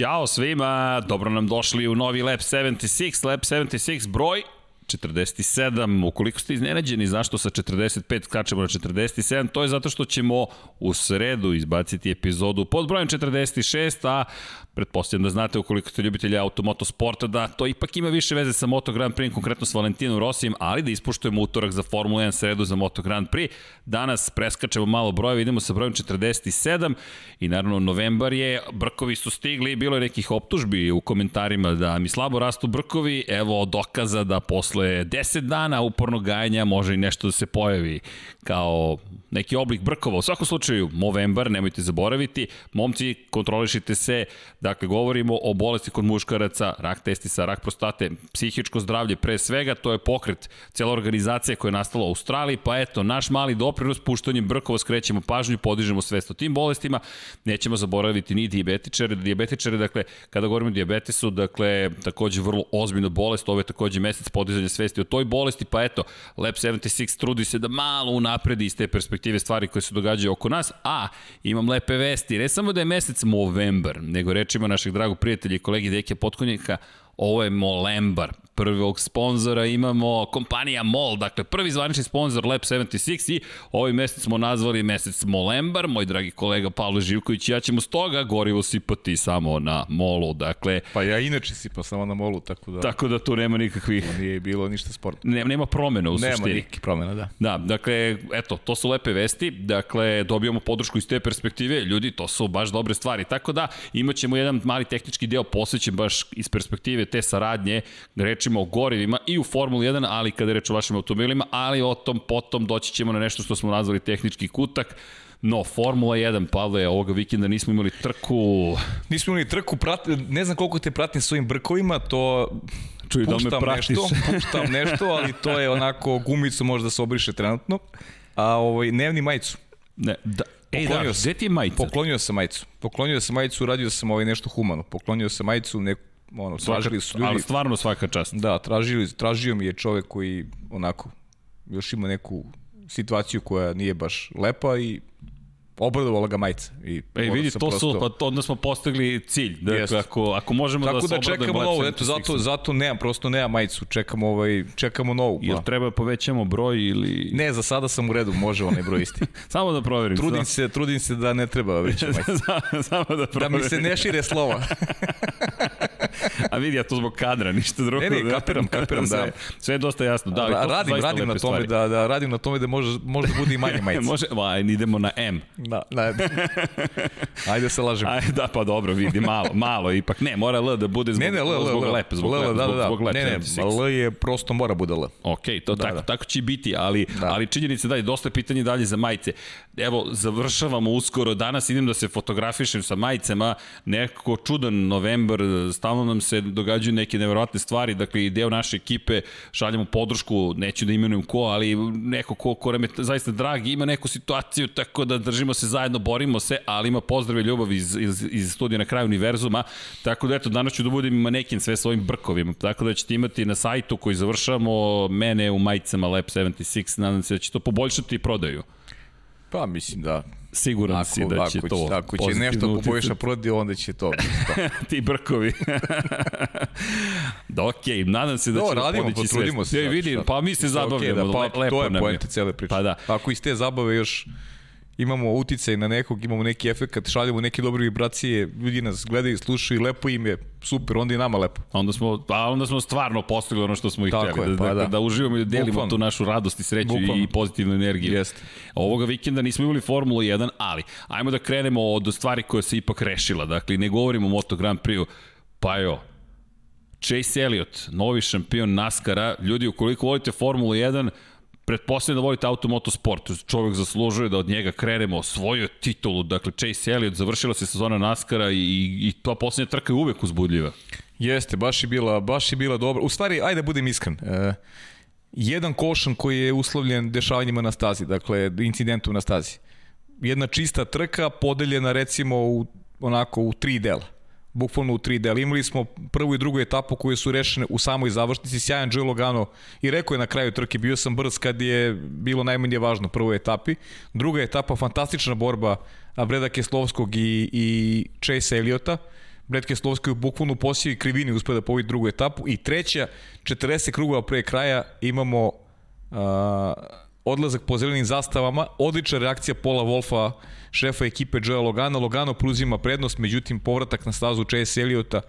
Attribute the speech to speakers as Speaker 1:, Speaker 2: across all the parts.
Speaker 1: Ćao svima, dobro nam došli u novi Lab 76, Lab 76 broj 47, ukoliko ste iznenađeni zašto sa 45 skačemo na 47, to je zato što ćemo u sredu izbaciti epizodu pod brojem 46, a pretpostavljam da znate ukoliko ste ljubitelji automoto sporta da to ipak ima više veze sa Moto Grand Prix, konkretno s Valentinom Rosijem, ali da ispuštujemo utorak za Formula 1 sredu za Moto Grand Prix. Danas preskačemo malo brojeve, idemo sa brojem 47 i naravno novembar je, brkovi su stigli, bilo je nekih optužbi u komentarima da mi slabo rastu brkovi, evo dokaza da posle 10 dana upornog gajanja može i nešto da se pojavi kao neki oblik brkova. U svakom slučaju, Movembar, nemojte zaboraviti, momci, kontrolišite se, dakle, govorimo o bolesti kod muškaraca, rak testisa, rak prostate, psihičko zdravlje pre svega, to je pokret, cijela organizacija koja je nastala u Australiji, pa eto, naš mali doprinos puštanjem brkova skrećemo pažnju, podižemo svest o tim bolestima, nećemo zaboraviti ni diabetičare, diabetičare, dakle, kada govorimo o diabetesu, dakle, takođe vrlo ozbiljna bolest, ovo je takođe mesec podizanja svesti o toj bolesti, pa eto, Lab 76 trudi se da malo unapredi iz te perspektive stvari koje se događaju oko nas, a imam lepe vesti, ne samo da je mesec Movember, nego rečima našeg dragog prijatelja i kolegi Deke Potkonjaka, ovo je Molembar, prvog sponzora imamo kompanija MOL, dakle prvi zvanični sponzor Lab 76 i ovaj mesec smo nazvali mesec Molembar, moj dragi kolega Pavle Živković i ja ćemo stoga gorivo sipati samo na MOLu, dakle...
Speaker 2: Pa ja inače sipam samo na MOLu, tako da...
Speaker 1: Tako da tu nema nikakvih...
Speaker 2: To nije bilo ništa sporta.
Speaker 1: Nema, nema promena u
Speaker 2: nema
Speaker 1: suštini.
Speaker 2: Nema nikakve promena, da.
Speaker 1: Da, dakle, eto, to su lepe vesti, dakle, dobijamo podršku iz te perspektive, ljudi, to su baš dobre stvari, tako da imat ćemo jedan mali tehnički deo posvećen baš iz perspektive te saradnje, rečimo o gorivima i u Formuli 1, ali kada je reč o vašim automobilima, ali o tom potom doći ćemo na nešto što smo nazvali tehnički kutak, No, Formula 1, Pavle, ovoga vikenda nismo imali trku.
Speaker 2: Nismo imali trku, prat, ne znam koliko te pratim svojim brkovima, to
Speaker 1: Čuj, da me pratiš.
Speaker 2: nešto, puštam nešto, ali to je onako gumicu možda se obriše trenutno. A ovaj, nemni majicu.
Speaker 1: Ne, da, Ej, da, gde ti je majica?
Speaker 2: Poklonio sam majicu. Poklonio sam majicu, uradio sam ovaj nešto humano. Poklonio sam majicu, neku ono, tražili su ljudi.
Speaker 1: Ali stvarno svaka čast.
Speaker 2: Da, tražili, tražio mi je čovek koji onako još ima neku situaciju koja nije baš lepa i obradovala ga majica. I
Speaker 1: Ej, vidi, to prosto... su, pa to, onda smo postigli cilj. Dakle, ako, ako možemo
Speaker 2: Tako
Speaker 1: da se
Speaker 2: da čekamo novu, eto, zato, zato nemam, prosto nemam majicu, čekamo, ovaj, čekamo novu.
Speaker 1: Jel pa. treba povećamo broj ili...
Speaker 2: Ne, za sada sam u redu, može onaj broj isti.
Speaker 1: Samo da proverim.
Speaker 2: Trudim se, trudim se da ne treba veća majica.
Speaker 1: Samo da proverim.
Speaker 2: Da mi se ne šire slova.
Speaker 1: A vidi, ja to zbog kadra, ništa drugo.
Speaker 2: Ne, ne, kapiram, kapiram, da.
Speaker 1: Sve, sve je dosta jasno. Da,
Speaker 2: da radim, radim na tome da, da, radim na tome da može, može da bude i manje majice.
Speaker 1: može, ba, idemo na M.
Speaker 2: Da, da. Ajde se lažemo.
Speaker 1: Ajde, da, pa dobro, vidi, malo, malo, ipak ne, mora L da bude zbog,
Speaker 2: ne, ne, L, L,
Speaker 1: zbog
Speaker 2: L,
Speaker 1: lep, zbog
Speaker 2: L, da, da, da.
Speaker 1: zbog lep.
Speaker 2: Ne, ne, L je prosto mora bude L.
Speaker 1: Ok, to da, tako, da. tako će biti, ali, da. ali činjenica da je dosta pitanja dalje za majice. Evo, završavamo uskoro, danas idem da se fotografišem sa majicama, nekako čudan novembar, stalno nam se događaju neke neverovatne stvari, dakle i deo naše ekipe šaljamo podršku, neću da imenujem ko, ali neko ko, ko nam je zaista drag, ima neku situaciju, tako da držimo se zajedno, borimo se, ali ima pozdrave ljubav iz, iz, iz studija na kraju univerzuma, tako da eto, danas ću da budem manekin sve svojim brkovima, tako da ćete imati na sajtu koji završamo mene u majicama Lab 76, nadam se da će to poboljšati i prodaju.
Speaker 2: Pa mislim da
Speaker 1: Siguran ako, si da će
Speaker 2: ako
Speaker 1: to
Speaker 2: Ako će nešto poboljša prodio, onda će to. to.
Speaker 1: Ti brkovi. da, okej, okay, nadam se da
Speaker 2: no,
Speaker 1: će
Speaker 2: radimo, podići
Speaker 1: potrudimo
Speaker 2: se.
Speaker 1: Ja vidim, pa mi se zabavljamo.
Speaker 2: Okay, da, pa,
Speaker 1: lepo
Speaker 2: to je pojenta cele priče.
Speaker 1: Pa da.
Speaker 2: Ako iz te zabave još imamo uticaj na nekog, imamo neki efekt, šaljemo neke dobre vibracije, ljudi nas gledaju, slušaju, lepo im je, super, onda i nama lepo.
Speaker 1: Onda smo, a onda smo stvarno postigli ono što smo i htjeli, da, pa, da, da, da uživamo i da delimo Bukvalno. tu našu radost i sreću Bukvalno. i pozitivnu energiju.
Speaker 2: Jeste.
Speaker 1: Ovoga vikenda nismo imali Formulu 1, ali ajmo da krenemo od stvari koja se ipak rešila. Dakle, ne govorimo o Moto Grand Prix-u, pa jo, Chase Elliott, novi šampion NASCAR-a. Ljudi, ukoliko volite Formulu 1, pretpostavljam da volite automoto sport, čovjek zaslužuje da od njega krenemo, osvojio titulu, dakle Chase Elliott, završila se sezona NASCAR-a i, i ta poslednja trka je uvek uzbudljiva.
Speaker 2: Jeste, baš je bila, baš je bila dobra. U stvari, ajde da budem iskren. E, jedan košan koji je uslovljen dešavanjima na stazi, dakle incidentom na stazi. Jedna čista trka podeljena recimo u, onako u tri dela bukvalno u 3 dela. Imali smo prvu i drugu etapu koje su rešene u samoj završnici. Sjajan Joe Logano i rekao je na kraju trke, bio sam brz kad je bilo najmanje važno prvoj etapi. Druga etapa, fantastična borba Breda Keslovskog i, i Chase Elliota. Brad Keslovski u bukvalnu posiju i krivini uspio da pobedi drugu etapu i treća, 40 krugova pre kraja imamo uh, odlazak po zelenim zastavama, odlična reakcija Pola Wolfa, šefa ekipe Joea Logana, Logano preuzima prednost, međutim povratak na stazu Chase Elliota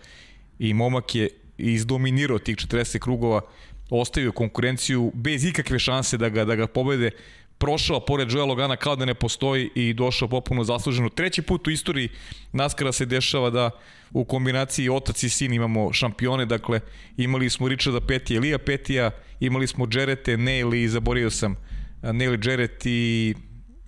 Speaker 2: i momak je izdominirao tih 40 krugova, ostavio konkurenciju bez ikakve šanse da ga, da ga pobede, prošao pored Joea Logana kao da ne postoji i došao popuno zasluženo. Treći put u istoriji Naskara se dešava da u kombinaciji otac i sin imamo šampione, dakle imali smo Richarda Petija, Lija Petija, imali smo Jarete, Neil i zaborio sam Neil Jarrett i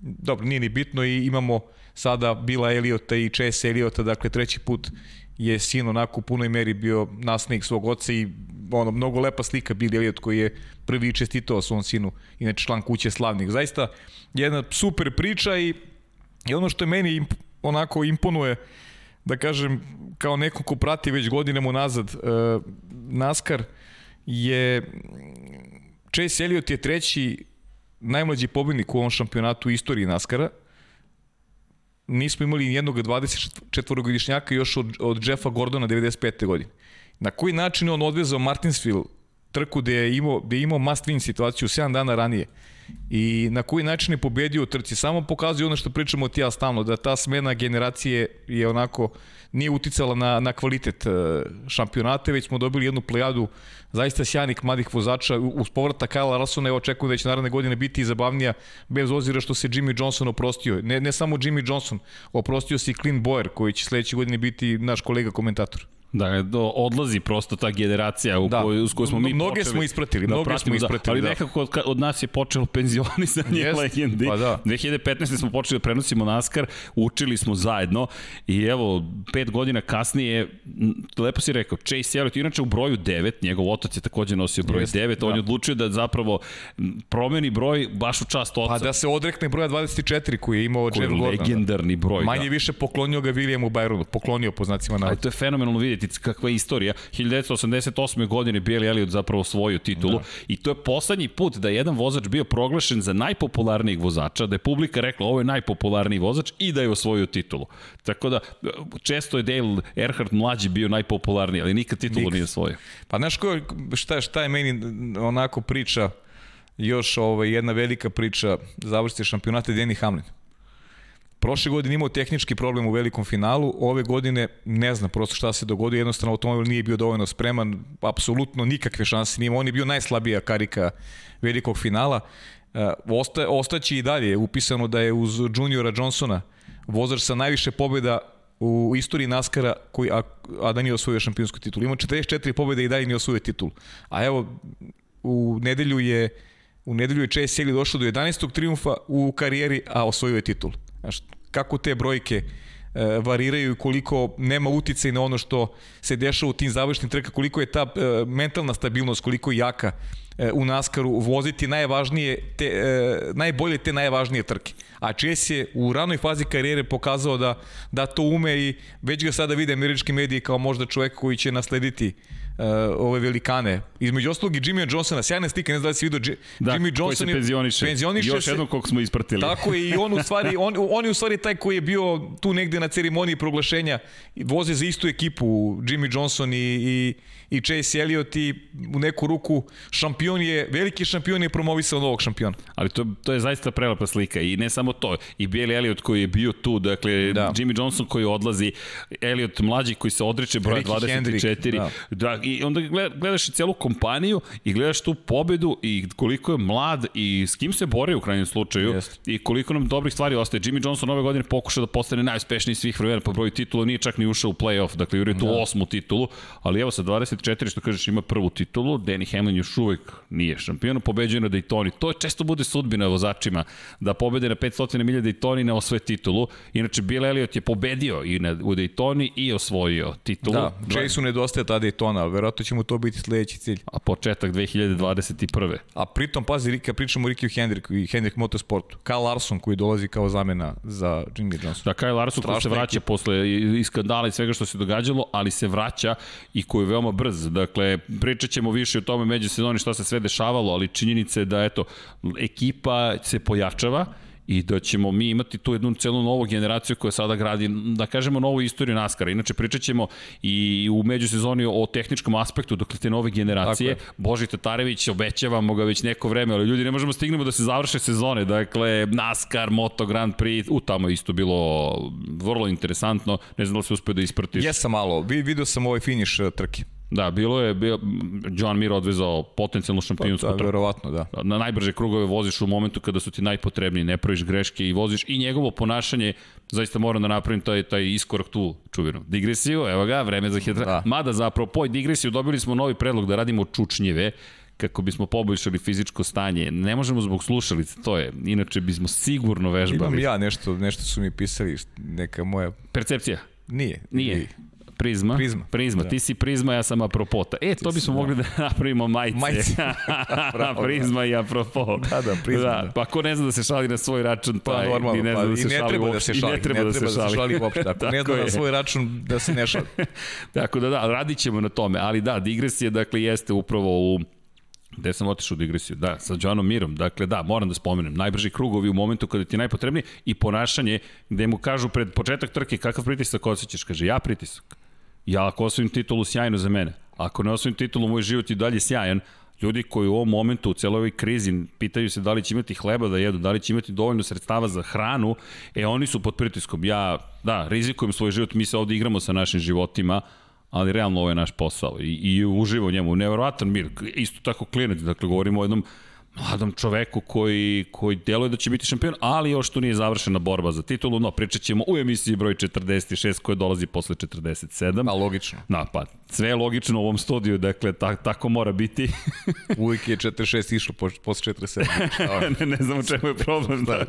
Speaker 2: dobro, nije ni bitno i imamo sada Bila Eliota i Chase Eliota, dakle treći put je sin onako u punoj meri bio naslednik svog oca i ono, mnogo lepa slika Billy Elliot koji je prvi čestitao svom sinu, inače član kuće slavnih. Zaista jedna super priča i, i ono što je meni imp, onako imponuje, da kažem, kao neko ko prati već godinama nazad uh, NASCAR, je Chase Elliot je treći najmlađi pobednik u ovom šampionatu u istoriji NASCAR-a. Nismo imali jednog 24-godišnjaka još od, od Jeffa Gordona 95. godine. Na koji način on odvezao Martinsville trku gde je imao, gde je imao must win situaciju 7 dana ranije i na koji način je pobedio u trci. Samo pokazuje ono što pričamo ti ja stalno, da ta smena generacije je onako nije uticala na, na kvalitet e, šampionate, već smo dobili jednu plejadu zaista sjajnih mladih vozača. Uz povrata Kyle Larsona je očekujem da će naredne godine biti i zabavnija, bez ozira što se Jimmy Johnson oprostio. Ne, ne samo Jimmy Johnson, oprostio se i Clint Boyer, koji će sledeće godine biti naš kolega komentator.
Speaker 1: Da, do, odlazi prosto ta generacija u da. kojoj, s kojoj smo mi
Speaker 2: mnoge
Speaker 1: počeli.
Speaker 2: smo ispratili, da mnoge smo ispratili.
Speaker 1: Ali
Speaker 2: da.
Speaker 1: nekako od, od nas je počelo penzionisanje Jest, legendi. Pa da. 2015. smo počeli da prenosimo NASCAR, učili smo zajedno i evo, pet godina kasnije, lepo si rekao, Chase Elliott, inače u broju 9, njegov otac je takođe nosio broj Jest, 9, on da. je odlučio da zapravo promeni broj baš u čast oca.
Speaker 2: Pa da se odrekne broja 24 koji je imao Jeff Gordon.
Speaker 1: legendarni broj.
Speaker 2: Manje
Speaker 1: da.
Speaker 2: više poklonio ga Williamu Byronu, poklonio po znacima
Speaker 1: navoda. to je fenomenalno vidjeti vidjeti kakva je istorija. 1988. godine Billy Elliot zapravo osvojio titulu da. i to je poslednji put da je jedan vozač bio proglašen za najpopularnijeg vozača, da je publika rekla ovo je najpopularniji vozač i da je osvojio titulu. Tako da često je Dale Earnhardt mlađi bio najpopularniji, ali nikad titulu nikad. nije osvojio.
Speaker 2: Pa znaš ko, šta, šta je meni onako priča još ovaj, jedna velika priča završite šampionate Danny Hamlin. Prošle godine imao tehnički problem u velikom finalu, ove godine ne znam prosto šta se dogodio, jednostavno automobil nije bio dovoljno spreman, apsolutno nikakve šanse nije on je bio najslabija karika velikog finala. E, osta, ostaći i dalje upisano da je uz juniora Johnsona vozač sa najviše pobjeda u istoriji NASCAR-a koji, a, a da nije osvojio šampionsku titulu. Ima 44 pobjede i dalje nije osvojio titul. A evo, u nedelju je u nedelju je Chase Elliott došao do 11. triumfa u karijeri, a osvojio je titul. Znaš, kako te brojke e, variraju i koliko nema uticaj na ono što se dešava u tim završnim trka, koliko je ta e, mentalna stabilnost, koliko je jaka e, u Naskaru voziti najvažnije te, najbolje te najvažnije trke. A Chase je u ranoj fazi karijere pokazao da, da to ume i već ga sada vide američki mediji kao možda čovek koji će naslediti uh, ove velikane. Između ostalog i Jimmy Johnsona, sjajna slika, ne znam da si vidio,
Speaker 1: da, Jimmy Johnson je penzioniše. penzioniše Još jednom kog smo ispratili.
Speaker 2: Tako je i on u stvari, on, on je u stvari taj koji je bio tu negde na ceremoniji proglašenja, voze za istu ekipu, Jimmy Johnson i, i, i Chase Elliott i u neku ruku šampion je, veliki šampion je promovisao novog šampiona.
Speaker 1: Ali to, to je zaista prelepa slika i ne samo to, i Billy Elliott koji je bio tu, dakle da. Jimmy Johnson koji odlazi, Elliott mlađi koji se odriče broja 24, Hendrick, da. da i onda gledaš i celu kompaniju i gledaš tu pobedu i koliko je mlad i s kim se bori u krajnjem slučaju Jest. i koliko nam dobrih stvari ostaje. Jimmy Johnson ove godine pokuša da postane najuspešniji svih vremena po broju titula, nije čak ni ušao u play-off, dakle juri tu da. osmu titulu, ali evo sa 24 što kažeš ima prvu titulu, Danny Hamlin još uvek nije šampion, pobeđuje na Daytoni. To je često bude sudbina vozačima da pobede na 500 milija Daytoni i ne osvoje titulu. Inače Bill Elliott je pobedio i na, u Daytoni i osvojio titulu.
Speaker 2: Da, Jasonu nedostaje ta Daytona, verovatno će mu to biti sledeći cilj.
Speaker 1: A početak 2021.
Speaker 2: A pritom, pazi, kad pričamo o Rikiju Hendriku i Hendrik Motorsportu, Kyle Larson koji dolazi kao zamena za Jimmy Johnson.
Speaker 1: Da, Kyle Larson koji se vraća ekip. posle i skandala i svega što se događalo, ali se vraća i koji je veoma brz. Dakle, pričat ćemo više o tome među sezoni šta se sve dešavalo, ali činjenica je da, eto, ekipa se pojačava i da ćemo mi imati tu jednu celu novu generaciju koja sada gradi, da kažemo, novu istoriju NASCAR. Inače, pričat ćemo i u međusezoni o tehničkom aspektu, dokle te nove generacije. Boži Tatarević, obećavamo ga već neko vreme, ali ljudi, ne možemo stignemo da se završe sezone. Dakle, NASCAR, Moto Grand Prix, u tamo isto bilo vrlo interesantno. Ne znam da li se uspio da ispratiš.
Speaker 2: Jesam malo, video sam ovaj finiš uh, trke.
Speaker 1: Da, bilo je, bio, John Mir odvezao potencijalno šampionsku
Speaker 2: pa, da,
Speaker 1: trku.
Speaker 2: Verovatno, da.
Speaker 1: Na najbrže krugove voziš u momentu kada su ti najpotrebniji, ne praviš greške i voziš i njegovo ponašanje, zaista moram da napravim taj, taj iskorak tu čuvenu. Digresiju, evo ga, vreme za hidra. Da. Mada zapravo poj digresiju dobili smo novi predlog da radimo čučnjeve, kako bismo poboljšali fizičko stanje. Ne možemo zbog slušalice, to je. Inače bismo sigurno vežbali.
Speaker 2: Imam ja nešto, nešto su mi pisali, neka moja...
Speaker 1: Percepcija?
Speaker 2: Nije.
Speaker 1: Nije. nije. Prizma.
Speaker 2: Prizma.
Speaker 1: Prizma. Da. Ti si Prizma, ja sam Apropota. E, to bismo da. mogli da napravimo majice. Majice. prizma i Apropo.
Speaker 2: Da, da, Prizma. Da.
Speaker 1: da. Pa ako ne zna da se šali na svoj račun, pa, taj, normalno, ne zna
Speaker 2: pa,
Speaker 1: da se
Speaker 2: i ne
Speaker 1: šali
Speaker 2: treba da se šali.
Speaker 1: I ne treba,
Speaker 2: ne
Speaker 1: treba da se šali. Da se
Speaker 2: uopšte. Ako ne zna na svoj račun, da se ne šali.
Speaker 1: Tako da da, radit ćemo na tome. Ali da, digresija, dakle, jeste upravo u Gde sam otišao u digresiju? Da, sa Joanom Mirom. Dakle, da, moram da spomenem. Najbrži krugovi u momentu kada ti je najpotrebniji i ponašanje gde mu kažu pred početak trke kakav pritisak osjećaš. Kaže, ja pritisak. Ja ako osvojim titulu, sjajno za mene. Ako ne osvojim titulu, moj život je dalje sjajan. Ljudi koji u ovom momentu, u celoj ovoj krizi, pitaju se da li će imati hleba da jedu, da li će imati dovoljno sredstava za hranu, e oni su pod pritiskom. Ja, da, rizikujem svoj život, mi se ovde igramo sa našim životima, ali realno ovo je naš posao i, i uživo u njemu. Neverovatan mir, isto tako klinac, dakle govorimo o jednom mladom čoveku koji, koji deluje da će biti šampion, ali još tu nije završena borba za titulu, no pričat ćemo u emisiji broj 46 koja dolazi posle 47.
Speaker 2: Pa logično.
Speaker 1: Da, pa sve je logično u ovom studiju, dakle ta, tako mora biti.
Speaker 2: Uvijek je 46 išlo posle 47.
Speaker 1: ne, ne znam u čemu je problem. da.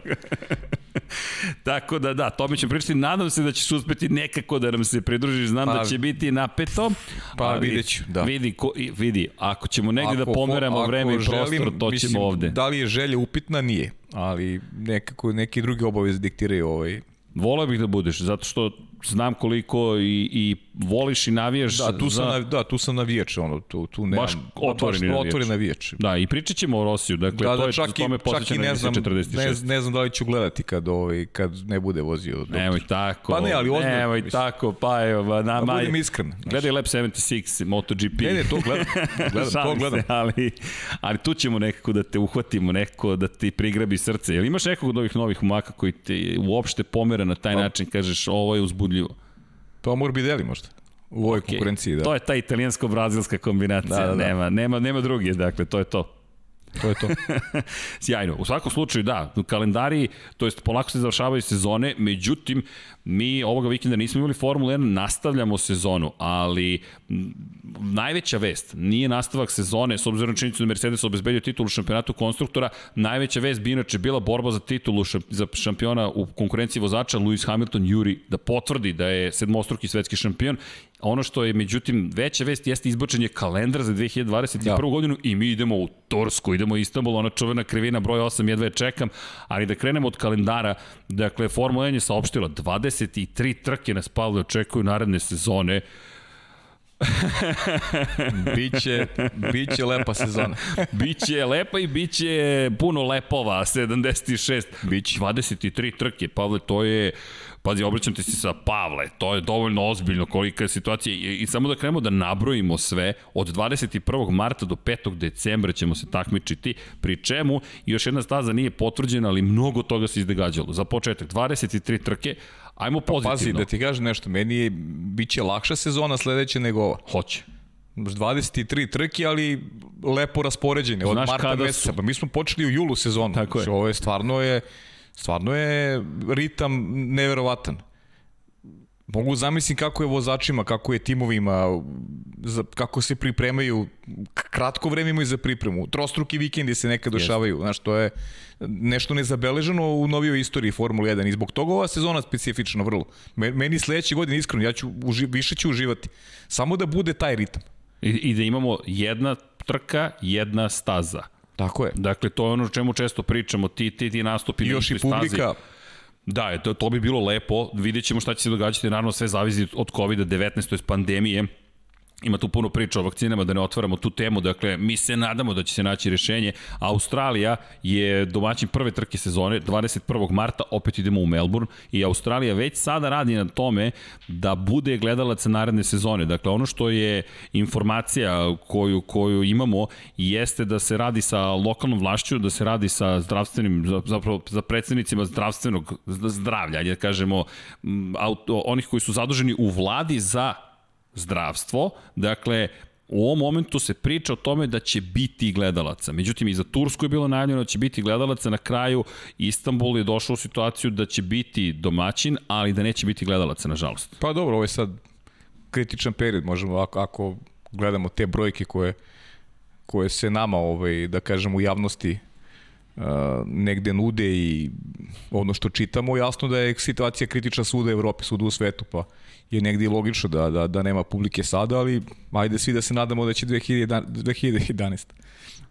Speaker 1: Tako da da, tome ćemo pričati. Nadam se da ćeš uspeti nekako da nam se pridružiš. Znam pa, da će biti napeto.
Speaker 2: Pa vidjet ću, da.
Speaker 1: Vidi, ko, vidi, ako ćemo negde da ako, da pomeramo vreme i prostor, želim, to ćemo ovde.
Speaker 2: Da li je želja upitna? Nije. Ali nekako neki drugi obavez diktiraju ovaj
Speaker 1: Voleo bih da budeš, zato što znam koliko i, i voliš i navijaš
Speaker 2: da, tu sam, za... da, tu sam navijač, ono, tu, tu nemam,
Speaker 1: baš otvoreni
Speaker 2: baš navijač. navijač.
Speaker 1: Da, i pričat ćemo o Rosiju, dakle,
Speaker 2: da,
Speaker 1: da, to je
Speaker 2: čak tome čak i ne znam, 46. Ne, ne znam da li ću gledati kad, ovaj, kad ne bude vozio. Dok...
Speaker 1: Nemoj tako.
Speaker 2: Pa ne, ali ozbiljno.
Speaker 1: Nemoj mislim. tako, pa evo, na,
Speaker 2: da budem iskren.
Speaker 1: Gledaj Lab 76, MotoGP.
Speaker 2: Ne, ne, to gledam, gledam to gledam.
Speaker 1: Se, ali, ali tu ćemo nekako da te uhvatimo, neko da ti prigrabi srce. Jel imaš nekog od ovih novih umaka koji te uopšte pomera na taj pa, način, kažeš, ovo je uzbudljivo?
Speaker 2: Pa Morbidelli možda u ovoj okay. konkurenciji, da.
Speaker 1: To je ta italijansko-brazilska kombinacija, da, da, da. nema, nema, nema drugi, dakle, to je to.
Speaker 2: To je to.
Speaker 1: Sjajno. U svakom slučaju, da, kalendari, to jest polako se završavaju sezone, međutim, mi ovoga vikenda nismo imali Formula 1, nastavljamo sezonu, ali najveća vest nije nastavak sezone, s obzirom na činjenicu da Mercedes obezbedio titulu šampionatu konstruktora, najveća vest bi inače bila borba za titulu za šampiona u konkurenciji vozača, Lewis Hamilton juri da potvrdi da je sedmostruki svetski šampion Ono što je, međutim, veća vest jeste izbočenje kalendara za 2021. Ja. godinu i mi idemo u Torsku, idemo u Istanbul, ona čuvena krivina broj 8, jedva je čekam, ali da krenemo od kalendara, dakle, Formula 1 je saopštila 23 trke nas pavle očekuju naredne sezone,
Speaker 2: biće, biće lepa sezona.
Speaker 1: biće lepa i biće puno lepova, 76.
Speaker 2: Biće.
Speaker 1: 23 trke, Pavle, to je Pazi, obraćam ti se sa Pavle, to je dovoljno ozbiljno kolika je situacija i, i samo da krenemo da nabrojimo sve, od 21. marta do 5. decembra ćemo se takmičiti, pri čemu još jedna staza nije potvrđena, ali mnogo toga se izdegađalo. Za početak, 23 trke, ajmo pozitivno. Pa pazi,
Speaker 2: da ti kažem nešto, meni je, bit će lakša sezona sledeće nego ova.
Speaker 1: Hoće.
Speaker 2: 23 trke, ali lepo raspoređene od Znaš marta meseca. Su... Pa mi smo počeli u julu sezonu. Tako je. Znači, ovo je stvarno je Stvarno je ritam neverovatan. Mogu zamislim kako je vozačima, kako je timovima, za, kako se pripremaju, kratko vreme imaju za pripremu, trostruki vikendi se nekad dešavaju, znaš, to je nešto nezabeleženo u novijoj istoriji Formule 1 i zbog toga ova sezona specifična vrlo. Meni sledeće godine, iskreno, ja ću, uži, više ću uživati. Samo da bude taj ritam.
Speaker 1: I, I da imamo jedna trka, jedna staza
Speaker 2: Tako je.
Speaker 1: Dakle, to je ono o čemu često pričamo, ti, ti, ti nastupi
Speaker 2: I još i publika. Stazi.
Speaker 1: Da, to, to bi bilo lepo, vidjet ćemo šta će se događati, naravno sve zavisi od COVID-19, to je pandemije, ima tu puno priča o vakcinama, da ne otvaramo tu temu, dakle, mi se nadamo da će se naći rešenje. Australija je domaćin prve trke sezone, 21. marta, opet idemo u Melbourne i Australija već sada radi na tome da bude gledalac naredne sezone. Dakle, ono što je informacija koju, koju imamo jeste da se radi sa lokalnom vlašću, da se radi sa zdravstvenim, zapravo za predsednicima zdravstvenog zdravlja, da kažemo, auto, onih koji su zaduženi u vladi za zdravstvo. Dakle, u ovom momentu se priča o tome da će biti gledalaca. Međutim, i za Tursku je bilo najavljeno da će biti gledalaca. Na kraju, Istanbul je došao u situaciju da će biti domaćin, ali da neće biti gledalaca, nažalost.
Speaker 2: Pa dobro, ovo je sad kritičan period, možemo, ako, ako gledamo te brojke koje, koje se nama, ovaj, da kažem, u javnosti uh, negde nude i ono što čitamo, jasno da je situacija kritična svuda u Evropi, svuda u svetu, pa je negde i logično da, da, da nema publike sada, ali ajde svi da se nadamo da će 2011, 2011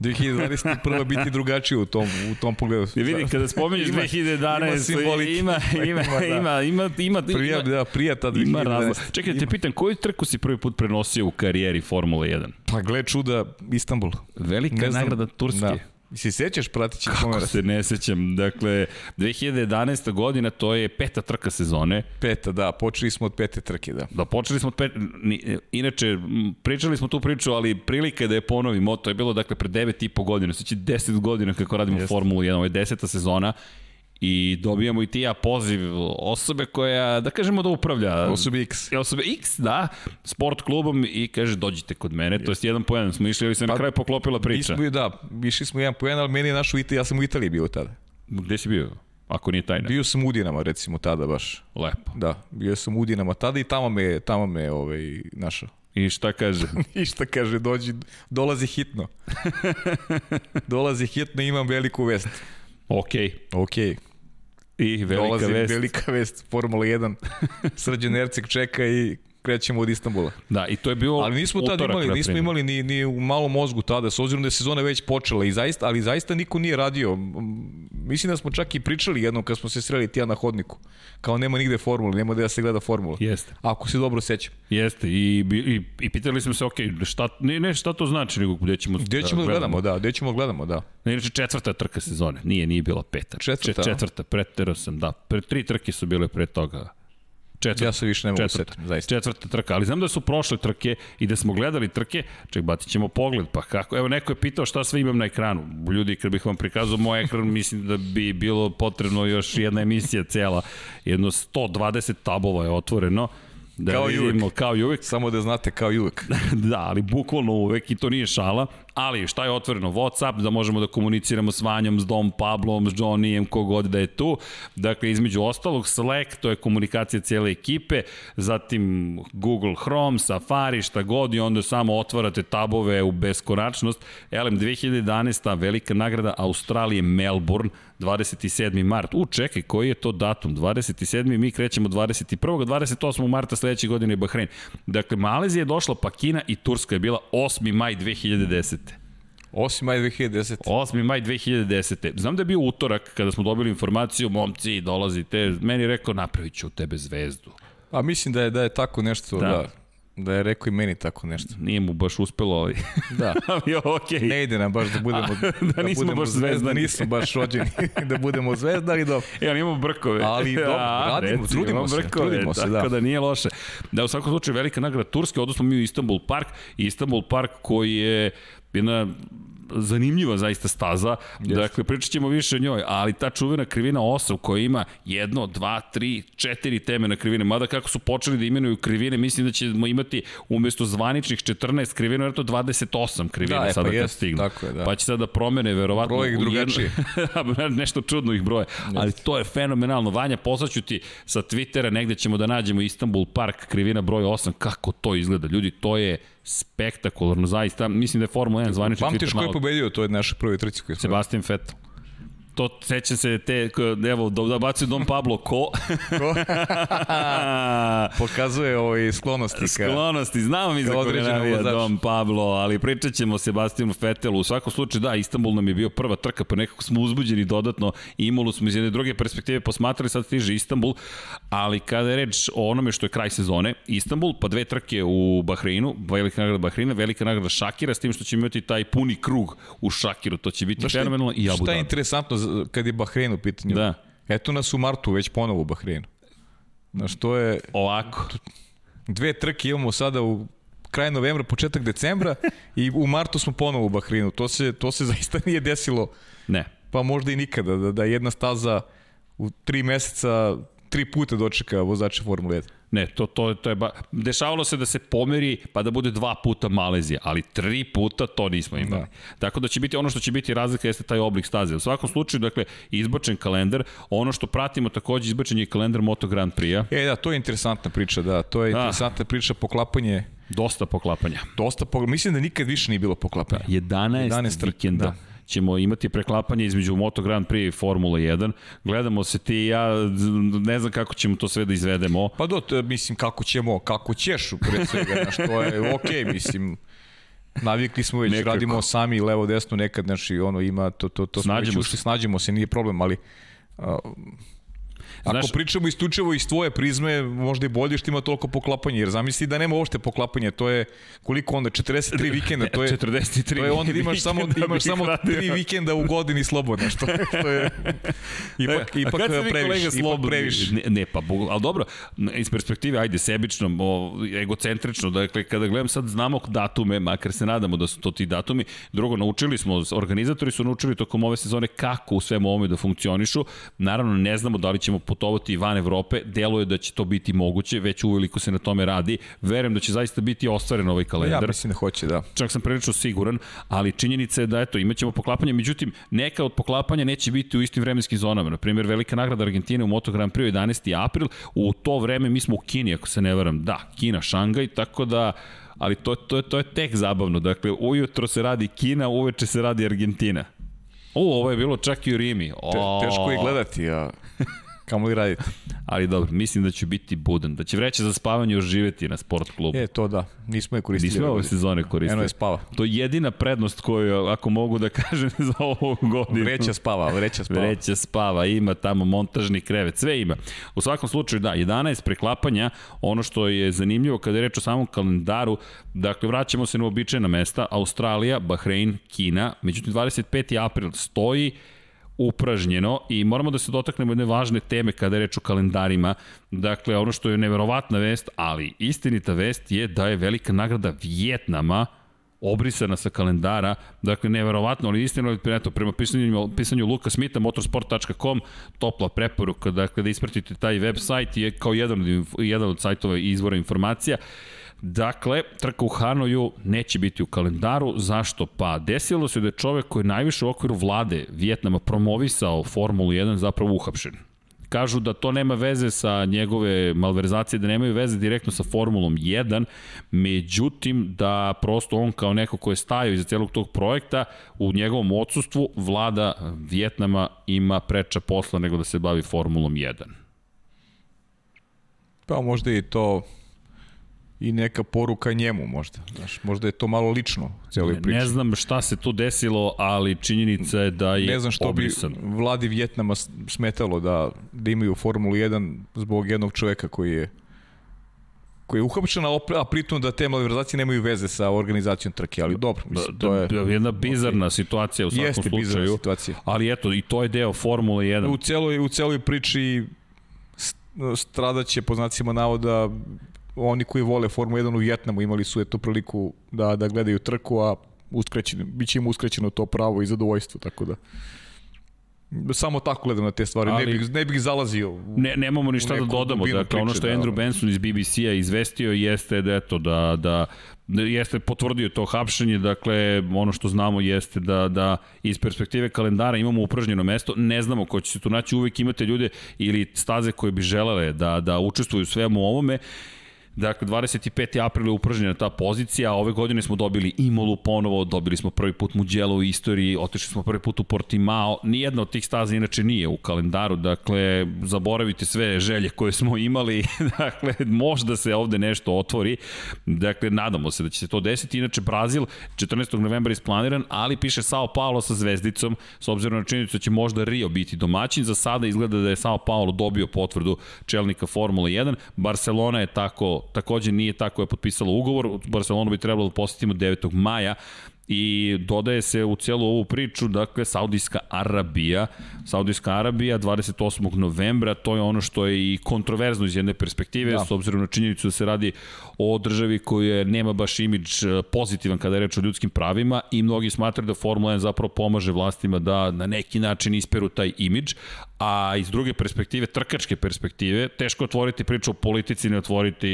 Speaker 2: 2020 prva biti drugačije u tom u tom pogledu.
Speaker 1: Ja vidi kada spominješ 2011 ima ima ima ima ima ima
Speaker 2: prija da prijata 2011. Ima.
Speaker 1: Čekaj, te pitam koju trku si prvi put prenosio u karijeri Formule 1?
Speaker 2: Pa gle čuda Istanbul.
Speaker 1: Velika nagrada Turske. Da.
Speaker 2: Se sećaš pratići
Speaker 1: Kako komera? se ne sećam. Dakle, 2011. godina, to je peta trka sezone.
Speaker 2: Peta, da. Počeli smo od pete trke, da.
Speaker 1: Da, počeli smo od pete. Inače, pričali smo tu priču, ali prilike da je ponovimo. To je bilo, dakle, pre 9 i po godina. Sveći 10 godina kako radimo Jeste. Formulu 1. Ovo je deseta sezona i dobijamo i ti ja poziv osobe koja, da kažemo da upravlja.
Speaker 2: Osobe X.
Speaker 1: Osobe X, da, sport klubom i kaže dođite kod mene, to je jedan po jedan smo išli, ali se pa, na kraju poklopila priča.
Speaker 2: Smo, da, išli smo jedan po jedan, ali meni je naš u Italiji, ja sam u Italiji bio tada.
Speaker 1: Gde si bio? Ako nije tajna.
Speaker 2: Bio sam u Udinama, recimo, tada baš.
Speaker 1: Lepo.
Speaker 2: Da, bio sam u Udinama tada i tamo me, tamo me ovaj, našao.
Speaker 1: I šta kaže?
Speaker 2: I šta kaže, dođi, dolazi hitno. dolazi hitno imam veliku vest.
Speaker 1: Okej.
Speaker 2: Okay. Okej. Okay.
Speaker 1: I velika
Speaker 2: Dolazi
Speaker 1: vest.
Speaker 2: velika vest, Formula 1. Srđan Ercik čeka i krećemo od Istanbula.
Speaker 1: Da, i to je bilo
Speaker 2: Ali nismo tada imali, nismo imali ni, ni u malom mozgu tada, s obzirom da je sezona već počela, i zaista, ali zaista niko nije radio. Mislim da smo čak i pričali jednom kad smo se sreli tija na hodniku. Kao nema nigde formule, nema da se gleda formula.
Speaker 1: Jeste.
Speaker 2: Ako se dobro sećam.
Speaker 1: Jeste, i, i, i pitali smo se, ok, šta, ne, ne šta to znači, nego gde ćemo,
Speaker 2: gde ćemo da gledamo, da, gde ćemo gledamo, da.
Speaker 1: Ne, inače četvrta trka sezone, nije, nije bila peta.
Speaker 2: Četvrta?
Speaker 1: Četvrta, pretero sam, da. Pre, tri trke su bile pre toga
Speaker 2: Četvrta, ja se više ne mogu četvrta, setim, zaista.
Speaker 1: Četvrta trka, ali znam da su prošle trke i da smo gledali trke, ček, batit ćemo pogled, pa kako, evo neko je pitao šta sve imam na ekranu. Ljudi, kad bih vam prikazao moj ekran, mislim da bi bilo potrebno još jedna emisija cela, jedno 120 tabova je otvoreno,
Speaker 2: Da kao vidimo, i uvek.
Speaker 1: Kao i uvek.
Speaker 2: Samo da znate kao i uvek.
Speaker 1: da, ali bukvalno uvek i to nije šala. Ali šta je otvoreno? Whatsapp, da možemo da komuniciramo s Vanjom, s Dom Pablom, s Johnnyjem, kogod da je tu. Dakle, između ostalog, Slack, to je komunikacija cijele ekipe, zatim Google Chrome, Safari, šta god i onda samo otvarate tabove u beskonačnost. Elem, 2011. velika nagrada Australije Melbourne, 27. mart. U, čekaj, koji je to datum? 27. mi krećemo 21. 28. marta sledeće godine je Bahrein. Dakle, Malezija je došla, pa Kina i Turska je bila 8. maj 2010.
Speaker 2: 8. maj 2010.
Speaker 1: 8. maj 2010. Znam da je bio utorak kada smo dobili informaciju, momci, dolazite, meni je rekao, napravit ću u tebe zvezdu.
Speaker 2: A mislim da je, da je tako nešto, da. da. Da je rekao i meni tako nešto.
Speaker 1: Nije mu baš uspelo, ali...
Speaker 2: Da.
Speaker 1: ali okej. Okay.
Speaker 2: Ne ide nam baš da budemo, A,
Speaker 1: da, da nismo budemo baš zvezdani.
Speaker 2: Nismo baš rođeni da budemo zvezdani, dobro.
Speaker 1: E, ali imamo brkove.
Speaker 2: Ali dobro, radimo, reci, trudimo se. Brkove, trudimo se,
Speaker 1: tako da. da nije loše. Da, u svakom slučaju, velika nagrada Turske, odnosno mi u Istanbul Park. Istanbul Park koji je jedna zanimljiva zaista staza. Yes. Dakle, pričat ćemo više o njoj, ali ta čuvena krivina 8 koja ima jedno, dva, tri, četiri teme na krivine, mada kako su počeli da imenuju krivine, mislim da ćemo imati umesto zvaničnih 14 krivina, vjerojatno 28 krivina da, e, sada pa kad stignu.
Speaker 2: Tako je, da.
Speaker 1: Pa će sada da promene, verovatno.
Speaker 2: Broj ih drugačije.
Speaker 1: nešto čudno ih broje. Yes. Ali to je fenomenalno. Vanja, poslaću ti sa Twittera, negde ćemo da nađemo Istanbul Park, krivina broj 8, kako to izgleda. Ljudi, to je spektakularno, zaista. Mislim da je Formula 1 zvanični
Speaker 2: Pamtiš ko je pobedio, to je naša prvi trci koji
Speaker 1: Sebastian Vettel. To sećam se te, evo, da, da bacio Dom Pablo ko?
Speaker 2: Pokazuje ovaj sklonosti ka...
Speaker 1: Sklonosti, znamo mi za koga navija. Dom Pablo, ali pričat ćemo Sebastijanu Fetelu. U svakom slučaju, da, Istanbul nam je bio prva trka, pa nekako smo uzbuđeni dodatno. Imolu smo iz jedne druge perspektive posmatrali, sad stiže Istanbul, ali kada je reč o onome što je kraj sezone, Istanbul, pa dve trke u Bahreinu, velika nagrada Bahreina, velika nagrada Šakira, s tim što ćemo imati taj puni krug u Šakiru, to će biti
Speaker 2: je-
Speaker 1: fenomenalno i Abu
Speaker 2: Šta je
Speaker 1: Dhabi.
Speaker 2: interesantno kad je Bahrein u pitanju?
Speaker 1: Da.
Speaker 2: Eto nas u martu već ponovo u Bahreinu. Znaš, to je...
Speaker 1: Ovako.
Speaker 2: Dve trke imamo sada u kraj novembra, početak decembra i u martu smo ponovo u Bahreinu. To se, to se zaista nije desilo,
Speaker 1: Ne.
Speaker 2: pa možda i nikada, da, da jedna staza u tri meseca tri puta dočeka vozača Formule 1.
Speaker 1: Ne, to, to, to je ba... Dešavalo se da se pomeri pa da bude dva puta Malezija, ali tri puta to nismo imali. Da. Tako da će biti ono što će biti razlika jeste taj oblik staze. U svakom slučaju, dakle, izbačen kalendar, ono što pratimo takođe izbačen je kalendar Moto Grand Prix-a,
Speaker 2: E da, to je interesantna priča, da, to je
Speaker 1: Da.
Speaker 2: interesantna priča, poklapanje,
Speaker 1: dosta poklapanja.
Speaker 2: dosta, pokla... mislim da nikad više nije bilo poklapanja.
Speaker 1: 11,
Speaker 2: 11
Speaker 1: 11
Speaker 2: trke,
Speaker 1: vikenda.
Speaker 2: da.
Speaker 1: Ćemo imati preklapanje između Moto Grand Prix i Formula 1. Gledamo se ti i ja, ne znam kako ćemo to sve da izvedemo.
Speaker 2: Pa do, to, mislim, kako ćemo, kako ćeš, pre svega, znaš, to je okej, okay, mislim, navikli smo već,
Speaker 1: Nekako.
Speaker 2: Radimo sami levo desno nekad, znači, ono, ima, to, to, to smo
Speaker 1: Snađemo
Speaker 2: već
Speaker 1: se.
Speaker 2: ušli, snađemo se, nije problem, ali a, Ako
Speaker 1: Znaš-
Speaker 2: pričamo isključivo iz tvoje prizme, možda i bolje što ima toliko poklapanja, jer zamisli da nema uopšte poklapanja, to je koliko onda, 43 vikenda, to je,
Speaker 1: 43
Speaker 2: to je onda imaš samo,
Speaker 1: vikenda
Speaker 2: imaš samo
Speaker 1: radio.
Speaker 2: tri vikenda u godini slobodno, što, što je ipak,
Speaker 1: E,
Speaker 2: ipak
Speaker 1: a vi
Speaker 2: previše,
Speaker 1: kolega
Speaker 2: ipak
Speaker 1: slobodni?
Speaker 2: previše.
Speaker 1: Ne, ne pa, ali dobro, iz perspektive, ajde, sebično, o, egocentrično, dakle, kada gledam sad znamo datume, makar se nadamo da su to ti datumi, drugo, naučili smo, organizatori su naučili tokom ove sezone kako u svemu ovome da funkcionišu, naravno ne znamo da li ćemo putovati van Evrope, deluje da će to biti moguće, već uveliko se na tome radi, verujem da će zaista biti ostvaren ovaj
Speaker 2: Ja
Speaker 1: kalendar
Speaker 2: mislim da hoće, da.
Speaker 1: čak sam prilično siguran, ali činjenica je da eto, imaćemo poklapanje, međutim, neka od poklapanja neće biti u istim vremenskim zonama. Na primjer, velika nagrada Argentine u Moto Grand Prix 11. april, u to vreme mi smo u Kini, ako se ne varam. Da, Kina, Šangaj, tako da ali to, to, to je tek zabavno. Dakle, ujutro se radi Kina, uveče se radi Argentina. O, ovo je bilo čak i u Rimi. O,
Speaker 2: Te, teško je gledati, a kamo li raditi.
Speaker 1: Ali dobro, mislim da će biti budan, da će vreće za spavanje oživeti na sport klubu.
Speaker 2: E, to da, nismo je koristili.
Speaker 1: Nismo ove sezone koristili.
Speaker 2: Eno je spava.
Speaker 1: To je jedina prednost koju, ako mogu da kažem za ovu godinu.
Speaker 2: Vreća spava, vreća spava.
Speaker 1: Vreća spava, ima tamo montažni krevet, sve ima. U svakom slučaju, da, 11 preklapanja, ono što je zanimljivo kada je reč o samom kalendaru, dakle, vraćamo se na uobičajena mesta, Australija, Bahrein, Kina, međutim, 25. april stoji upražnjeno i moramo da se dotaknemo jedne važne teme kada je reč o kalendarima. Dakle, ono što je neverovatna vest, ali istinita vest je da je velika nagrada Vjetnama obrisana sa kalendara, dakle neverovatno, ali istina, eto, prema pisanju, pisanju Luka Smitha, motorsport.com, topla preporuka, dakle da ispratite taj web sajt je kao jedan jedan od sajtova izvora informacija. Dakle, trka u Hanoju neće biti u kalendaru. Zašto? Pa desilo se da je čovek koji je najviše u okviru vlade Vjetnama promovisao Formulu 1 zapravo uhapšen kažu da to nema veze sa njegove malverzacije, da nemaju veze direktno sa Formulom 1, međutim da prosto on kao neko ko je stajao iza celog tog projekta, u njegovom odsustvu vlada Vjetnama ima preča posla nego da se bavi Formulom 1.
Speaker 2: Pa možda je to i neka poruka njemu možda. Znaš, možda je to malo lično cijeloj priči.
Speaker 1: Ne znam šta se tu desilo, ali činjenica je da je
Speaker 2: ne znam što
Speaker 1: obrisan.
Speaker 2: bi vladi Vjetnama smetalo da, da imaju Formulu 1 zbog jednog čoveka koji je koji je uhapšen, a pritom da te malverzacije nemaju veze sa organizacijom trke, ali dobro, mislim, to je...
Speaker 1: Da, jedna bizarna situacija u svakom
Speaker 2: Jeste bizarna
Speaker 1: slučaju.
Speaker 2: situacija.
Speaker 1: Ali eto, i to je deo Formule 1.
Speaker 2: U celoj, u celoj priči st- stradaće po znacima navoda oni koji vole Formulu 1 u Vjetnamu imali su eto priliku da, da gledaju trku, a uskrećeno, bit će im uskrećeno to pravo i zadovoljstvo, tako da samo tako gledam na te stvari,
Speaker 1: Ali-
Speaker 2: ne, bih, ne bih zalazio u,
Speaker 1: Ne, nemamo ni šta
Speaker 2: u
Speaker 1: da dodamo. Dakle, ono
Speaker 2: priče,
Speaker 1: što je
Speaker 2: da,
Speaker 1: Andrew
Speaker 2: ono.
Speaker 1: Benson iz BBC-a izvestio jeste da, eto, da, da, da jeste potvrdio to hapšenje, dakle, ono što znamo jeste da, da iz perspektive kalendara imamo upražnjeno mesto, ne znamo ko će se tu naći, uvek imate ljude ili staze koje bi želele da, da učestvuju u svemu ovome, Dakle, 25. april je upražnjena ta pozicija, a ove godine smo dobili Imolu ponovo, dobili smo prvi put Mugello u istoriji, otišli smo prvi put u Portimao. Nijedna od tih staza inače nije u kalendaru, dakle, zaboravite sve želje koje smo imali, dakle, možda se ovde nešto otvori. Dakle, nadamo se da će se to desiti. Inače, Brazil 14. novembra isplaniran, ali piše Sao Paulo sa zvezdicom, s obzirom na činjenicu da će možda Rio biti domaćin. Za sada izgleda da je Sao Paulo dobio potvrdu čelnika Formula 1. Barcelona je tako takođe nije tako je potpisala ugovor, Barcelonu bi trebalo da posetimo 9. maja, i dodaje se u celu ovu priču, dakle, Saudijska Arabija. Saudijska Arabija 28. novembra, to je ono što je i kontroverzno iz jedne perspektive, da. s obzirom na činjenicu da se radi o državi koja nema baš imidž e, pozitivan kada je reč o ljudskim pravima i mnogi smatraju da Formula 1 zapravo pomaže vlastima da na neki način isperu taj imidž, a iz druge perspektive, trkačke perspektive, teško otvoriti priču o politici, ne otvoriti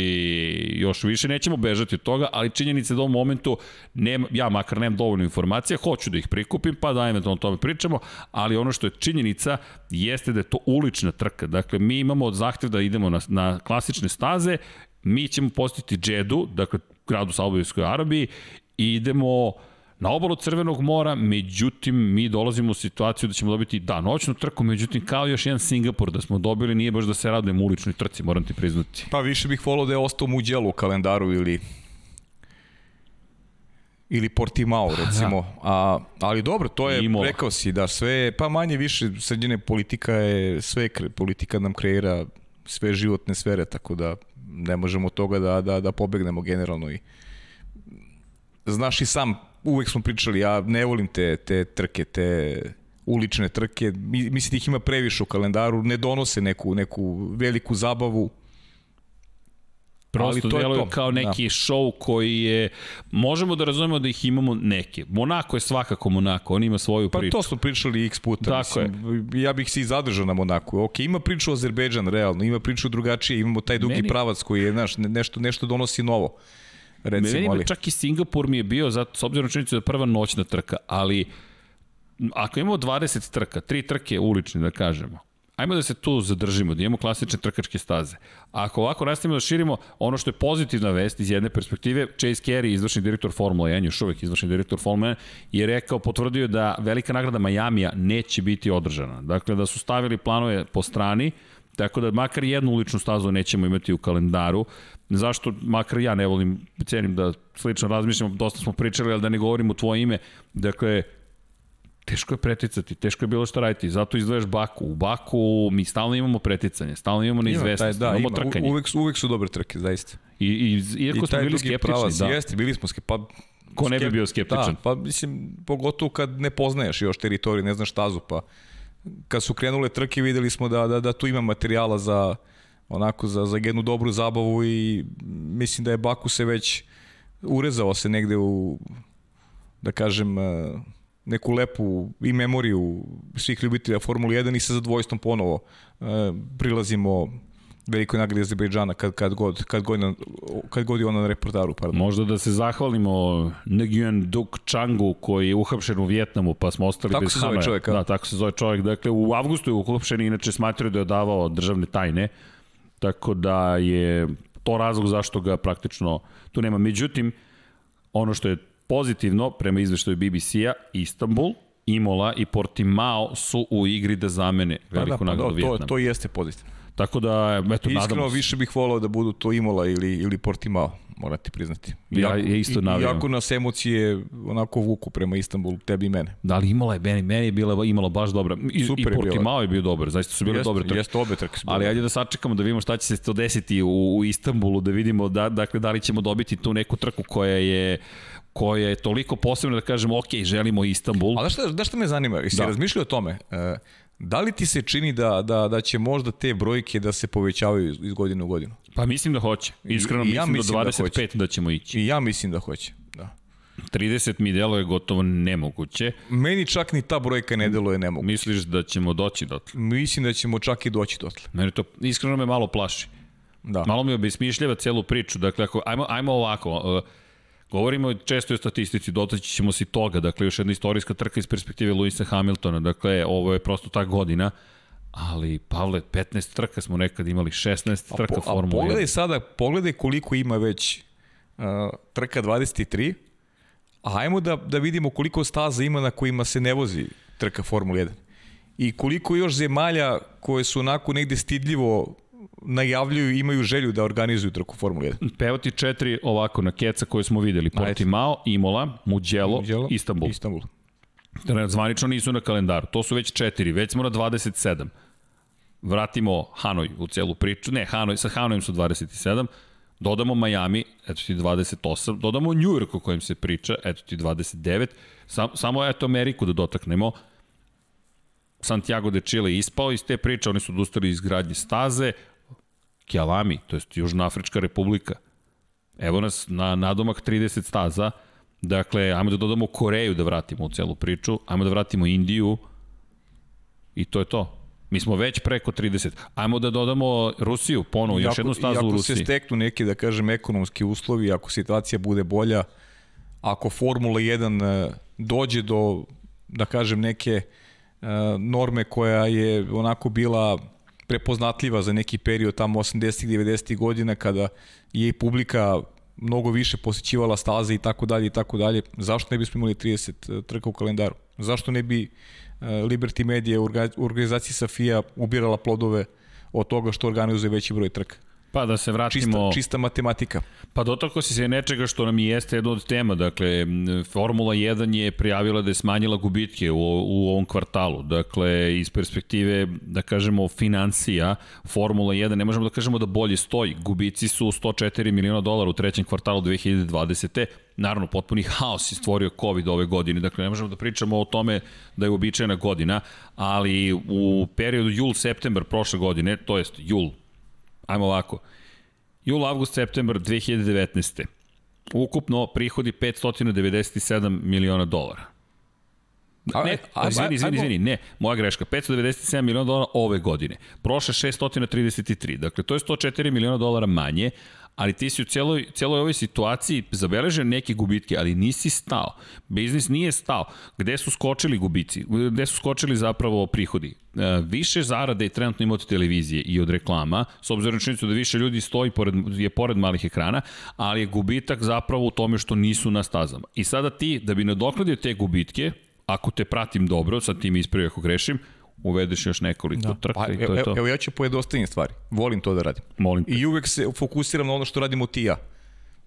Speaker 1: još više, nećemo bežati od toga, ali činjenica da u ovom momentu, nema, ja makar nemam dovoljno informacija, hoću da ih prikupim, pa da eventualno o tome pričamo, ali ono što je činjenica jeste da je to ulična trka. Dakle, mi imamo zahtev da idemo na, na klasične staze, mi ćemo postiti Džedu, dakle, gradu Saudijskoj Arabiji, i idemo na obalu Crvenog mora, međutim, mi dolazimo u situaciju da ćemo dobiti, da, noćnu trku, međutim, kao još jedan Singapur da smo dobili, nije baš da se radujem u uličnoj trci, moram ti priznati.
Speaker 2: Pa više bih volao da je ostao Muđelo u kalendaru ili ili Portimao recimo. Da. A, ali dobro, to je, Imola. rekao si da sve, pa manje više sredine politika je, sve politika nam kreira sve životne sfere, tako da ne možemo toga da, da, da pobegnemo generalno i znaš i sam, uvek smo pričali, ja ne volim te, te trke, te ulične trke, mislim da ih ima previše u kalendaru, ne donose neku, neku veliku zabavu,
Speaker 1: Prosto djeluje kao da. neki da. show koji je, možemo da razumemo da ih imamo neke. Monako je svakako Monako, on ima svoju
Speaker 2: pa
Speaker 1: priču.
Speaker 2: Pa to smo pričali x puta. Tako mislim, je. Ja bih se i zadržao na Monaku. Ok, ima priču o Azerbejdžan, realno, ima priču drugačije, imamo taj dugi Meni... pravac koji je, znaš, nešto, nešto donosi novo.
Speaker 1: Recimo, Meni ali... čak i Singapur mi je bio, zato, s obzirom na činjenicu da je prva noćna trka, ali ako imamo 20 trka, tri trke ulične da kažemo, ajmo da se tu zadržimo, da imamo klasične trkačke staze. Ako ovako nastavimo da širimo, ono što je pozitivna vest iz jedne perspektive, Chase Carey, izvršni direktor Formula 1, još uvek izvršni direktor Formula 1, je rekao, potvrdio da velika nagrada Majamija neće biti održana. Dakle, da su stavili planove po strani, Tako da makar jednu uličnu stazu nećemo imati u kalendaru. Zašto makar ja ne volim, cenim da slično razmišljamo, dosta smo pričali, ali da ne govorim u tvoje ime. Dakle, teško je preticati, teško je bilo što raditi, zato izdvajaš Baku. U Baku mi stalno imamo preticanje, stalno imamo neizvestnost, da, imamo ima. trkanje.
Speaker 2: Uvek, uvek su dobre trke, zaista.
Speaker 1: I, i, iako I smo bili skeptični, pravac,
Speaker 2: da. Jeste, bili smo skeptični, pa
Speaker 1: Ko ne bi bio skeptičan?
Speaker 2: Da, pa mislim, pogotovo kad ne poznaješ još teritoriju, ne znaš stazu, pa kad su krenule trke videli smo da, da, da tu ima materijala za onako za, za jednu dobru zabavu i mislim da je Baku se već urezao se negde u da kažem neku lepu i memoriju svih ljubitelja Formule 1 i sa zadovoljstvom ponovo uh, prilazimo velikoj nagradi Azerbejdžana kad, kad, god, kad, god, kad god je ona na reportaru. Pardon.
Speaker 1: Možda da se zahvalimo Nguyen Duk Changu koji je uhapšen u Vjetnamu pa smo ostali
Speaker 2: tako
Speaker 1: bez
Speaker 2: Tako se zove čovjek.
Speaker 1: Da, tako se zove čovjek. Dakle, u avgustu je uhapšen i inače smatraju da je davao državne tajne. Tako da je to razlog zašto ga praktično tu nema. Međutim, ono što je Pozitivno, prema izveštaju BBC-a, Istanbul, Imola i Portimao su u igri da zamene veliku pa da, pa nagradu Vjetnama.
Speaker 2: To, to jeste pozitivno.
Speaker 1: Tako da, eto, Iskreno,
Speaker 2: nadamo se. više bih volao da budu to Imola ili, ili Portimao, morate priznati.
Speaker 1: Ja je isto navijam.
Speaker 2: Iako nas emocije onako vuku prema Istanbulu, tebi i mene.
Speaker 1: Da li Imola je, meni, meni je bila Imola baš dobra. I, Super i Portimao je, je bio dobar, zaista su bile jest, dobre trke.
Speaker 2: Jeste obe trke.
Speaker 1: Ali ajde da sačekamo da vidimo šta će se to desiti u, u Istanbulu, da vidimo da, dakle, da li ćemo dobiti tu neku trku koja je koja je toliko posebna da kažemo, ok, želimo Istanbul.
Speaker 2: Ali šta, da šta me zanima, jesi da. razmišljao o tome? E, da li ti se čini da, da, da će možda te brojke da se povećavaju iz godine u godinu?
Speaker 1: Pa mislim da hoće. Iskreno I, mislim, ja mislim do 25 da, da ćemo ići.
Speaker 2: I ja mislim da hoće. Da.
Speaker 1: 30 mi deluje gotovo nemoguće.
Speaker 2: Meni čak ni ta brojka ne deluje nemoguće.
Speaker 1: Misliš da ćemo doći dotle?
Speaker 2: Mislim da ćemo čak i doći dotle.
Speaker 1: Meni to iskreno me malo plaši. Da. Malo mi obesmišljava celu priču. Dakle, ako, ajmo, ajmo ovako. Uh, Govorimo često o statistici, dotaći ćemo se toga, dakle još jedna istorijska trka iz perspektive Luisa Hamiltona, dakle ovo je prosto ta godina, Ali, Pavle, 15 trka smo nekad imali, 16 trka
Speaker 2: a, po,
Speaker 1: Formula 1.
Speaker 2: A pogledaj sada, pogledaj koliko ima već uh, trka 23, a ajmo da, da vidimo koliko staza ima na kojima se ne vozi trka Formula 1. I koliko još zemalja koje su onako negde stidljivo najavljuju i imaju želju da organizuju trku Formula 1.
Speaker 1: Pevo ti četiri ovako na keca koje smo videli. Portimao, Imola, Mugello, Mugello Istanbul.
Speaker 2: Istanbul.
Speaker 1: Zvanično nisu na kalendaru. To su već četiri. Već smo na 27. Vratimo Hanoj u celu priču. Ne, Hanoj, sa Hanojem su 27. Dodamo Miami, eto ti 28. Dodamo New York o kojem se priča, eto ti 29. Sam, samo eto Ameriku da dotaknemo. Santiago de Chile ispao iz te priče, oni su odustali iz gradnje staze. Kjalami, to je Južnoafrička republika. Evo nas na nadomak 30 staza. Dakle, ajmo da dodamo Koreju da vratimo u celu priču, ajmo da vratimo Indiju i to je to. Mi smo već preko 30. Ajmo da dodamo Rusiju ponovo, još jednu stazu u Rusiji.
Speaker 2: Ako se steknu neki, da kažem, ekonomski uslovi, ako situacija bude bolja, ako Formula 1 e, dođe do, da kažem, neke e, norme koja je onako bila prepoznatljiva za neki period tamo 80-ih, 90-ih godina kada je i publika mnogo više posjećivala staze i tako dalje i tako dalje. Zašto ne bismo imali 30 e, trka u kalendaru? Zašto ne bi e, Liberty Media u organizaciji Safija ubirala plodove od toga što organizuje veći broj trka?
Speaker 1: Pa da se vratimo...
Speaker 2: Čista, čista matematika.
Speaker 1: Pa dotako si se nečega što nam i jeste jedno od tema. Dakle, Formula 1 je prijavila da je smanjila gubitke u, u ovom kvartalu. Dakle, iz perspektive, da kažemo, financija, Formula 1, ne možemo da kažemo da bolje stoji. Gubici su 104 miliona dolara u trećem kvartalu 2020. Naravno, potpuni haos je stvorio COVID ove godine. Dakle, ne možemo da pričamo o tome da je uobičajena godina, ali u periodu jul-septembar prošle godine, to jest jul ajmo ovako, jul, avgust, septembar 2019. Ukupno prihodi 597 miliona dolara. Ne, a, izvini, izvini, izvini, ne, moja greška, 597 miliona dolara ove godine. Prošle 633, dakle to je 104 miliona dolara manje, ali ti si u celoj, celoj ovoj situaciji zabeležen neke gubitke, ali nisi stao. Biznis nije stao. Gde su skočili gubici? Gde su skočili zapravo prihodi? E, više zarade trenutno imao od televizije i od reklama, s obzirom na činjenicu da više ljudi stoji pored, je pored malih ekrana, ali je gubitak zapravo u tome što nisu na stazama. I sada ti, da bi nadoknadio te gubitke, ako te pratim dobro, sad ti mi ispravi ako grešim, uvedeš još nekoliko da. trka pa, i to je to.
Speaker 2: Evo ja ću pojedostaviti stvari. Volim to da radim.
Speaker 1: Molim te.
Speaker 2: I uvek se fokusiram na ono što radimo ti ja.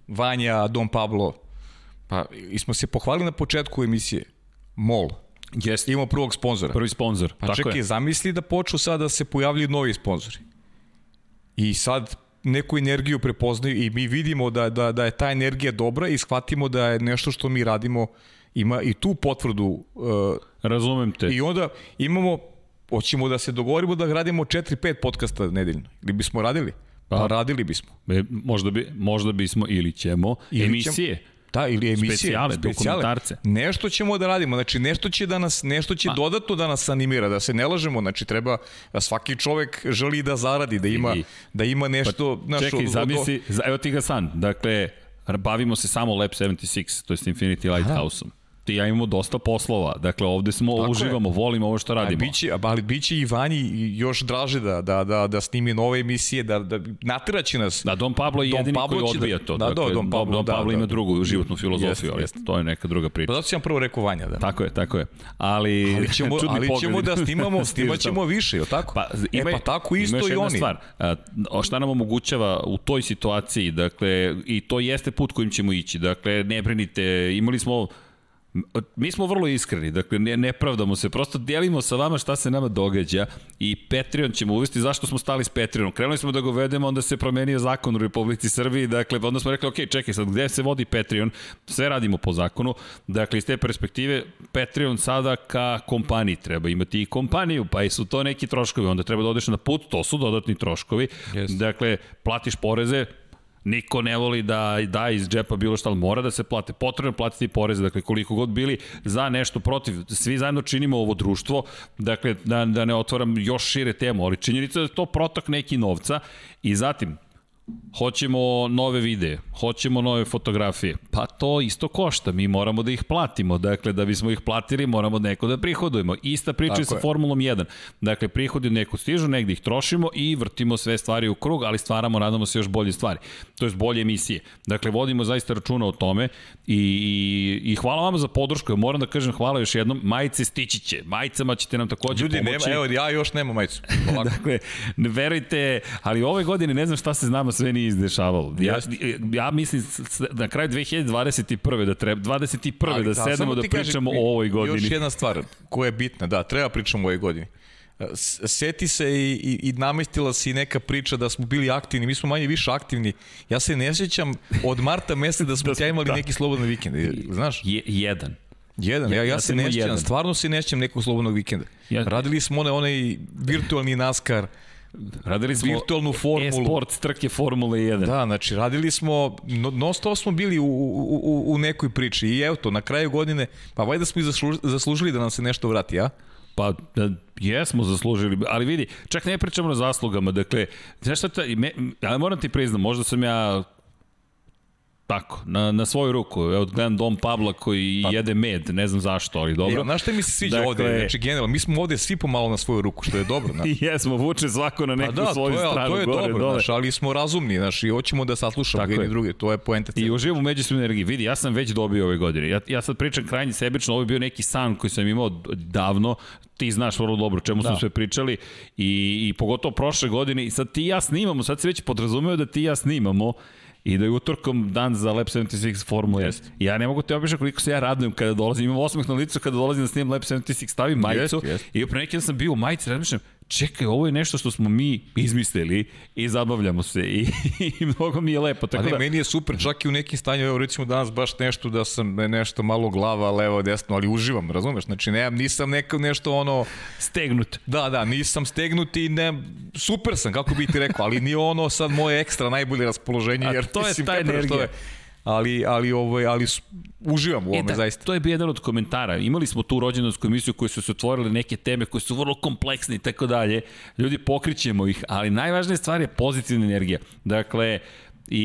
Speaker 2: Vanja, Don Pablo. Pa, i smo se pohvalili na početku emisije. MOL.
Speaker 1: Jeste.
Speaker 2: Imamo prvog sponzora.
Speaker 1: Prvi sponzor.
Speaker 2: Pa
Speaker 1: Tako
Speaker 2: čekaj,
Speaker 1: je.
Speaker 2: zamisli da počnu sad da se pojavljaju novi sponzori. I sad neku energiju prepoznaju i mi vidimo da, da, da je ta energija dobra i shvatimo da je nešto što mi radimo ima i tu potvrdu. Uh,
Speaker 1: Razumem te.
Speaker 2: I onda imamo hoćemo da se dogovorimo da radimo 4-5 podcasta nedeljno. Ili bismo radili? Pa, pa radili bismo.
Speaker 1: E, možda, bi, možda bismo ili ćemo ili emisije. Ćemo,
Speaker 2: Da, ili emisije,
Speaker 1: specijale, specijale, dokumentarce.
Speaker 2: Nešto ćemo da radimo, znači nešto će da nas nešto će pa. dodatno da nas animira, da se ne lažemo, znači treba da svaki čovek želi da zaradi, da ima I, da ima nešto,
Speaker 1: pa, naš, čekaj, zamisli, evo ti ga san. Dakle, bavimo se samo Lab 76, to je Infinity Lighthouse-om ti ja imamo dosta poslova. Dakle, ovde smo, Tako uživamo, je. volimo ovo što radimo.
Speaker 2: A biće, ali biće i Vanji još draže da, da, da, da snimi nove emisije, da, da natiraće nas.
Speaker 1: Da, Don Pablo je Don jedini Pablo koji odbija da, to.
Speaker 2: Da, dakle,
Speaker 1: da,
Speaker 2: Don Pablo,
Speaker 1: Don Pablo
Speaker 2: da,
Speaker 1: ima
Speaker 2: da,
Speaker 1: drugu životnu filozofiju, jest, ali jest. to je neka druga priča.
Speaker 2: Pa zato sam prvo rekao Vanja, da.
Speaker 1: Tako je, tako je. Ali,
Speaker 2: ali ćemo, ali ćemo da snimamo, snimat ćemo više, je tako? Pa, ima, e, pa tako isto i oni. Stvar,
Speaker 1: a, šta nam omogućava u toj situaciji, dakle, i to jeste put kojim ćemo ići. Dakle, ne brinite, imali smo Mi smo vrlo iskreni, dakle ne, ne pravdamo se, prosto delimo sa vama šta se nama događa i Patreon ćemo uvesti zašto smo stali s Patreonom. Krenuli smo da ga uvedemo, onda se promenio zakon u Republici Srbiji, dakle onda smo rekli, ok, čekaj sad, gde se vodi Patreon? Sve radimo po zakonu, dakle iz te perspektive Patreon sada ka kompaniji treba imati i kompaniju, pa i su to neki troškovi, onda treba da odeš na put, to su dodatni troškovi, yes. dakle platiš poreze, Niko ne voli da da iz džepa bilo šta, ali mora da se plate. Potrebno platiti poreze, dakle koliko god bili za nešto protiv. Svi zajedno činimo ovo društvo, dakle da, da ne otvaram još šire temu, ali činjenica da je to protok neki novca i zatim hoćemo nove videe, hoćemo nove fotografije. Pa to isto košta, mi moramo da ih platimo. Dakle, da bismo ih platili, moramo neko da prihodujemo. Ista priča je sa Formulom 1. Dakle, prihodi neko stižu, negde ih trošimo i vrtimo sve stvari u krug, ali stvaramo, nadamo se, još bolje stvari. To je bolje emisije. Dakle, vodimo zaista računa o tome i, i, i hvala vam za podršku. Ja moram da kažem hvala još jednom. Majice stići će. Majicama ćete nam takođe
Speaker 2: Ljudi,
Speaker 1: pomoći.
Speaker 2: nema, evo, ja još nemam majicu.
Speaker 1: dakle, ne verujte, ali ove godine ne znam šta se znamo sve nije izdešavalo. Ja, ja mislim na kraju 2021. da treba, 21. Ali, da, da sedemo da pričamo kažem, o ovoj godini.
Speaker 2: Još jedna stvar koja je bitna, da, treba pričamo o ovoj godini. Seti se i, i, i namestila si neka priča da smo bili aktivni, mi smo manje više aktivni. Ja se ne sjećam od marta meseca da smo da, imali da. neki slobodan vikend, znaš?
Speaker 1: Je, jedan.
Speaker 2: Jedan, ja, ja, ja se ne sjećam, stvarno se ne sjećam nekog slobodnog vikenda. Ja. Radili smo onaj, onaj virtualni NASCAR,
Speaker 1: Radili smo
Speaker 2: virtualnu formulu.
Speaker 1: E-sport trke Formule 1.
Speaker 2: Da, znači radili smo, no, stop smo bili u, u, u nekoj priči i evo to, na kraju godine, pa vajda smo i zaslužili da nam se nešto vrati, a?
Speaker 1: Pa, da, jesmo zaslužili, ali vidi, čak ne pričamo na zaslugama, dakle, znaš šta, ta, me, ja moram ti priznam, možda sam ja Tako, na, na svoju ruku. Evo, gledam Dom Pabla koji pa, jede med, ne znam zašto, ali dobro.
Speaker 2: Znaš šta mi se sviđa dakle, ovde? Znači, generalno, mi smo ovde svi pomalo na svoju ruku, što je dobro.
Speaker 1: Znaš. Jesmo, vuče svako na neku pa da, svoju
Speaker 2: to je,
Speaker 1: stranu.
Speaker 2: To je
Speaker 1: gore,
Speaker 2: dobro,
Speaker 1: dole.
Speaker 2: znaš, ali smo razumni, znaš, i hoćemo da saslušamo jedni druge, to je poenta.
Speaker 1: I uživamo u međusobnoj energiji. Vidi, ja sam već dobio ove godine. Ja, ja sad pričam krajnje sebično, ovo je bio neki san koji sam imao davno, ti znaš vrlo dobro čemu da. smo sve pričali i, i pogotovo prošle godine i sad ti i ja snimamo, sad se već podrazumeo da ti i ja snimamo i da je utorkom dan za Lab 76 Formula 1. Ja ne mogu te opišati koliko se ja radujem kada dolazim, imam osmeh na licu kada dolazim da snimam Lab 76, stavim majicu yes, yes. i pre neki sam bio u majici, razmišljam, čekaj, ovo je nešto što smo mi izmislili i zabavljamo se i, i mnogo mi je lepo.
Speaker 2: Tako Ali da... meni je super, čak i u nekim stanju, evo recimo danas baš nešto da sam nešto malo glava, levo, desno, ali uživam, razumeš? Znači, ne, nisam neko, nešto ono...
Speaker 1: Stegnut.
Speaker 2: Da, da, nisam stegnut i ne, super sam, kako bi ti rekao, ali nije ono sad moje ekstra najbolje raspoloženje, jer
Speaker 1: A to je mislim, ta energija. Je,
Speaker 2: ali, ali, ovaj, ali uživam u e, ovome, da, zaista.
Speaker 1: To je bio jedan od komentara. Imali smo tu rođendansku emisiju koje su se otvorile neke teme koje su vrlo kompleksne i tako dalje. Ljudi pokrićemo ih, ali najvažnija stvar je pozitivna energija. Dakle, I,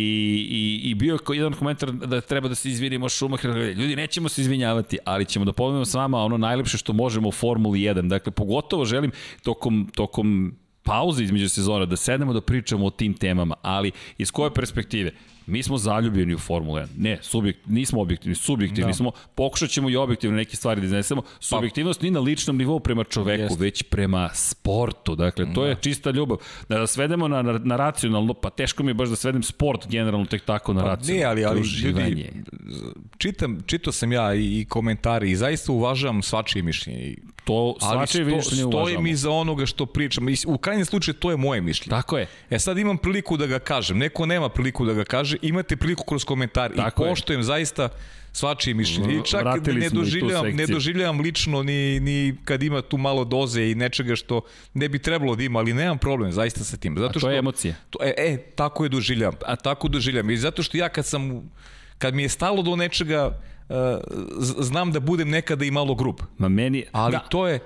Speaker 1: i, i bio je jedan komentar da treba da se izvinimo Schumacher. Ljudi, nećemo se izvinjavati, ali ćemo da povedemo s vama ono najlepše što možemo u Formuli 1. Dakle, pogotovo želim tokom, tokom pauze između sezona da sednemo da pričamo o tim temama, ali iz koje perspektive? Mi smo zaljubljeni u Formula 1. Ne, subjekt, nismo objektivni, subjektivni da. smo. Pokušat ćemo i objektivno neke stvari da iznesemo. Pa- Subjektivnost pa, ni na ličnom nivou prema čoveku, jest. već prema sportu. Dakle, to da. je čista ljubav. Da, da svedemo na, na, na racionalno, pa teško mi je baš da svedem sport generalno tek tako na pa, racionalno.
Speaker 2: Ne, ali, ali ljudi, čitam, čitao sam ja i, i komentari i zaista uvažavam svačije mišljenje.
Speaker 1: To svačije mišljenje uvažamo.
Speaker 2: Ali stojim iza onoga što pričam. U krajnjem slučaju to je moje mišljenje.
Speaker 1: Tako je.
Speaker 2: E sad imam priliku da ga kažem. Neko nema priliku da ga kaže imate priliku kroz komentar Tako i je. zaista svačije mišljenje. I čak Vratili ne doživljavam, ne doživljavam lično ni, ni kad ima tu malo doze i nečega što ne bi trebalo da ima, ali nemam problem zaista sa tim. Zato
Speaker 1: što, A to je emocija.
Speaker 2: To, e, e, tako je doživljavam. A tako doživljavam. I zato što ja kad sam, kad mi je stalo do nečega, znam da budem nekada i malo grub.
Speaker 1: Ma meni,
Speaker 2: ali da. to je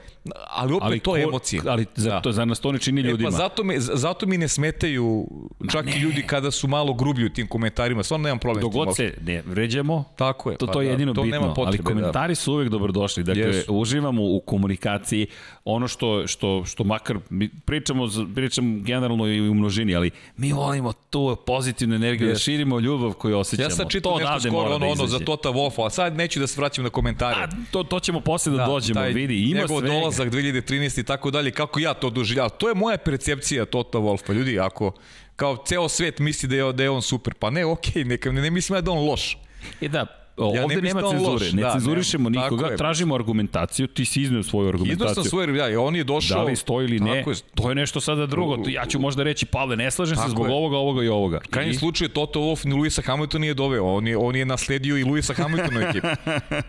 Speaker 2: ali opet ali to je emocija.
Speaker 1: Ali za, da. to za nas to ne čini ljudima.
Speaker 2: E, pa zato, me, zato mi ne smetaju čak ne. i ljudi kada su malo grublji u tim komentarima. Stvarno nemam problem
Speaker 1: Dogod se ne vređamo,
Speaker 2: Tako je,
Speaker 1: to, pa, to je da, jedino to bitno. Nema potrebe, ali komentari da. su uvek dobrodošli. Dakle, yes. uživamo u komunikaciji. Ono što, što, što makar pričamo, pričam generalno i u množini, ali mi volimo tu pozitivnu energiju, yes. da širimo ljubav koju osjećamo.
Speaker 2: Ja sad čitam nešto skoro ono, da ono za Tota Wolfa, a sad neću da se vraćam na komentare. A,
Speaker 1: to, to ćemo posle da, da dođemo, vidi, ima sve
Speaker 2: dolazak 2013 i tako dalje, kako ja to doživljavam. To je moja percepcija Tota Wolfa. Ljudi, ako kao ceo svet misli da je, da je on super, pa ne, okej, okay, ne, ne mislim da je on loš.
Speaker 1: E da, Ja ovde nema cenzure, loš, ne da, cenzurišemo ne, nikoga, tražimo argumentaciju, ti si izneo svoju argumentaciju. Izneo
Speaker 2: sam svoju, ja, on je došao...
Speaker 1: Da li stoji ili ne, je, to je nešto sada drugo. Ja ću možda reći, Pavle, ne slažem se zbog je. ovoga, ovoga i ovoga.
Speaker 2: Krajnji I... slučaj Toto Wolff ni Luisa Hamiltona nije doveo, on je, on je nasledio i Luisa Hamiltona u ekipu.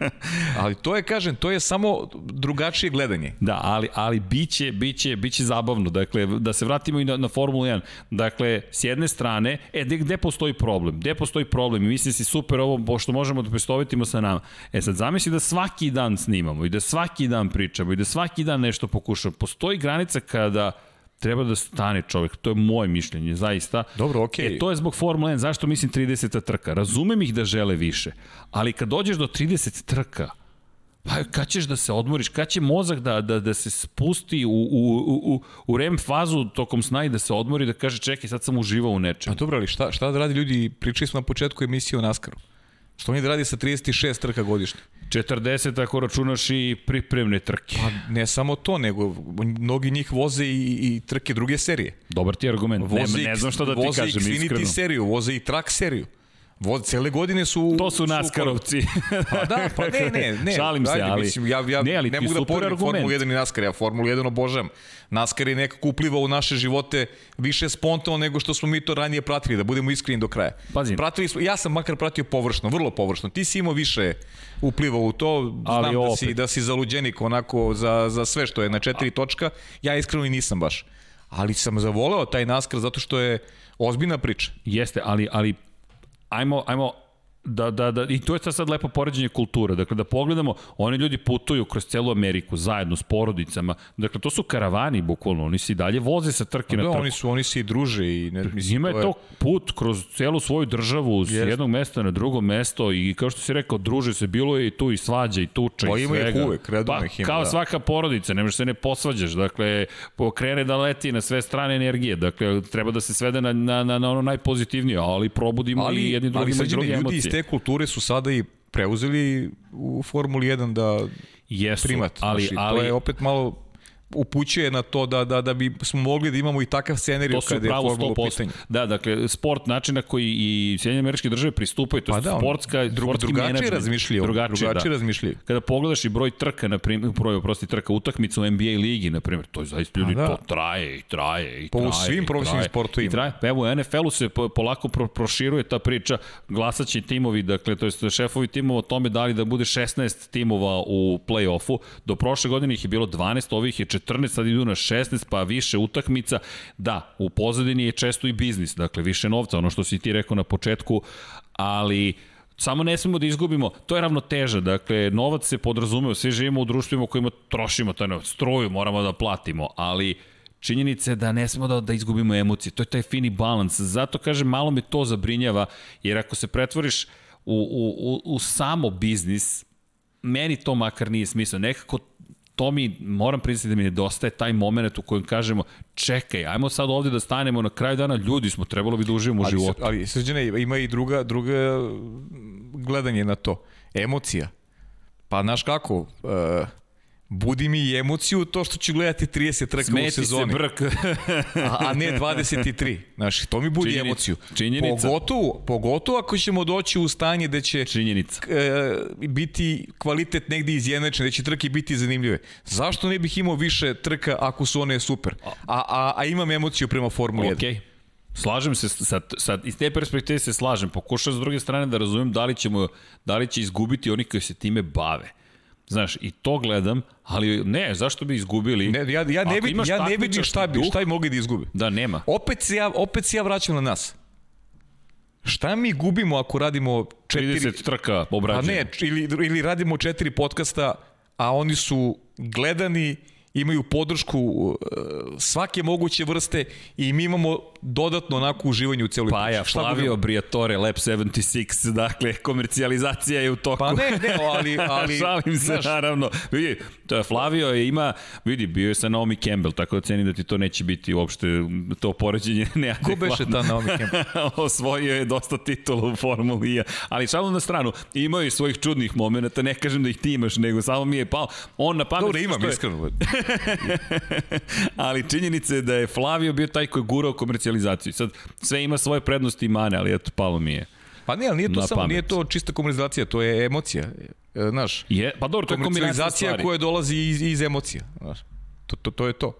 Speaker 2: ali to je, kažem, to je samo drugačije gledanje.
Speaker 1: Da, ali, ali biće, biće, biće zabavno. Dakle, da se vratimo i na, na Formulu 1. Dakle, s jedne strane, e, gde, gde postoji problem? Gde postoji problem? I mislim si super ovo, pošto možemo da predstavitimo sa nama. E sad, zamisli da svaki dan snimamo i da svaki dan pričamo i da svaki dan nešto pokušamo. Postoji granica kada treba da stane čovek, to je moje mišljenje, zaista.
Speaker 2: Dobro, okej.
Speaker 1: E, to je zbog Formula 1, zašto mislim 30 trka? Razumem ih da žele više, ali kad dođeš do 30 trka, Pa kad ćeš da se odmoriš, kad će mozak da, da, da se spusti u, u, u, u REM fazu tokom sna i da se odmori da kaže čekaj sad sam uživao u nečem.
Speaker 2: Pa dobro, ali šta, šta da radi ljudi, pričali smo na početku emisije o Naskaru. Što oni da radi sa 36 trka godišnje?
Speaker 1: 40 ako računaš i pripremne trke.
Speaker 2: Pa ne samo to, nego mnogi njih voze i, i trke druge serije.
Speaker 1: Dobar ti argument,
Speaker 2: Voze
Speaker 1: ne, ne znam šta da ti
Speaker 2: voze
Speaker 1: kažem
Speaker 2: Xfinity
Speaker 1: iskreno.
Speaker 2: seriju, voze i track seriju. Voze, cele godine su...
Speaker 1: To su naskarovci.
Speaker 2: Pa da, pa ne, ne, ne.
Speaker 1: Šalim se, ali,
Speaker 2: Mislim, ja, ja
Speaker 1: ne, ali
Speaker 2: ne mogu da poredim. Formulu 1 i NASCAR, ja Formulu 1 obožavam. NASCAR je nekako uplivao u naše živote više spontano nego što smo mi to ranije pratili, da budemo iskreni do kraja.
Speaker 1: Pazi.
Speaker 2: Pratili smo, ja sam makar pratio površno, vrlo površno. Ti si imao više upliva u to,
Speaker 1: Ali
Speaker 2: znam da
Speaker 1: opet.
Speaker 2: si, da si zaluđenik onako za, za sve što je na četiri točka, ja iskreno i nisam baš. Ali sam zavoleo taj NASCAR zato što je ozbiljna priča.
Speaker 1: Jeste, ali, ali ajmo, ajmo da, da, da, i to je sad lepo poređenje kulture. Dakle, da pogledamo, oni ljudi putuju kroz celu Ameriku zajedno s porodicama. Dakle, to su karavani, bukvalno. Oni se i dalje voze sa trke na
Speaker 2: Da,
Speaker 1: trku.
Speaker 2: oni su oni se i druže i ne mislim
Speaker 1: Njima je to put kroz celu svoju državu, s
Speaker 2: Jeste.
Speaker 1: jednog mesta na drugo mesto i kao što si rekao, druže se, bilo je i tu i svađa i tuča
Speaker 2: Pa
Speaker 1: i
Speaker 2: ima ih
Speaker 1: svega.
Speaker 2: uvek, redovno
Speaker 1: pa,
Speaker 2: ih ima,
Speaker 1: Kao
Speaker 2: da.
Speaker 1: svaka porodica, ne možeš se ne posvađaš, dakle, pokrene da leti na sve strane energije, dakle, treba da se svede na, na, na, na ono najpozitivnije, ali probudimo
Speaker 2: ali,
Speaker 1: i jedni
Speaker 2: ali
Speaker 1: drugima i
Speaker 2: srđane,
Speaker 1: druge
Speaker 2: ljudi iz
Speaker 1: emocije.
Speaker 2: Te kulture su sada i preuzeli u Formuli 1 da
Speaker 1: Jesu,
Speaker 2: primat.
Speaker 1: ali,
Speaker 2: Znaš, i
Speaker 1: ali,
Speaker 2: to je opet malo upućuje na to da, da, da bi smo mogli da imamo i takav scenariju kada je Formula u
Speaker 1: 100%.
Speaker 2: pitanju.
Speaker 1: Da, dakle, sport način na koji i Sjedinje američke države pristupaju, to
Speaker 2: Pa
Speaker 1: je
Speaker 2: da, on-
Speaker 1: sportska,
Speaker 2: Dru,
Speaker 1: sportski
Speaker 2: drugačije
Speaker 1: menadžment.
Speaker 2: razmišljaju.
Speaker 1: Drugačije,
Speaker 2: drugačije
Speaker 1: da.
Speaker 2: razmišljaju.
Speaker 1: Kada pogledaš i broj trka, na primjer, broj, oprosti, trka utakmica u NBA ligi, na primjer, to je zaista ljudi,
Speaker 2: da.
Speaker 1: to traje i traje i
Speaker 2: Pa u
Speaker 1: traje.
Speaker 2: svim
Speaker 1: i
Speaker 2: profesionalnim
Speaker 1: traje,
Speaker 2: sportovima.
Speaker 1: I traje. Pa evo, u NFL-u se po- polako pro, proširuje ta priča, glasaće timovi, dakle, to je šefovi timova o tome da li da bude 16 timova u play-offu. Do prošle godine ih je bilo 12, ovih je 14, sad idu na 16, pa više utakmica. Da, u pozadini je često i biznis, dakle, više novca, ono što si ti rekao na početku, ali Samo ne smemo da izgubimo, to je ravnoteža, dakle, novac se podrazumeo, svi živimo u društvima u kojima trošimo taj novac, struju moramo da platimo, ali činjenica je da ne smemo da, da izgubimo emocije, to je taj fini balans, zato kažem, malo me to zabrinjava, jer ako se pretvoriš u, u, u, u samo biznis, meni to makar nije smisla, nekako to mi, moram priznati da mi nedostaje taj moment u kojem kažemo, čekaj, ajmo sad ovde da stanemo na kraju dana, ljudi smo, trebalo bi da uživamo u životu.
Speaker 2: ali srđane, ima i druga, druga gledanje na to. Emocija. Pa, znaš kako, uh, budi mi i emociju to što ću gledati 30 trka u
Speaker 1: Smeti se
Speaker 2: sezoni.
Speaker 1: brk.
Speaker 2: a, a ne 23. Znaš, to mi budi
Speaker 1: Činjenica.
Speaker 2: emociju.
Speaker 1: Činjenica.
Speaker 2: Pogotovo, pogotovo ako ćemo doći u stanje da će
Speaker 1: Činjenica.
Speaker 2: e, biti kvalitet negde izjednačen, da će trke biti zanimljive. Zašto ne bih imao više trka ako su one super? A, a, a imam emociju prema Formuli 1.
Speaker 1: Ok. Slažem se, sa, sa, iz te perspektive se slažem. Pokušam s druge strane da razumem da li, ćemo, da li će izgubiti oni koji se time bave. Znaš, i to gledam, ali ne, zašto bi izgubili?
Speaker 2: Ne, ja, ja, ne, vidim, ja ne vidim šta bi, šta bi mogli da izgube.
Speaker 1: Da, nema.
Speaker 2: Opet se ja, opet se ja vraćam na nas. Šta mi gubimo ako radimo četiri...
Speaker 1: 30 trka
Speaker 2: A
Speaker 1: obrađeno.
Speaker 2: ne, ili, ili radimo četiri podcasta, a oni su gledani, imaju podršku uh, svake moguće vrste i mi imamo dodatno onako uživanje u celoj
Speaker 1: Paja,
Speaker 2: priči. Šta
Speaker 1: Flavio? Briatore, Lab 76, dakle, komercijalizacija je u toku.
Speaker 2: Pa ne, ne, ali... ali
Speaker 1: Šalim se,
Speaker 2: znaš,
Speaker 1: naravno. Vidi, to je Flavio je ima, vidi, bio je sa Naomi Campbell, tako da cenim da ti to neće biti uopšte to poređenje
Speaker 2: Ko
Speaker 1: neadekvatno.
Speaker 2: beše ta Naomi Campbell?
Speaker 1: osvojio je dosta titula u Formuli. Ali šalu na stranu, imao je svojih čudnih momenta, ne kažem da ih ti imaš, nego samo mi je pao. On na pamet...
Speaker 2: Dobro,
Speaker 1: što
Speaker 2: imam,
Speaker 1: je-
Speaker 2: iskreno.
Speaker 1: ali činjenica je da je Flavio bio taj koji je gurao komercijalizaciju. Sad, sve ima svoje prednosti i mane, ali eto, palo mi je.
Speaker 2: Pa ne, ali nije to samo,
Speaker 1: pamet.
Speaker 2: nije to čista komercijalizacija, to je emocija. E, Znaš,
Speaker 1: Je, pa dobro, to je
Speaker 2: komercijalizacija koja dolazi iz, iz emocija. Znaš, to, to, to je to.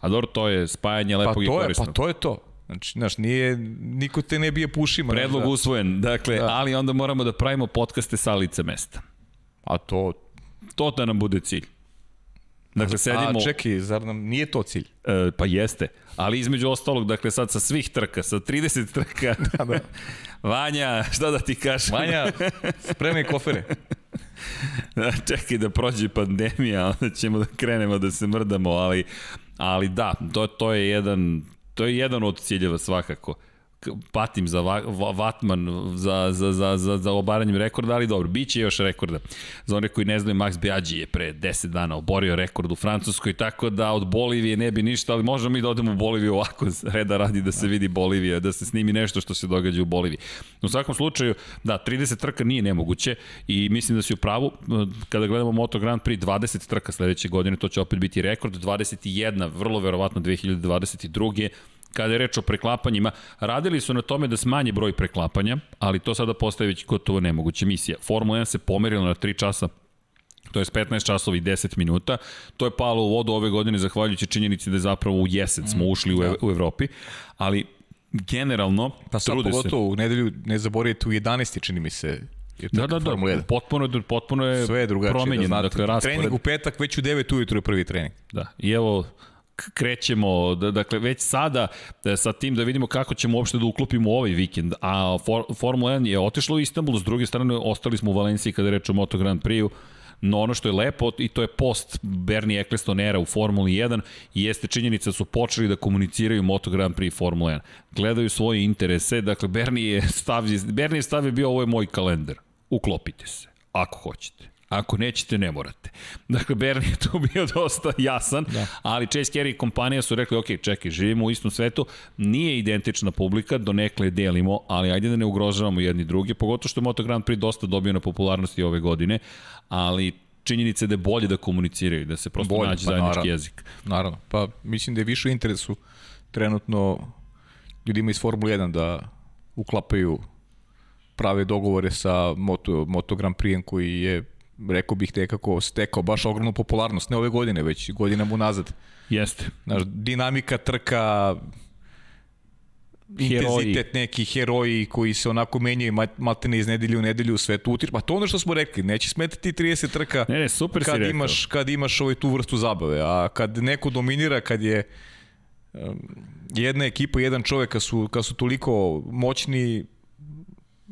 Speaker 1: A dobro, to je spajanje
Speaker 2: Pa
Speaker 1: lepog i
Speaker 2: to je,
Speaker 1: korisnog.
Speaker 2: pa to je to. Znači, znaš, nije, niko te ne bije pušima.
Speaker 1: Predlog
Speaker 2: da.
Speaker 1: usvojen, dakle,
Speaker 2: Da.
Speaker 1: ali onda moramo da pravimo podcaste sa lice mesta.
Speaker 2: A to...
Speaker 1: To da nam bude cilj. Dakle, sedimo...
Speaker 2: A čekaj, zar nam nije to cilj?
Speaker 1: E, pa jeste, ali između ostalog, dakle sad sa svih trka, sa 30 trka,
Speaker 2: Da, da.
Speaker 1: Vanja, šta da ti kažem?
Speaker 2: Vanja, spremaj kofere.
Speaker 1: Čekaj da prođe pandemija, onda ćemo da krenemo da se mrdamo, ali Ali da, to, to je jedan to je jedan od ciljeva svakako patim za Vatman za, za, za, za, za obaranjem rekorda, ali dobro, bit će još rekorda. Za one koji ne znaju, Max Biaggi je pre 10 dana oborio rekord u Francuskoj, tako da od Bolivije ne bi ništa, ali možemo mi da odemo u Boliviju ovako, reda radi da se vidi Bolivija, da se snimi nešto što se događa u Boliviji. U svakom slučaju, da, 30 trka nije nemoguće i mislim da si u pravu, kada gledamo Moto Grand Prix, 20 trka sledeće godine, to će opet biti rekord, 21, vrlo verovatno 2022 kada je reč o preklapanjima, radili su na tome da smanje broj preklapanja, ali to sada postaje već gotovo nemoguća misija. Formula 1 se pomerila na 3 časa to je 15 časova i 10 minuta. To je palo u vodu ove godine zahvaljujući činjenici da je zapravo u jesen smo ušli u, u Evropi, ali generalno
Speaker 2: pa sad pogotovo u nedelju ne zaboravite u 11. čini mi se
Speaker 1: je da, da, da, potpuno, potpuno je Sve je drugačije, promenjen. Da
Speaker 2: dakle, raspored. Trening u petak, već u 9 ujutru je prvi trening.
Speaker 1: Da, i evo, krećemo, dakle već sada e, sa tim da vidimo kako ćemo uopšte da uklopimo ovaj vikend, a For, Formula 1 je otišla u Istanbul, s druge strane ostali smo u Valenciji kada reč o Moto Grand Prix-u, no ono što je lepo i to je post Bernie Eccleston era u Formuli 1 i jeste činjenica da su počeli da komuniciraju Moto Grand Prix Formula 1. Gledaju svoje interese, dakle Bernie je stavio, Bernie je stavio bio ovo je moj kalendar. Uklopite se, ako hoćete. Ako nećete, ne morate. Dakle, Bernie je tu bio dosta jasan, da. ali Chase Carey i kompanija su rekli, ok, čekaj, živimo u istom svetu, nije identična publika, donekle delimo, ali ajde da ne ugrožavamo jedni drugi, pogotovo što je Moto Grand Prix dosta dobio na popularnosti ove godine, ali činjenica je da je bolje da komuniciraju, da se prosto bolje, nađe pa, zajednički naravno, jezik.
Speaker 2: Naravno, pa mislim da je više u interesu trenutno ljudima iz Formule 1 da uklapaju prave dogovore sa Moto, Moto Grand Prix koji je rekao bih nekako stekao baš ogromnu popularnost, ne ove godine, već godinama unazad.
Speaker 1: Jeste.
Speaker 2: Znaš, dinamika trka, heroji. intenzitet neki heroji koji se onako menjaju maltene iz nedelju u nedelju sve tu utir. Pa to ono što smo rekli, neće smetati 30 trka
Speaker 1: ne, ne, super
Speaker 2: kad imaš, kad imaš ovaj tu vrstu zabave, a kad neko dominira, kad je um, jedna ekipa, jedan čovek kad su, kad su toliko moćni,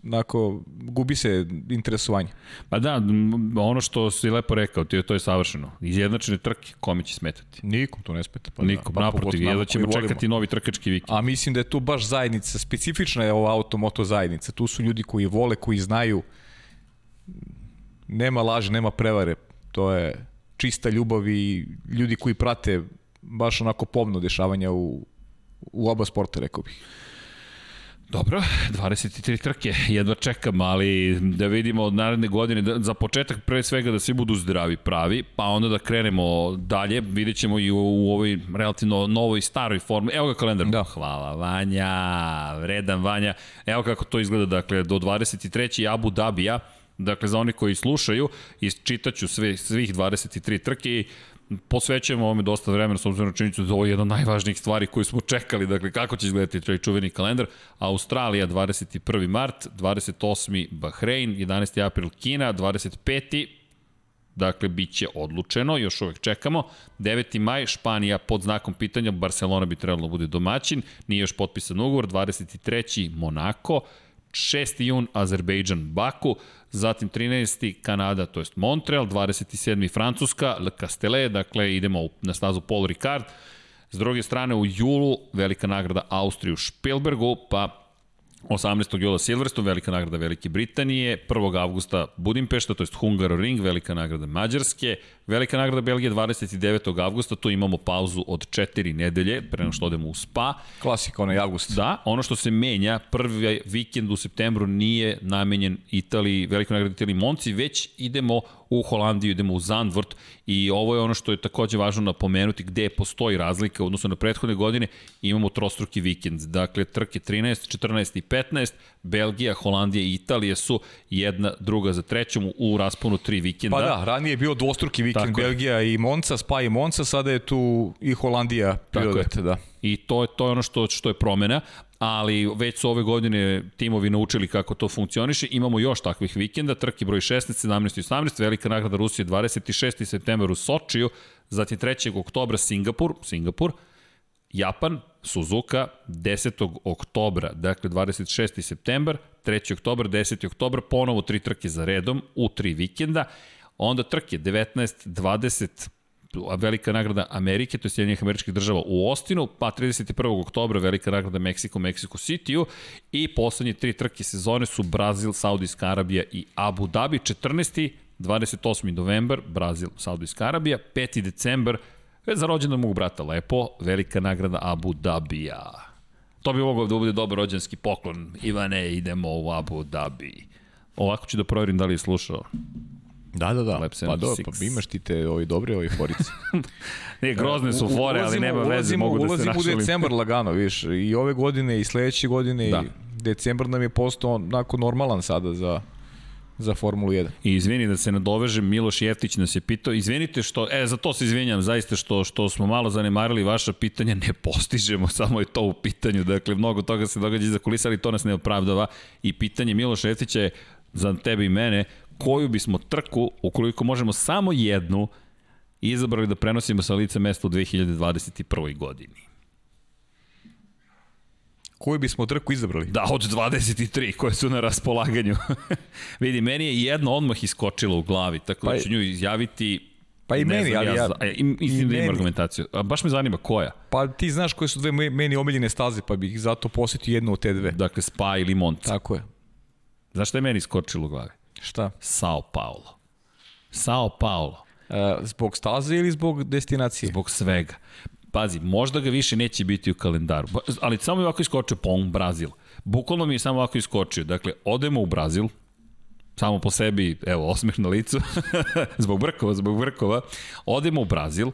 Speaker 2: onako, gubi se interesovanje.
Speaker 1: Pa da, ono što si lepo rekao, ti to je savršeno. Izjednačene trke, kome će smetati?
Speaker 2: Nikom to ne smeta.
Speaker 1: Pa Nikom, da, pa naprotiv, jedno ćemo čekati novi trkački vikend.
Speaker 2: A mislim da je tu baš zajednica, specifična je ova automoto zajednica. Tu su ljudi koji vole, koji znaju, nema laže, nema prevare. To je čista ljubav i ljudi koji prate baš onako pomno dešavanja u, u oba sporta, rekao bih.
Speaker 1: Dobro, 23 trke, jedva čekam, ali da vidimo od naredne godine, da, za početak pre svega da svi budu zdravi, pravi, pa onda da krenemo dalje, vidjet ćemo i u, u ovoj relativno novoj staroj formi. Evo ga kalendar. Da. Hvala Vanja, vredan Vanja. Evo kako to izgleda, dakle, do 23. Abu Dabija, dakle, za oni koji slušaju, isčitaću sve, svih 23 trke i posvećujemo ovome dosta vremena s obzirom na činjenicu da ovo je jedna od najvažnijih stvari koju smo čekali, dakle kako će izgledati taj čuveni kalendar. Australija 21. mart, 28. Bahrein, 11. april Kina, 25. Dakle, bit će odlučeno, još uvek čekamo. 9. maj, Španija pod znakom pitanja, Barcelona bi trebalo da bude domaćin, nije još potpisan ugovor, 23. Monako, 6. jun Azerbejdžan Baku, zatim 13. Kanada, to jest Montreal, 27. Francuska, Le Castellet, dakle idemo na stazu Paul Ricard, S druge strane, u julu velika nagrada Austriju Špilbergu, pa 18. jula Silverstone, velika nagrada Velike Britanije, 1. avgusta Budimpešta, to je Hungaroring, velika nagrada Mađarske, velika nagrada Belgije 29. avgusta, tu imamo pauzu od 4 nedelje, pre nego što odemo u Spa.
Speaker 2: Klasika, onaj avgust.
Speaker 1: Da, ono što se menja, prvi vikend u septembru nije namenjen Italiji, velikoj nagradi Italiji Monci, već idemo u Holandiju, idemo u Zandvort i ovo je ono što je takođe važno napomenuti gde postoji razlika odnosno na prethodne godine imamo trostruki vikend. Dakle, trke 13, 14 i 15, Belgija, Holandija i Italija su jedna druga za trećom u rasponu tri vikenda.
Speaker 2: Pa da, ranije je bio dvostruki vikend Tako Belgija je. i Monca, Spa i Monca, sada je tu i Holandija prirodete, da.
Speaker 1: I to je to je ono što što je promena, ali već su ove godine timovi naučili kako to funkcioniše. Imamo još takvih vikenda, trke broj 16, 17 i 18, velika nagrada Rusije 26. september u Sočiju, zatim 3. oktobra Singapur, Singapur, Japan, Suzuka 10. oktobra, dakle 26. september, 3. oktobar, 10. oktobar, ponovo tri trke za redom u tri vikenda, onda trke 19, 20, velika nagrada Amerike, to je Sjedinjenih američkih država u Ostinu, pa 31. oktobra velika nagrada Meksiko, Mexico City-u i poslednje tri trke sezone su Brazil, Saudijska Arabija i Abu Dhabi. 14. 28. novembar, Brazil, Saudijska Arabija, 5. decembar, za rođendan mog brata Lepo, velika nagrada Abu Dhabija. To bi mogao da bude dobar rođenski poklon. Ivane, idemo u Abu Dhabi. Ovako ću da proverim da li je slušao.
Speaker 2: Da, da, da.
Speaker 1: Lab
Speaker 2: pa do,
Speaker 1: 76.
Speaker 2: pa imaš ti te ovi dobre ovi forice.
Speaker 1: Ne, grozne su fore, ali nema veze,
Speaker 2: ulazimo,
Speaker 1: mogu da se
Speaker 2: ulazimo
Speaker 1: našalim.
Speaker 2: u decembar lagano, viš, i ove godine i sledeće godine
Speaker 1: Da.
Speaker 2: i decembar nam je postao onako normalan sada za, za Formulu 1.
Speaker 1: I izvini da se nadovežem, Miloš Jeftić nas je pitao, izvinite što, e, za to se izvinjam, zaista što, što smo malo zanemarili vaša pitanja, ne postižemo, samo je to u pitanju, dakle, mnogo toga se događa iza kulisa, ali to nas ne opravdava. I pitanje Miloša Jeftića je za tebe i mene, koju bismo trku, ukoliko možemo samo jednu, izabrali da prenosimo sa lice mesta u 2021. godini.
Speaker 2: Koju bismo trku izabrali?
Speaker 1: Da, od 23 koje su na raspolaganju. Vidi, meni je jedno odmah iskočilo u glavi, tako
Speaker 2: Pa
Speaker 1: da ću nju izjaviti.
Speaker 2: Pa i
Speaker 1: Ne
Speaker 2: meni,
Speaker 1: znam
Speaker 2: ali ja...
Speaker 1: za- e, im, mislim da ima
Speaker 2: meni.
Speaker 1: argumentaciju. A baš me zanima koja.
Speaker 2: Pa ti znaš koje su dve me- meni omiljene staze, pa bih zato posjetio jednu od te dve.
Speaker 1: Dakle, Spa ili Monza.
Speaker 2: Tako je.
Speaker 1: Znaš šta je meni iskočilo u glavi?
Speaker 2: Šta?
Speaker 1: Sao Paulo. Sao Paulo.
Speaker 2: E, zbog staze ili zbog destinacije?
Speaker 1: Zbog svega. Pazi, možda ga više neće biti u kalendaru. Ali samo mi ovako iskočio Pong, Brazil. Bukvalno mi je samo ovako iskočio. Dakle, odemo u Brazil, samo po sebi, evo, osmeh na licu, zbog brkova, zbog brkova. Odemo u Brazil,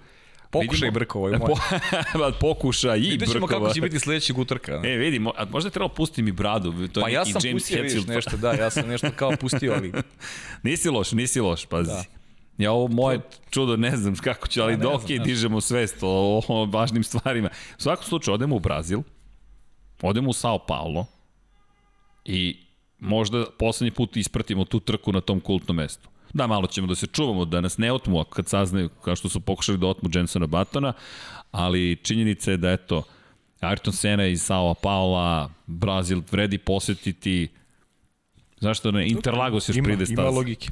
Speaker 2: Pokušaj
Speaker 1: vidimo-
Speaker 2: brkova, je moj.
Speaker 1: Po, pokušaj i
Speaker 2: Vidjet ćemo
Speaker 1: brkova.
Speaker 2: kako će biti sledećeg utrka. ne?
Speaker 1: E, vidi, mo, a možda je trebalo pustiti mi bradu. To je
Speaker 2: Pa ja sam
Speaker 1: James
Speaker 2: pustio, vidiš
Speaker 1: Hetfield.
Speaker 2: nešto, da, ja sam nešto kao pustio, ali...
Speaker 1: Nisi loš, nisi loš, pazi.
Speaker 2: Da.
Speaker 1: Ja ovo moje čudo ne znam kako ću, ali
Speaker 2: Ja ne
Speaker 1: da
Speaker 2: znam,
Speaker 1: ok,
Speaker 2: znaš.
Speaker 1: dižemo svest o, o važnim stvarima. U svakom slučaju, odemo u Brazil, odemo u Sao Paulo i možda poslednji put ispratimo tu trku na tom kultnom mestu. Da, malo ćemo da se čuvamo, da nas ne otmu kad saznaju, kao što su pokušali da otmu Jensona Batona, ali činjenica je da, eto, Ayrton Senna iz Sao Paula, Brazil vredi posetiti Zašto ne? Interlagos još
Speaker 2: Ima,
Speaker 1: pride
Speaker 2: ima
Speaker 1: staza.
Speaker 2: logike.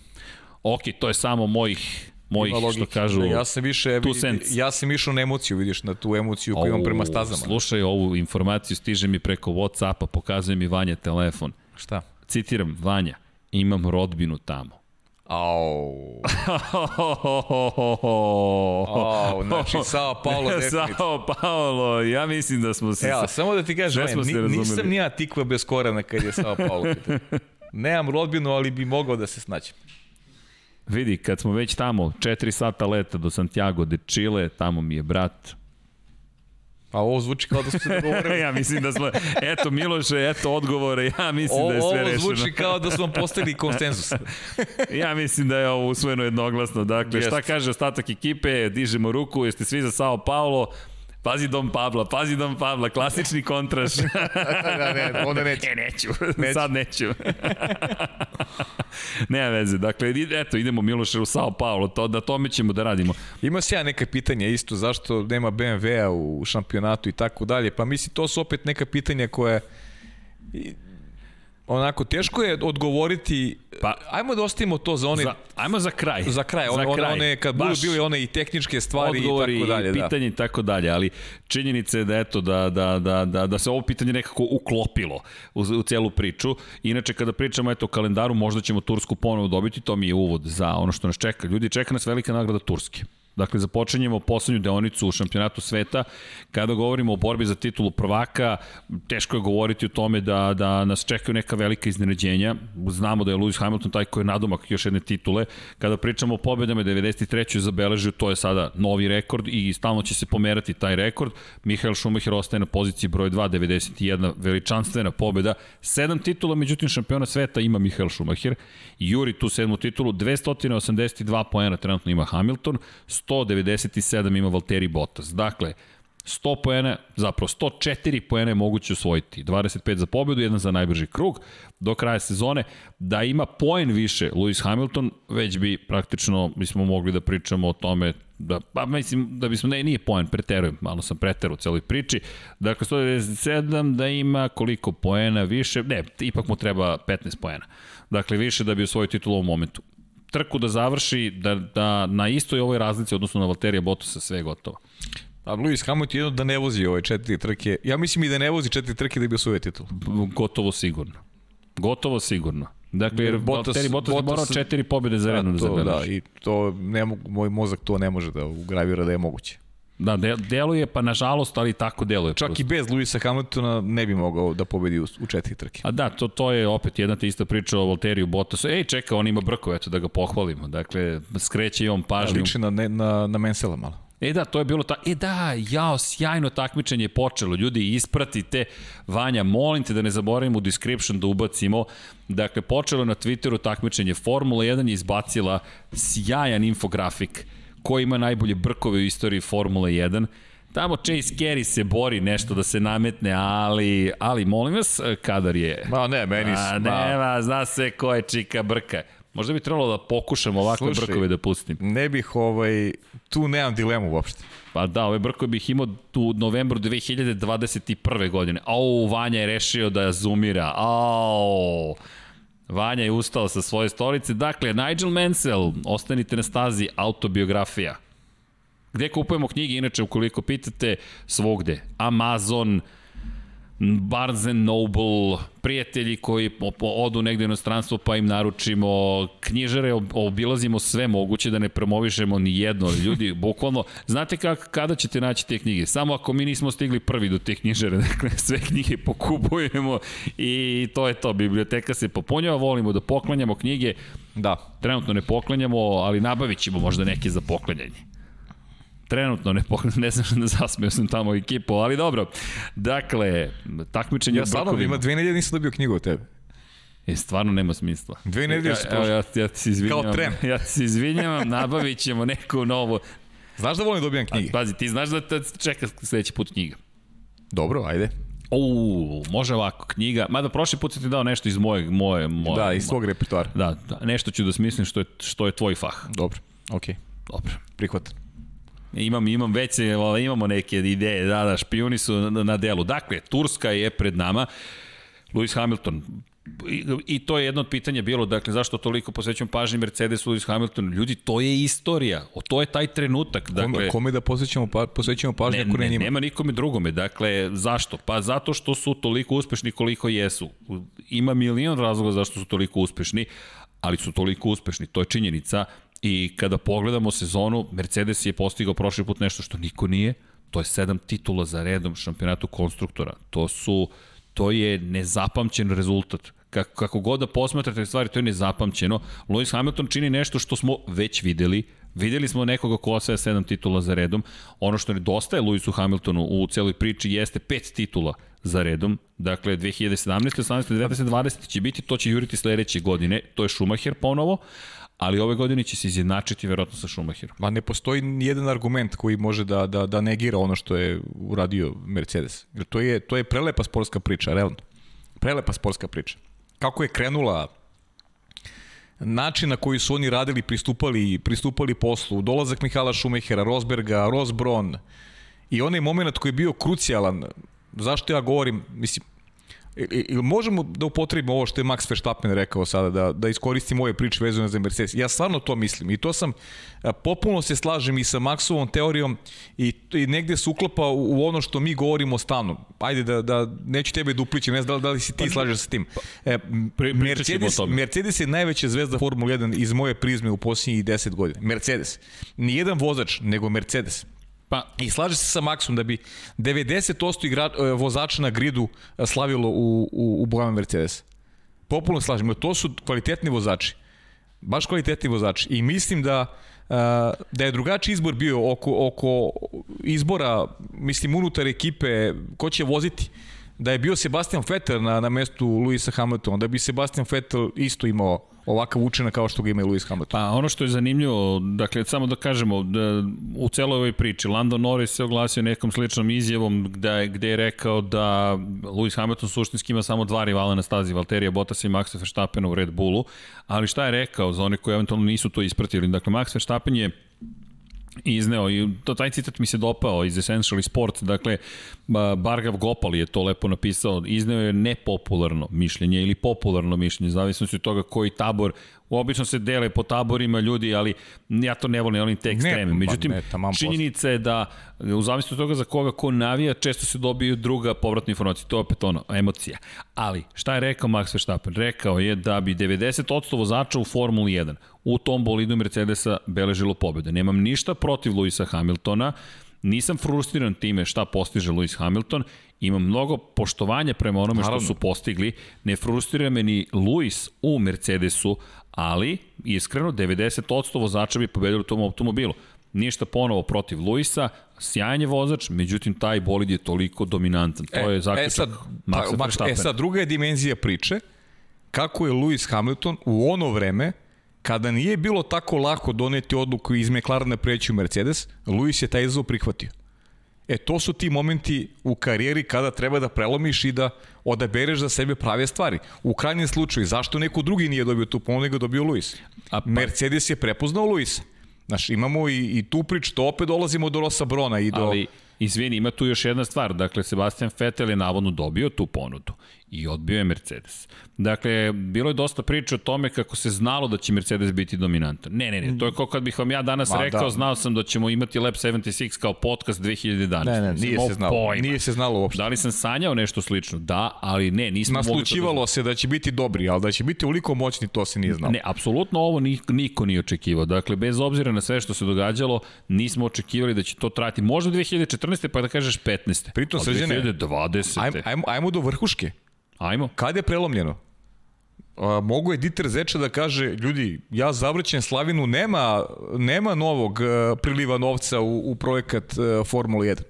Speaker 1: Ok, to je samo mojih, mojih
Speaker 2: Ima
Speaker 1: što kažu...
Speaker 2: Da, ja sam više,
Speaker 1: cents.
Speaker 2: ja sam išao na emociju, vidiš, na tu emociju koju imam prema stazama.
Speaker 1: Slušaj, ovu informaciju stiže mi preko Whatsappa, pokazuje mi Vanja telefon.
Speaker 2: Šta?
Speaker 1: Citiram, Vanja, imam rodbinu tamo.
Speaker 2: Au. Au, znači Sao Paulo definitivno.
Speaker 1: Sao Paulo, ja mislim da smo se...
Speaker 2: Evo, samo da ti kažem,
Speaker 1: se
Speaker 2: ni, nisam ni ja tikva bez korana kad je Sao Paulo. Nemam rodbinu, ali bi mogao da se snađem.
Speaker 1: Vidi, kad smo već tamo, 4 sata leta do Santiago de Chile, tamo mi je brat.
Speaker 2: A ovo zvuči kao da smo se dogovorili.
Speaker 1: ja mislim da smo... Eto, Miloše, eto odgovore, ja mislim
Speaker 2: Ovo,
Speaker 1: da je sve
Speaker 2: ovo
Speaker 1: rešeno.
Speaker 2: zvuči kao da smo postigli konsenzus.
Speaker 1: Ja mislim da je ovo usvojeno jednoglasno. Dakle,
Speaker 2: Jeste.
Speaker 1: šta kaže ostatak ekipe? Dižemo ruku, jeste svi za Sao Paulo. Pazi Dom Pabla, pazi Dom Pabla, klasični kontraš.
Speaker 2: da, ne, onda neće.
Speaker 1: e, neću,
Speaker 2: Neću.
Speaker 1: sad neću. Nema veze, dakle, eto, idemo Miloše u Sao Paulo, to, da tome ćemo da radimo.
Speaker 2: Ima se ja neka pitanja isto, zašto nema BMW-a u šampionatu i tako dalje, pa mislim to su opet neka pitanja koje i- onako teško je odgovoriti,
Speaker 1: Pa-
Speaker 2: ajmo da ostavimo to za one,
Speaker 1: Za,
Speaker 2: za,
Speaker 1: ajmo za kraj.
Speaker 2: za kraj, one, one, one kad budu bile one i tehničke stvari
Speaker 1: odgovori
Speaker 2: i tako dalje.
Speaker 1: i
Speaker 2: Da.
Speaker 1: pitanje i tako dalje, ali činjenica je da eto da da da da da se ovo pitanje nekako uklopilo u, u celu priču. Inače kada pričamo eto o kalendaru, možda ćemo Tursku ponovo dobiti, to mi je uvod za ono što nas čeka. Ljudi, čeka nas velika nagrada Turske. Dakle, započinjemo poslednju deonicu u šampionatu sveta. Kada govorimo o borbi za titulu prvaka, teško je govoriti o tome da, da nas čekaju neka velika iznenađenja. Znamo da je Lewis Hamilton taj koji je nadomak još jedne titule. Kada pričamo o pobedama 93. zabeležio, to je sada novi rekord i stalno će se pomerati taj rekord. Mihael Schumacher ostaje na poziciji broj 2, 91 veličanstvena pobeda. Sedam titula, međutim šampiona sveta ima Mihael Schumacher. Juri tu sedmu titulu, 282 poena trenutno ima Hamilton, 197 ima Valtteri Bottas. Dakle, 100 poena, zapravo 104 poena je moguće osvojiti. 25 za pobedu, jedan za najbrži krug do kraja sezone. Da ima poen više Lewis Hamilton, već bi praktično bismo mogli da pričamo o tome da, pa mislim da bismo, ne, nije poen, preterujem, malo sam preteru u celoj priči. Dakle, 197 da ima koliko poena više, ne, ipak mu treba 15 poena. Dakle, više da bi osvojio titulu u momentu trku da završi da, da na istoj ovoj razlici, odnosno na Valterija Bottasa, sve je gotovo.
Speaker 2: A Lewis Hamilton jedno da ne vozi ove četiri trke. Ja mislim i da ne vozi četiri trke da bi osvojio titul.
Speaker 1: Gotovo sigurno. Gotovo sigurno. Dakle, jer
Speaker 2: Bottas-
Speaker 1: Valtteri Bottas je
Speaker 2: Bottas-
Speaker 1: morao četiri pobjede za redom da
Speaker 2: to,
Speaker 1: zabeleži.
Speaker 2: da, i to ne mogu, moj mozak to ne može da ugravira da je moguće.
Speaker 1: Da, de, deluje, pa nažalost, ali tako deluje.
Speaker 2: Čak i bez Luisa Hamiltona ne bi mogao da pobedi u, u četiri trke.
Speaker 1: A da, to, to je opet jedna te ista priča o Valteriju Bottasu. Ej, čeka, on ima brkove, eto da ga pohvalimo. Dakle, skreće i on pažnju.
Speaker 2: Liči na, ne, na, na Mensela malo.
Speaker 1: E da, to je bilo ta... E da, jao, sjajno takmičenje je počelo. Ljudi, ispratite. Vanja, molim te da ne zaboravimo u description da ubacimo. Dakle, počelo na Twitteru takmičenje. Formula 1 je izbacila sjajan infografik ko ima najbolje brkove u istoriji Formule 1. Tamo Chase Carey se bori nešto da se nametne, ali, ali molim vas, kadar je...
Speaker 2: Ma ne, meni...
Speaker 1: A,
Speaker 2: ma,
Speaker 1: nema, zna se ko je čika brka. Možda bi trebalo da pokušam ovakve
Speaker 2: Slušaj,
Speaker 1: brkove da pustim.
Speaker 2: Ne bih, ovaj, tu nemam dilemu uopšte.
Speaker 1: Pa da, ove brkove bih imao tu novembru 2021. godine. Au, Vanja je rešio da zoomira. Au. Vanja je ustao sa svoje stolice. Dakle, Nigel Mansell, ostanite na stazi, autobiografija. Gde kupujemo knjige, inače, ukoliko pitate, svogde. Amazon, Barnes Noble, prijatelji koji odu negde u inostranstvo pa im naručimo knjižare, obilazimo sve moguće da ne promovišemo ni jedno. Ljudi, bukvalno, znate kak, kada ćete naći te knjige? Samo ako mi nismo stigli prvi do te knjižare, dakle sve knjige pokupujemo i to je to. Biblioteka se popunjava, volimo da poklanjamo knjige.
Speaker 2: Da.
Speaker 1: Trenutno ne poklanjamo, ali nabavit ćemo možda neke za poklanjanje trenutno ne, ne znam da zasmeo sam tamo ekipu, ali dobro. Dakle, takmičenje
Speaker 2: ja stvarno, ima dve nedelje nisam dobio knjigu od tebe.
Speaker 1: E, stvarno nema smisla.
Speaker 2: Dve nedelje su
Speaker 1: ja, ja, ja ti se izvinjavam.
Speaker 2: Kao tren.
Speaker 1: Ja ti se izvinjavam, nabavit ćemo neku novu.
Speaker 2: Znaš da volim da dobijam knjige?
Speaker 1: A, pazi, ti znaš da te čeka sledeći put knjiga.
Speaker 2: Dobro, ajde.
Speaker 1: O, može ovako, knjiga. Mada prošli put si ti dao nešto iz moje... moje, moje
Speaker 2: da, iz svog repertoara.
Speaker 1: Da, da, nešto ću da smislim što je, što je tvoj fah.
Speaker 2: Dobro, okej. Okay.
Speaker 1: Dobro.
Speaker 2: Prihvatam.
Speaker 1: Imam, imam već, imamo neke ideje, da, da, špioni su na, na delu. Dakle, Turska je pred nama, Lewis Hamilton, I, I to je jedno od pitanja bilo, dakle, zašto toliko posvećujemo pažnje Mercedesu Lewis Hamilton? Ljudi, to je istorija, o, to je taj trenutak. Dakle,
Speaker 2: kome, kome da posvećamo, pa, posvećamo pažnje
Speaker 1: ne,
Speaker 2: ako ne,
Speaker 1: ne
Speaker 2: njima?
Speaker 1: Nema nikome drugome. Dakle, zašto? Pa zato što su toliko uspešni koliko jesu. Ima milion razloga zašto su toliko uspešni, ali su toliko uspešni. To je činjenica. I kada pogledamo sezonu, Mercedes je postigao prošli put nešto što niko nije. To je sedam titula za redom šampionatu konstruktora. To su to je nezapamćen rezultat. Kako, kako god da posmatrate stvari, to je nezapamćeno. Lewis Hamilton čini nešto što smo već videli. Videli smo nekoga ko osvaja sedam titula za redom. Ono što nedostaje Lewisu Hamiltonu u celoj priči jeste pet titula za redom. Dakle, 2017, 18, 19, 20 će biti, to će juriti sledeće godine. To je Schumacher ponovo ali ove godine će se izjednačiti verovatno sa Schumacherom.
Speaker 2: Ma ne postoji ni jedan argument koji može da, da, da negira ono što je uradio Mercedes. Jer to je, to je prelepa sportska priča, realno. Prelepa sportska priča. Kako je krenula način na koji su oni radili, pristupali, pristupali poslu, dolazak Mihala Šumehera, Rosberga, Rosbron i onaj moment koji je bio krucijalan, zašto ja govorim, mislim, ili možemo da upotrebimo ovo što je Max Verstappen rekao sada, da, da iskoristimo ove priče vezane za Mercedes. Ja stvarno to mislim i to sam, popuno se slažem i sa Maxovom teorijom i, i negde se uklapa u, u ono što mi govorimo stalno. Ajde da, da neću tebe duplići, ne znam da li, da li si ti slažeš sa tim. E, Mercedes, Mercedes je najveća zvezda Formula 1 iz moje prizme u posljednjih 10 godina. Mercedes. Nijedan vozač, nego Mercedes. Pa, I slaže se sa Maxom da bi 90% igra, vozača na gridu slavilo u, u, u bojama Mercedes. Popularno slažem, to su kvalitetni vozači. Baš kvalitetni vozači. I mislim da da je drugačiji izbor bio oko, oko izbora, mislim, unutar ekipe, ko će voziti, da je bio Sebastian Vettel na, na mestu Luisa Hamiltona, da bi Sebastian Vettel isto imao ovakav učinak kao što ga ima i Lewis Hamilton.
Speaker 1: Pa ono što je zanimljivo, dakle samo da kažemo, da, u celoj ovoj priči, Lando Norris se oglasio nekom sličnom izjavom gde, gde je rekao da Lewis Hamilton suštinski ima samo dva rivala na stazi, Valterija Bottas i Maxa Verstappena u Red Bullu, ali šta je rekao za one koji eventualno nisu to ispratili? Dakle, Max Verstappen je izneo i to taj citat mi se dopao iz Essential Sports, dakle Bargav Gopal je to lepo napisao, izneo je nepopularno mišljenje ili popularno mišljenje, zavisno od toga koji tabor Obično se dele po taborima ljudi, ali ja to ne volim, ne volim te ekstreme. Pa Međutim, ne, činjenica je da u zavisnosti od toga za koga ko navija, često se dobiju druga povratna informacija. To je opet ono, emocija. Ali, šta je rekao Max Verstappen? Rekao je da bi 90% vozača u Formuli 1 u tom bolidu Mercedesa beležilo pobjede. Nemam ništa protiv Luisa Hamiltona, nisam frustriran time šta postiže Lewis Hamilton, imam mnogo poštovanja prema onome Naravno. što su postigli, ne frustrira me ni Lewis u Mercedesu, ali iskreno 90% vozača bi pobedili u tom automobilu. Ništa ponovo protiv Luisa, sjajan je vozač, međutim taj bolid je toliko dominantan. To e, je zaključak e sad, Maxa pa, Verstappen.
Speaker 2: E sad, druga je dimenzija priče, kako je Lewis Hamilton u ono vreme, kada nije bilo tako lako doneti odluku iz McLarena preći u Mercedes, Lewis je taj izazov prihvatio. E, to su ti momenti u karijeri kada treba da prelomiš i da odabereš za sebe prave stvari. U krajnjem slučaju, zašto neko drugi nije dobio tu pomoć, nego dobio Luis? A pa... Mercedes je prepoznao Luisa. Znaš, imamo i, i tu prič, to opet dolazimo do Rosa Brona i do...
Speaker 1: Ali, izvini, ima tu još jedna stvar. Dakle, Sebastian Vettel je navodno dobio tu ponudu i odbio je Mercedes. Dakle, bilo je dosta priče o tome kako se znalo da će Mercedes biti dominantan. Ne, ne, ne, to je kao kad bih vam ja danas Ma, rekao, da. znao sam da ćemo imati Lab 76 kao podcast 2011.
Speaker 2: Ne, ne, nije se znalo. Pojma. Nije se znalo uopšte.
Speaker 1: Da li sam sanjao nešto slično? Da, ali ne, nismo
Speaker 2: mogli Naslučivalo da se da će biti dobri, ali da će biti uliko moćni, to se nije znalo.
Speaker 1: Ne, apsolutno ovo niko, niko nije očekivao. Dakle, bez obzira na sve što se događalo, nismo očekivali da će to trati. Možda 2014. pa da kažeš 15.
Speaker 2: Pritom, sređene,
Speaker 1: 2020.
Speaker 2: Ajmo, ajmo, ajmo do vrhuške.
Speaker 1: Ajmo.
Speaker 2: Kad je prelomljeno? A, mogu je Dieter Zeča da kaže, ljudi, ja zavrćem Slavinu, nema, nema novog uh, priliva novca u, u projekat uh, Formula 1.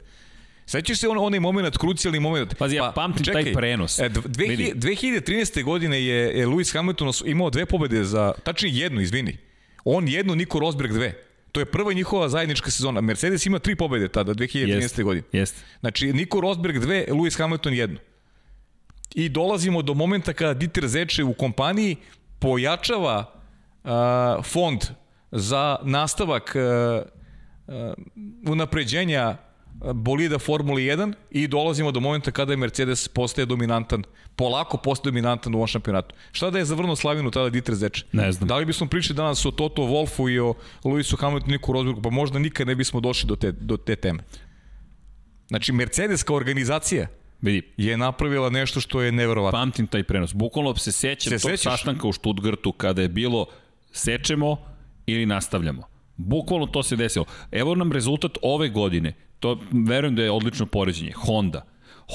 Speaker 2: Sećaš se on, onaj moment, krucijalni moment?
Speaker 1: Pazi, ja pa, pamtim čekaj, taj prenos.
Speaker 2: E, 2000, 2013. godine je, je Lewis Hamilton imao dve pobede za, tačnije jednu, izvini. On jednu, Niko Rosberg dve. To je prva njihova zajednička sezona. Mercedes ima tri pobede tada, 2013. Jest, godine.
Speaker 1: Jest.
Speaker 2: Znači, Niko Rosberg dve, Lewis Hamilton jednu. I dolazimo do momenta kada Dieter Zeče u kompaniji pojačava uh, fond za nastavak uh, uh, unapređenja bolida Formule 1 i dolazimo do momenta kada je Mercedes postaje dominantan, polako postaje dominantan u ovom šampionatu. Šta da je zavrnuo Slavinu tada Dieter Zeče?
Speaker 1: Ne znam.
Speaker 2: Da li bismo pričali danas o Toto Wolfu i o Lewisu Hamiltonu Niku Rosbergu? Pa možda nikad ne bismo došli do te, do te teme. Znači, Mercedes kao organizacija
Speaker 1: Vidi.
Speaker 2: je napravila nešto što je neverovatno.
Speaker 1: Pamtim taj prenos. Bukvalno se sećam se tog sećaš? sastanka u Stuttgartu kada je bilo sečemo ili nastavljamo. Bukvalno to se desilo. Evo nam rezultat ove godine. To verujem da je odlično poređenje. Honda.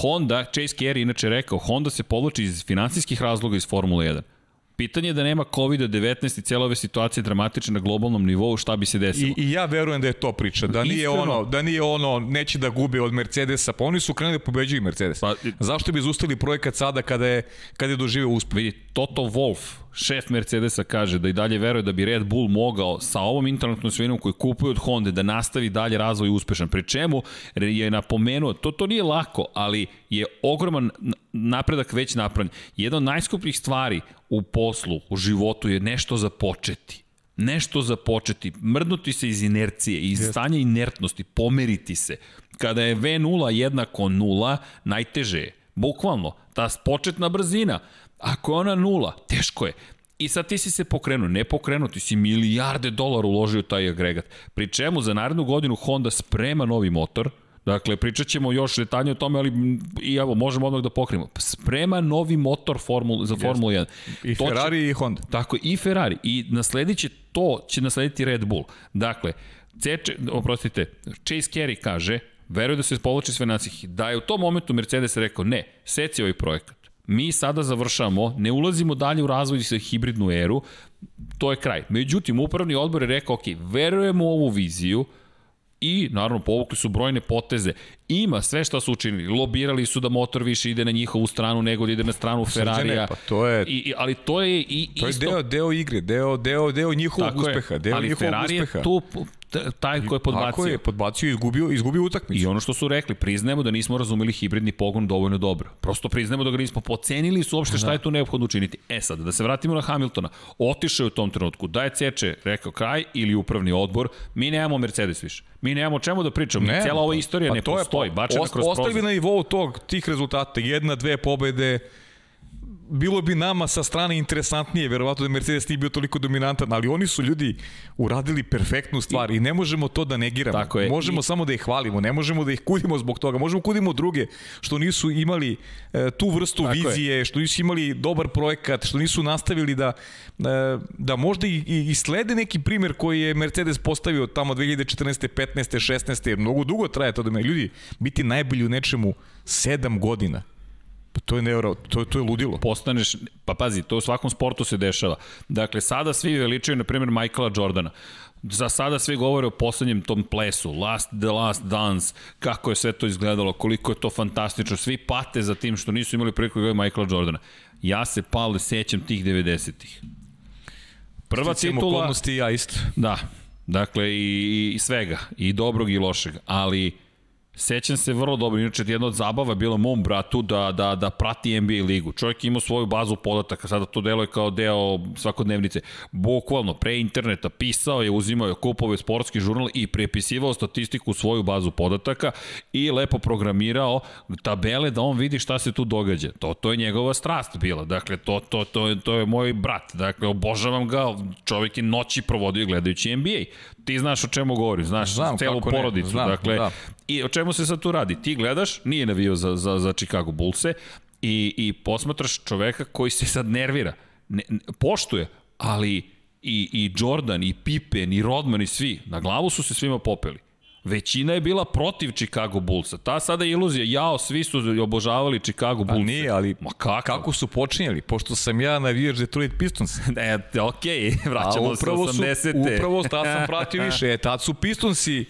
Speaker 1: Honda, Chase Carey inače rekao, Honda se povlači iz finansijskih razloga iz Formule 1. Pitanje je da nema COVID-19 i cijela ove situacije dramatične na globalnom nivou, šta bi se desilo?
Speaker 2: I, I ja verujem da je to priča, da nije Iskreno. ono, da nije ono neće da gube od Mercedesa, pa oni su krenuli da pobeđuju Mercedes. Pa, Zašto bi zustali projekat sada kada je kada je doživeo uspeh?
Speaker 1: Vidi, Toto Wolff, šef Mercedesa kaže da i dalje veruje da bi Red Bull mogao sa ovom internetnom svinom koju kupuje od Honda da nastavi dalje razvoj uspešan. Pri čemu je napomenuo, to, to nije lako, ali je ogroman napredak već napravljen. Jedna od najskupljih stvari u poslu, u životu je nešto započeti nešto započeti, mrdnuti se iz inercije, iz yes. stanja inertnosti, pomeriti se. Kada je V0 jednako 0, najteže je. Bukvalno, ta početna brzina, Ako je ona nula, teško je. I sad ti si se pokrenuo, ne pokrenuo, ti si milijarde dolara uložio taj agregat. Pri čemu za narednu godinu Honda sprema novi motor, Dakle, pričat ćemo još detaljnije o tome, ali i evo, možemo odmah da pokrijemo. Sprema novi motor formul, za Formulu 1.
Speaker 2: I to Ferrari će, i Honda.
Speaker 1: Tako, i Ferrari. I nasledit će to, će naslediti Red Bull. Dakle, Ceče, oprostite, Chase Carey kaže, veruje da se povlači sve nacih, da je u tom momentu Mercedes rekao, ne, seci ovaj projekat mi sada završamo, ne ulazimo dalje u razvoj sa hibridnu eru, to je kraj. Međutim, upravni odbor je rekao, ok, verujemo u ovu viziju, I, naravno, povukli su brojne poteze. Ima sve što su učinili. Lobirali su da motor više ide na njihovu stranu nego da ide na stranu Ferrarija.
Speaker 2: Pa to je,
Speaker 1: I, ali to je i
Speaker 2: to je isto... deo, deo igre, deo, deo, deo njihovog Tako uspeha. Deo
Speaker 1: ali
Speaker 2: njihovog
Speaker 1: Ferrari
Speaker 2: uspeha.
Speaker 1: je tu taj ko je podbacio.
Speaker 2: Tako je, podbacio i izgubio, izgubio utakmicu.
Speaker 1: I ono što su rekli, priznajemo da nismo razumeli hibridni pogon dovoljno dobro. Prosto priznajemo da ga nismo pocenili su uopšte šta je tu neophodno učiniti. E sad, da se vratimo na Hamiltona. Otišao je u tom trenutku. Da je Ceče rekao kraj ili upravni odbor, mi nemamo Mercedes više. Mi nemamo čemu da pričamo. Ne, Cijela ova istorija pa ne postoji. Bačena kroz prozor.
Speaker 2: Ostavi na nivou tog, tih rezultata. Jedna, dve pobede, bilo bi nama sa strane interesantnije, verovatno da Mercedes nije bio toliko dominantan, ali oni su ljudi uradili perfektnu stvar i, i ne možemo to da negiramo. Tako je. Možemo I... samo da ih hvalimo, ne možemo da ih kudimo zbog toga. Možemo da kudimo druge što nisu imali e, tu vrstu Tako vizije, je. što nisu imali dobar projekat, što nisu nastavili da e, da možda i, i, i slede neki primer koji je Mercedes postavio tamo 2014. 15. 16. Mnogo dugo traje to da me ljudi biti najbolji u nečemu 7 godina Pa to je neuro, to, to je ludilo.
Speaker 1: Postaneš, pa pazi, to u svakom sportu se dešava. Dakle, sada svi veličaju, na primjer, Michaela Jordana. Za sada svi govore o poslednjem tom plesu, Last the Last Dance, kako je sve to izgledalo, koliko je to fantastično. Svi pate za tim što nisu imali priliku da Michaela Jordana. Ja se pale sećam tih 90-ih.
Speaker 2: Prva Sticam titula... okolnosti ja isto.
Speaker 1: Da, dakle i, i svega, i dobrog i lošeg, ali Sećam se vrlo dobro, inače jedna od zabava bila mom bratu da, da, da prati NBA ligu. Čovjek ima svoju bazu podataka, sada to deluje kao deo svakodnevnice. Bukvalno, pre interneta pisao je, uzimao je kupove sportski žurnal i prepisivao statistiku u svoju bazu podataka i lepo programirao tabele da on vidi šta se tu događa. To, to je njegova strast bila. Dakle, to, to, to, to je moj brat. Dakle, obožavam ga, čovjek je noći provodio gledajući NBA ti znaš o čemu govorim, znaš Znam, celu porodicu. Ne, znam, dakle, da. I o čemu se sad tu radi? Ti gledaš, nije navio za, za, za Chicago Bullse i, i posmatraš čoveka koji se sad nervira. Ne, poštuje, ali i, i Jordan, i Pippen, i Rodman, i svi, na glavu su se svima popeli. Većina je bila protiv Chicago Bullsa. Ta sada iluzija, jao, svi su obožavali Chicago Bulls. Pa
Speaker 2: nije, ali Ma kako? kako su počinjali? Pošto sam ja navijač Detroit Pistons.
Speaker 1: ne, okej, okay, vraćamo se 80.
Speaker 2: Su, upravo tad sam pratio više. E, tad su Pistonsi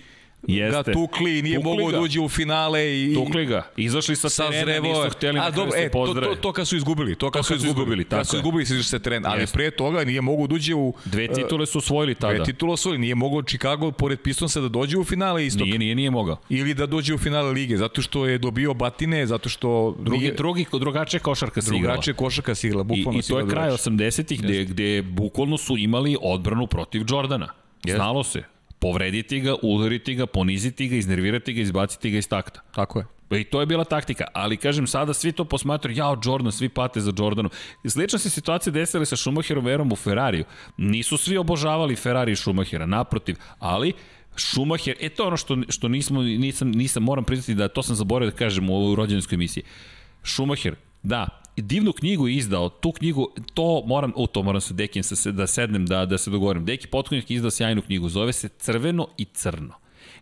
Speaker 2: Jeste. ga tukli i nije tukli mogao da uđe u finale i
Speaker 1: tukli ga. Izašli sa, sa terena, nisu hteli A, dobro, e,
Speaker 2: to, to, to kad su izgubili, to kad, to kad su izgubili, tako kad su izgubili se sa terena, ali pre toga nije mogao da uđe u
Speaker 1: dve e, titule su osvojili tada.
Speaker 2: Dve titule osvojili, nije mogao Chicago pored Pistonsa da dođe u finale isto.
Speaker 1: Nije, nije, nije mogao.
Speaker 2: Ili da dođe u finale lige, zato što je dobio batine, zato što
Speaker 1: drugi nije, drugi drugačije košarka se igrala.
Speaker 2: Drugačije košarka se igrala, bukvalno
Speaker 1: I, i to je kraj 80-ih gde gde bukvalno su imali odbranu protiv Jordana. Znalo se povrediti ga, udariti ga, poniziti ga, iznervirati ga, izbaciti ga iz takta.
Speaker 2: Tako je.
Speaker 1: I to je bila taktika, ali kažem sada svi to posmatruju, jao Jordan, svi pate za Jordanom. Slična se situacija desila sa Schumacherom verom u Ferrariju. Nisu svi obožavali Ferrari i Schumachera, naprotiv, ali Schumacher, e to ono što, što nismo, nisam, nisam, moram priznati da to sam zaboravio da kažem u ovoj rođenskoj emisiji. Schumacher, da, divnu knjigu izdao, tu knjigu, to moram, u to moram se Dekim se, da sednem, da, da se dogovorim. Deki Potkonjak izdao sjajnu knjigu, zove se Crveno i crno,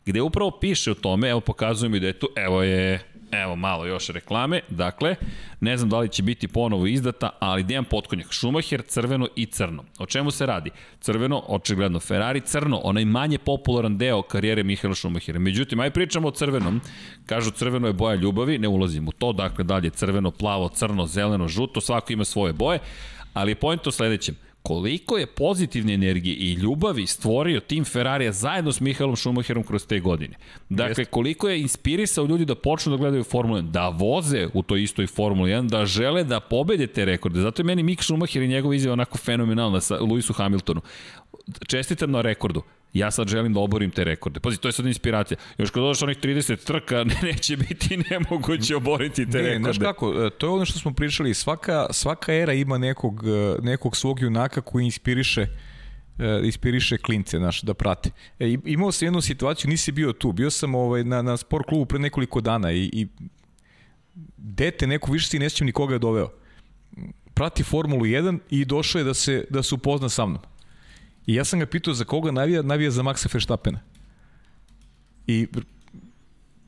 Speaker 1: gde upravo piše o tome, evo pokazujem i da je tu, evo je Evo malo još reklame. Dakle, ne znam da li će biti ponovo izdata, ali Dejan Potkonjak, Schumacher, crveno i crno. O čemu se radi? Crveno, očigledno Ferrari, crno, onaj manje popularan deo karijere Mihaela Schumachera. Međutim, aj pričamo o crvenom. Kažu crveno je boja ljubavi, ne ulazim u to, dakle dalje crveno, plavo, crno, zeleno, žuto, svako ima svoje boje, ali je pojent o sledećem koliko je pozitivne energije i ljubavi stvorio tim Ferrarija zajedno s Mihaelom Schumacherom kroz te godine. Dakle, koliko je inspirisao ljudi da počnu da gledaju Formulu 1, da voze u toj istoj Formuli 1, da žele da pobede te rekorde. Zato je meni Mick Schumacher i njegov izjava onako fenomenalna sa Lewisu Hamiltonu. Čestitam na rekordu ja sad želim da oborim te rekorde. Pazi, to je sad inspiracija. Još kad dodaš onih 30 trka, neće biti nemoguće oboriti te ne, rekorde.
Speaker 2: Znaš kako, e, to je ono što smo pričali, svaka, svaka era ima nekog, e, nekog svog junaka koji inspiriše e, inspiriše klince naš da prate. E, imao sam jednu situaciju, nisi bio tu, bio sam ovaj, na, na sport klubu pre nekoliko dana i, i dete neko više si ne sjećam nikoga je doveo. Prati Formulu 1 i došao je da se, da se upozna sa mnom. I ja sam ga pitao za koga navija, navija za Maxa Verstappena. I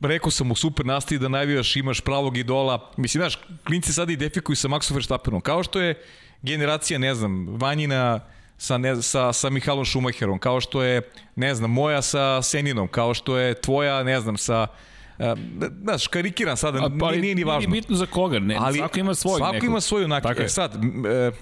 Speaker 2: rekao sam mu super nastavi da navijaš, imaš pravog idola. Mislim, znaš, klinci sada identifikuju sa Maxom Verstappenom. Kao što je generacija, ne znam, Vanjina sa, ne, sa, sa Mihalom Schumacherom, kao što je, ne znam, moja sa Seninom, kao što je tvoja, ne znam, sa Uh, znaš, karikiram sada, pa, nije, nije ni važno.
Speaker 1: Nije bitno za koga, ne, ali, svako ima svoj
Speaker 2: Svako
Speaker 1: nekog.
Speaker 2: ima svoju nakon. E sad, uh,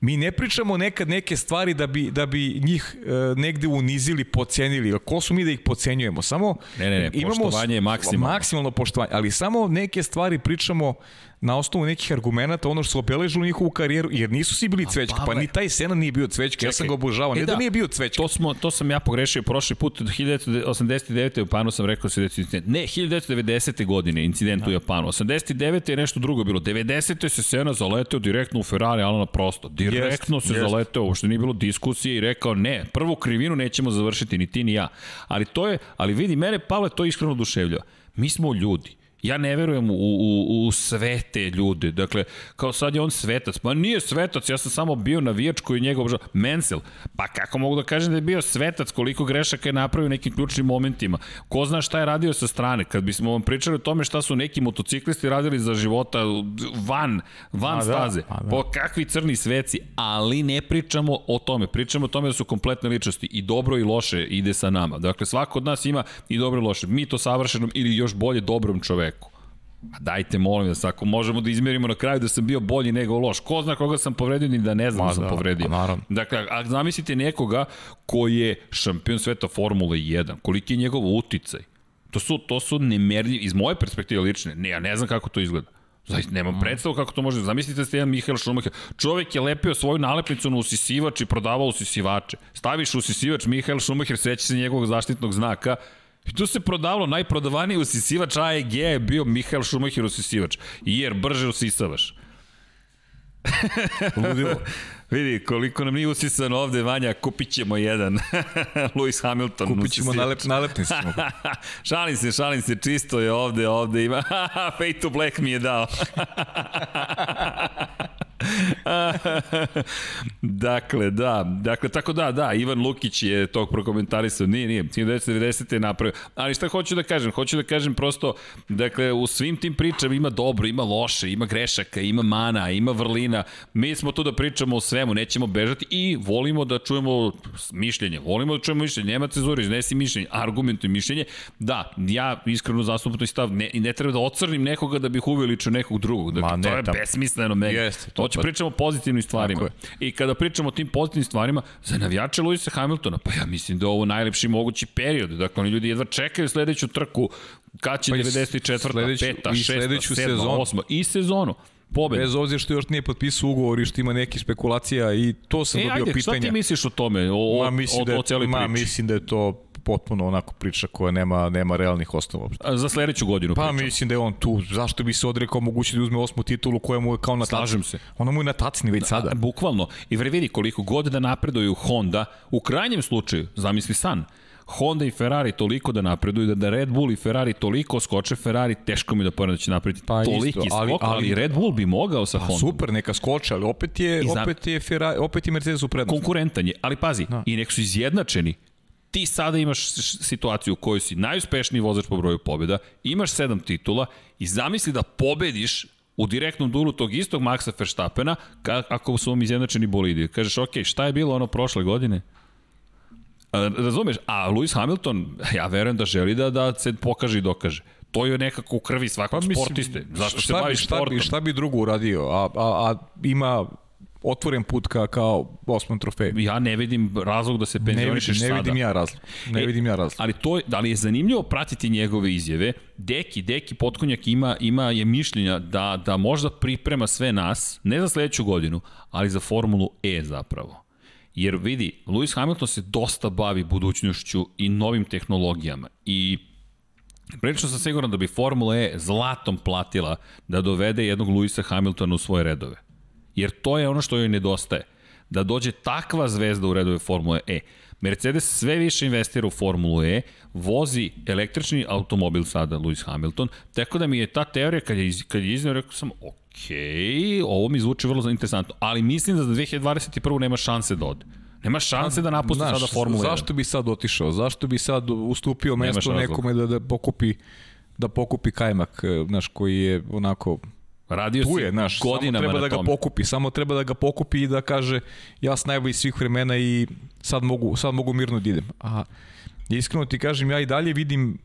Speaker 2: mi ne pričamo nekad neke stvari da bi, da bi njih e, negde unizili, pocenili. Ko su mi da ih pocenjujemo? Samo
Speaker 1: ne, ne, ne,
Speaker 2: imamo
Speaker 1: poštovanje je maksimalno.
Speaker 2: Maksimalno poštovanje, ali samo neke stvari pričamo na osnovu nekih argumenta, ono što su obeležili njihovu karijeru, jer nisu svi bili cvećka, pa ni taj Sena nije bio cvećka, ja sam ga obožavao, e, ne da, da nije bio cvećka.
Speaker 1: To, smo, to sam ja pogrešio prošli put, 1989. u Japanu sam rekao se da incident. Ne, 1990. godine incident u Japanu. 89. je nešto drugo bilo. 90. se Sena zaleteo direktno u Ferrari, ali na prosto. Direktno jest, se jest. zaleteo, uopšte nije bilo diskusije i rekao ne, prvu krivinu nećemo završiti, ni ti ni ja. Ali to je, ali vidi, mene Pavle to iskreno oduševljava. Mi smo ljudi Ja ne verujem u, u, u sve te ljude. Dakle, kao sad je on svetac. Pa nije svetac, ja sam samo bio navijač koji njega obožava. Mensel, pa kako mogu da kažem da je bio svetac, koliko grešaka je napravio u nekim ključnim momentima. Ko zna šta je radio sa strane? Kad bismo vam pričali o tome šta su neki motociklisti radili za života van, van a, da, staze. Da, da. Po kakvi crni sveci, ali ne pričamo o tome. Pričamo o tome da su kompletne ličnosti i dobro i loše ide sa nama. Dakle, svako od nas ima i dobro i loše. Mi to savršenom ili još bolje dobrom čoveku Pa dajte, molim vas, ako možemo da izmerimo na kraju da sam bio bolji nego loš. Ko zna koga sam povredio ni da ne znam Ma, da sam da, povredio. Pa naravno. Dakle, a zamislite nekoga koji je šampion sveta Formule 1, koliki je njegov uticaj. To su, to su nemerljivi, iz moje perspektive lične, ne, ja ne znam kako to izgleda. Zaista, nemam mm. predstavu kako to može. Zamislite da ste jedan Mihael Schumacher. Čovek je lepio svoju nalepnicu na usisivač i prodavao usisivače. Staviš usisivač Mihael Schumacher, seća se njegovog zaštitnog znaka, I tu se prodavalo, najprodavaniji usisivač AEG je bio Mihael Schumacher usisivač. Jer brže usisavaš. Ludilo. Vidi, koliko nam nije usisano ovde, Vanja, kupit ćemo jedan. Lewis Hamilton.
Speaker 2: Kupit ćemo nalep, nalepnicu.
Speaker 1: šalim se, šalim se, čisto je ovde, ovde ima. Fate to Black mi je dao. dakle, da, dakle, tako da, da, Ivan Lukić je tog prokomentarisao, nije, nije, 1990. je napravio, ali šta hoću da kažem, hoću da kažem prosto, dakle, u svim tim pričama ima dobro, ima loše, ima grešaka, ima mana, ima vrlina, mi smo tu da pričamo o svemu, nećemo bežati i volimo da čujemo mišljenje, volimo da čujemo mišljenje, nema cezuri, iznesi mišljenje, argumentuj mišljenje, da, ja iskreno zastupno i stav, ne, ne treba da ocrnim nekoga da bih uveličio nekog drugog, dakle, Ma, ne, to je tam... besmisleno meni. Jeste, to, to pričamo o pozitivnim stvarima. I kada pričamo o tim pozitivnim stvarima, za navijače Luisa Hamiltona, pa ja mislim da je ovo najlepši mogući period. Dakle, oni ljudi jedva čekaju sledeću trku, kad će pa 94. Sledeću, 5. 6. 7. Sezonu. 8. I sezonu pobeda.
Speaker 2: Bez obzira što još nije potpisao ugovor i što ima neki spekulacija i to sam e, dobio ajde, pitanja.
Speaker 1: Šta ti misliš o tome, o, ma, mislim o, da je, o, o celoj
Speaker 2: ma, priči? Mislim da je to potpuno onako priča koja nema nema realnih osnova uopšte.
Speaker 1: A za sledeću godinu
Speaker 2: Pa pričam. mislim da je on tu. Zašto bi se odrekao mogućnosti da uzme osmu titulu koja mu je kao na
Speaker 1: Slažem se.
Speaker 2: Ona mu je na tacni već sada. A,
Speaker 1: bukvalno. I vidi koliko god da napreduju Honda, u krajnjem slučaju, zamisli san, Honda i Ferrari toliko da napreduju, da, da Red Bull i Ferrari toliko skoče, Ferrari teško mi da pored da će napraviti pa toliki isto, ali, skok, ali, ali, Red Bull bi mogao sa pa, Honda.
Speaker 2: Super, neka skoče, ali opet je, za... opet je, Ferrari, opet je Mercedes u prednosti.
Speaker 1: Konkurentan je, ali pazi, da. i nek su izjednačeni, ti sada imaš situaciju u kojoj si najuspešniji vozač po broju pobjeda, imaš sedam titula i zamisli da pobediš u direktnom duelu tog istog Maxa Verstappena ako su vam izjednačeni bolidi. Kažeš, ok, šta je bilo ono prošle godine? Razumeš? A Lewis Hamilton, ja verujem da želi da, da se pokaže i dokaže. To je nekako u krvi svakog pa, mislim, sportiste. Zašto se bavi
Speaker 2: sportom? Šta bi, šta bi drugo uradio? A, a, a ima otvoren put ka, kao osmom trofeju.
Speaker 1: Ja ne vidim razlog da se penzionišeš
Speaker 2: sada.
Speaker 1: Ne
Speaker 2: vidim ja razlog. Ne e, vidim ja razlog.
Speaker 1: Ali to da li je zanimljivo pratiti njegove izjave? Deki, Deki Potkonjak ima ima je mišljenja da da možda priprema sve nas, ne za sledeću godinu, ali za Formulu E zapravo. Jer vidi, Lewis Hamilton se dosta bavi budućnošću i novim tehnologijama i Prilično sam siguran da bi Formula E zlatom platila da dovede jednog Luisa Hamiltona u svoje redove. Jer to je ono što joj nedostaje. Da dođe takva zvezda u redove Formule E. Mercedes sve više investira u Formulu E, vozi električni automobil sada Lewis Hamilton, tako da mi je ta teorija kad je, kad je iznio, rekao sam, ok, ovo mi zvuči vrlo interesantno, ali mislim da za 2021. nema šanse da ode. Nema šanse da napusti sada Formulu 1.
Speaker 2: Zašto bi sad otišao? Zašto bi sad ustupio mesto nekome da, da pokupi da pokupi kajmak, znaš, koji je onako
Speaker 1: Radio tu je, naš, godinama
Speaker 2: samo treba da ga pokupi, samo treba da ga pokupi i da kaže ja sam najbolji svih vremena i sad mogu, sad mogu mirno da idem. A iskreno ti kažem, ja i dalje vidim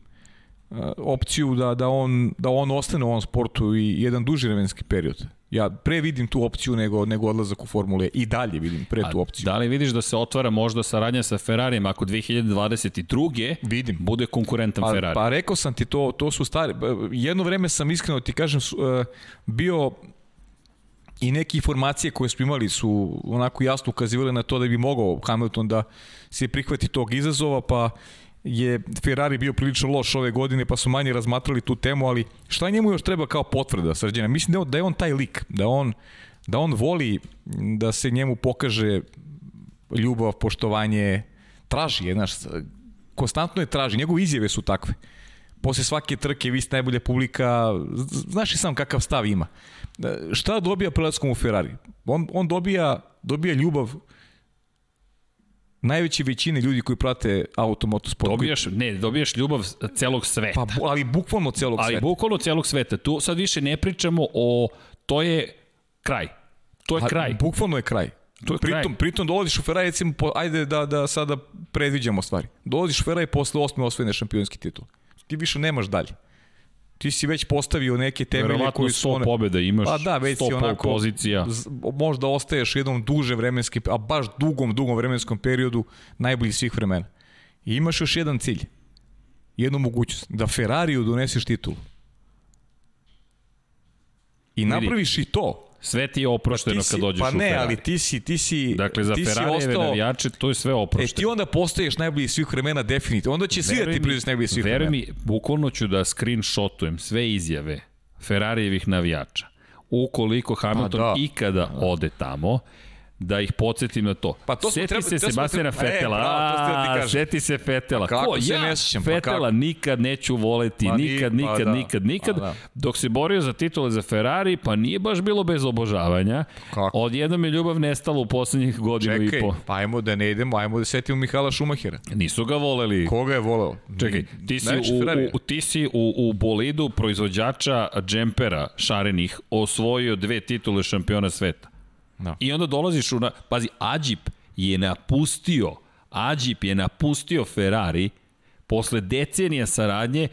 Speaker 2: opciju da, da, on, da on ostane u ovom sportu i jedan duži vremenski period. Ja pre vidim tu opciju nego, nego odlazak u Formule i dalje vidim pre tu opciju.
Speaker 1: Da li vidiš da se otvara možda saradnja sa Ferrarijem ako 2022.
Speaker 2: Vidim.
Speaker 1: bude konkurentan
Speaker 2: pa,
Speaker 1: Ferrari?
Speaker 2: Pa rekao sam ti to, to su stari. Jedno vreme sam iskreno ti kažem uh, bio i neke informacije koje smo imali su onako jasno ukazivale na to da bi mogao Hamilton da se prihvati tog izazova, pa je Ferrari bio prilično loš ove godine, pa su manje razmatrali tu temu, ali šta njemu još treba kao potvrda, Srđana? Mislim da, da je on taj lik, da on, da on voli da se njemu pokaže ljubav, poštovanje, traži je, znaš, konstantno je traži, njegove izjave su takve. Posle svake trke vi ste najbolja publika, znaš i sam kakav stav ima. Šta dobija prelaskom u Ferrari? On, on dobija, dobija ljubav najveće većine ljudi koji prate automotosport.
Speaker 1: Dobijaš, ne, dobijaš ljubav celog sveta.
Speaker 2: Pa, ali bukvalno celog
Speaker 1: ali
Speaker 2: sveta.
Speaker 1: Ali bukvalno celog sveta. Tu sad više ne pričamo o, to je kraj. To je
Speaker 2: A,
Speaker 1: kraj.
Speaker 2: Bukvalno je kraj.
Speaker 1: To je
Speaker 2: pritom,
Speaker 1: kraj.
Speaker 2: pritom dolaziš u Ferrari, recimo, po, ajde da, da sada predviđamo stvari. Dolaziš u Ferrari posle osme osvojene šampionski titul. Ti više nemaš dalje ti si već postavio neke temelje koji su...
Speaker 1: Verovatno 100 pobjeda imaš,
Speaker 2: pa da, već
Speaker 1: 100
Speaker 2: si onako,
Speaker 1: pozicija.
Speaker 2: Možda ostaješ jednom duže vremenski, a baš dugom, dugom vremenskom periodu najbolji svih vremena. I imaš još jedan cilj, jednu mogućnost, da Ferrariju doneseš titulu. I napraviš i to.
Speaker 1: Sve ti je oprošteno
Speaker 2: si,
Speaker 1: kad dođeš
Speaker 2: pa
Speaker 1: u Ferrari.
Speaker 2: Pa ne, ali ti si, ti si
Speaker 1: Dakle, za
Speaker 2: ti
Speaker 1: Ferrarijeve
Speaker 2: ostao,
Speaker 1: navijače to je sve oprošteno.
Speaker 2: E, ti onda postaješ najbolji svih vremena definitivno. Onda će svi da ti priznati najbolji svih
Speaker 1: veruj
Speaker 2: vremena.
Speaker 1: mi, bukvalno ću da screenshotujem sve izjave Ferrarijevih navijača. Ukoliko Hamilton
Speaker 2: pa da.
Speaker 1: ikada ode tamo, da ih podsjetim na to.
Speaker 2: Pa to
Speaker 1: seti
Speaker 2: treba,
Speaker 1: se
Speaker 2: to
Speaker 1: Sebastijana
Speaker 2: treba,
Speaker 1: Fetela.
Speaker 2: E, bravo, da
Speaker 1: seti se Fetela.
Speaker 2: Kako
Speaker 1: Ko?
Speaker 2: se
Speaker 1: ja,
Speaker 2: ne sjećam, pa
Speaker 1: Fetela
Speaker 2: kako?
Speaker 1: nikad neću voleti,
Speaker 2: Pa
Speaker 1: nikad,
Speaker 2: ni- pa
Speaker 1: nikad,
Speaker 2: da,
Speaker 1: nikad, nikad.
Speaker 2: pa da.
Speaker 1: Dok se borio za titule za Ferrari, pa nije baš bilo bez obožavanja.
Speaker 2: Kako?
Speaker 1: Odjednom je ljubav nestala u poslednjih godinu
Speaker 2: Čekaj,
Speaker 1: i po.
Speaker 2: pa ajmo da ne idemo, ajmo da setimo Mihala Šumahira.
Speaker 1: Nisu ga voleli.
Speaker 2: Koga je voleo?
Speaker 1: Čekaj, ti si,
Speaker 2: Najveći
Speaker 1: u,
Speaker 2: Ferrari.
Speaker 1: u, ti si u, u bolidu proizvođača džempera šarenih osvojio dve titule šampiona sveta.
Speaker 2: Da.
Speaker 1: I onda dolaziš u... Na, pazi, Ađip je napustio, Ađip je napustio Ferrari posle decenija saradnje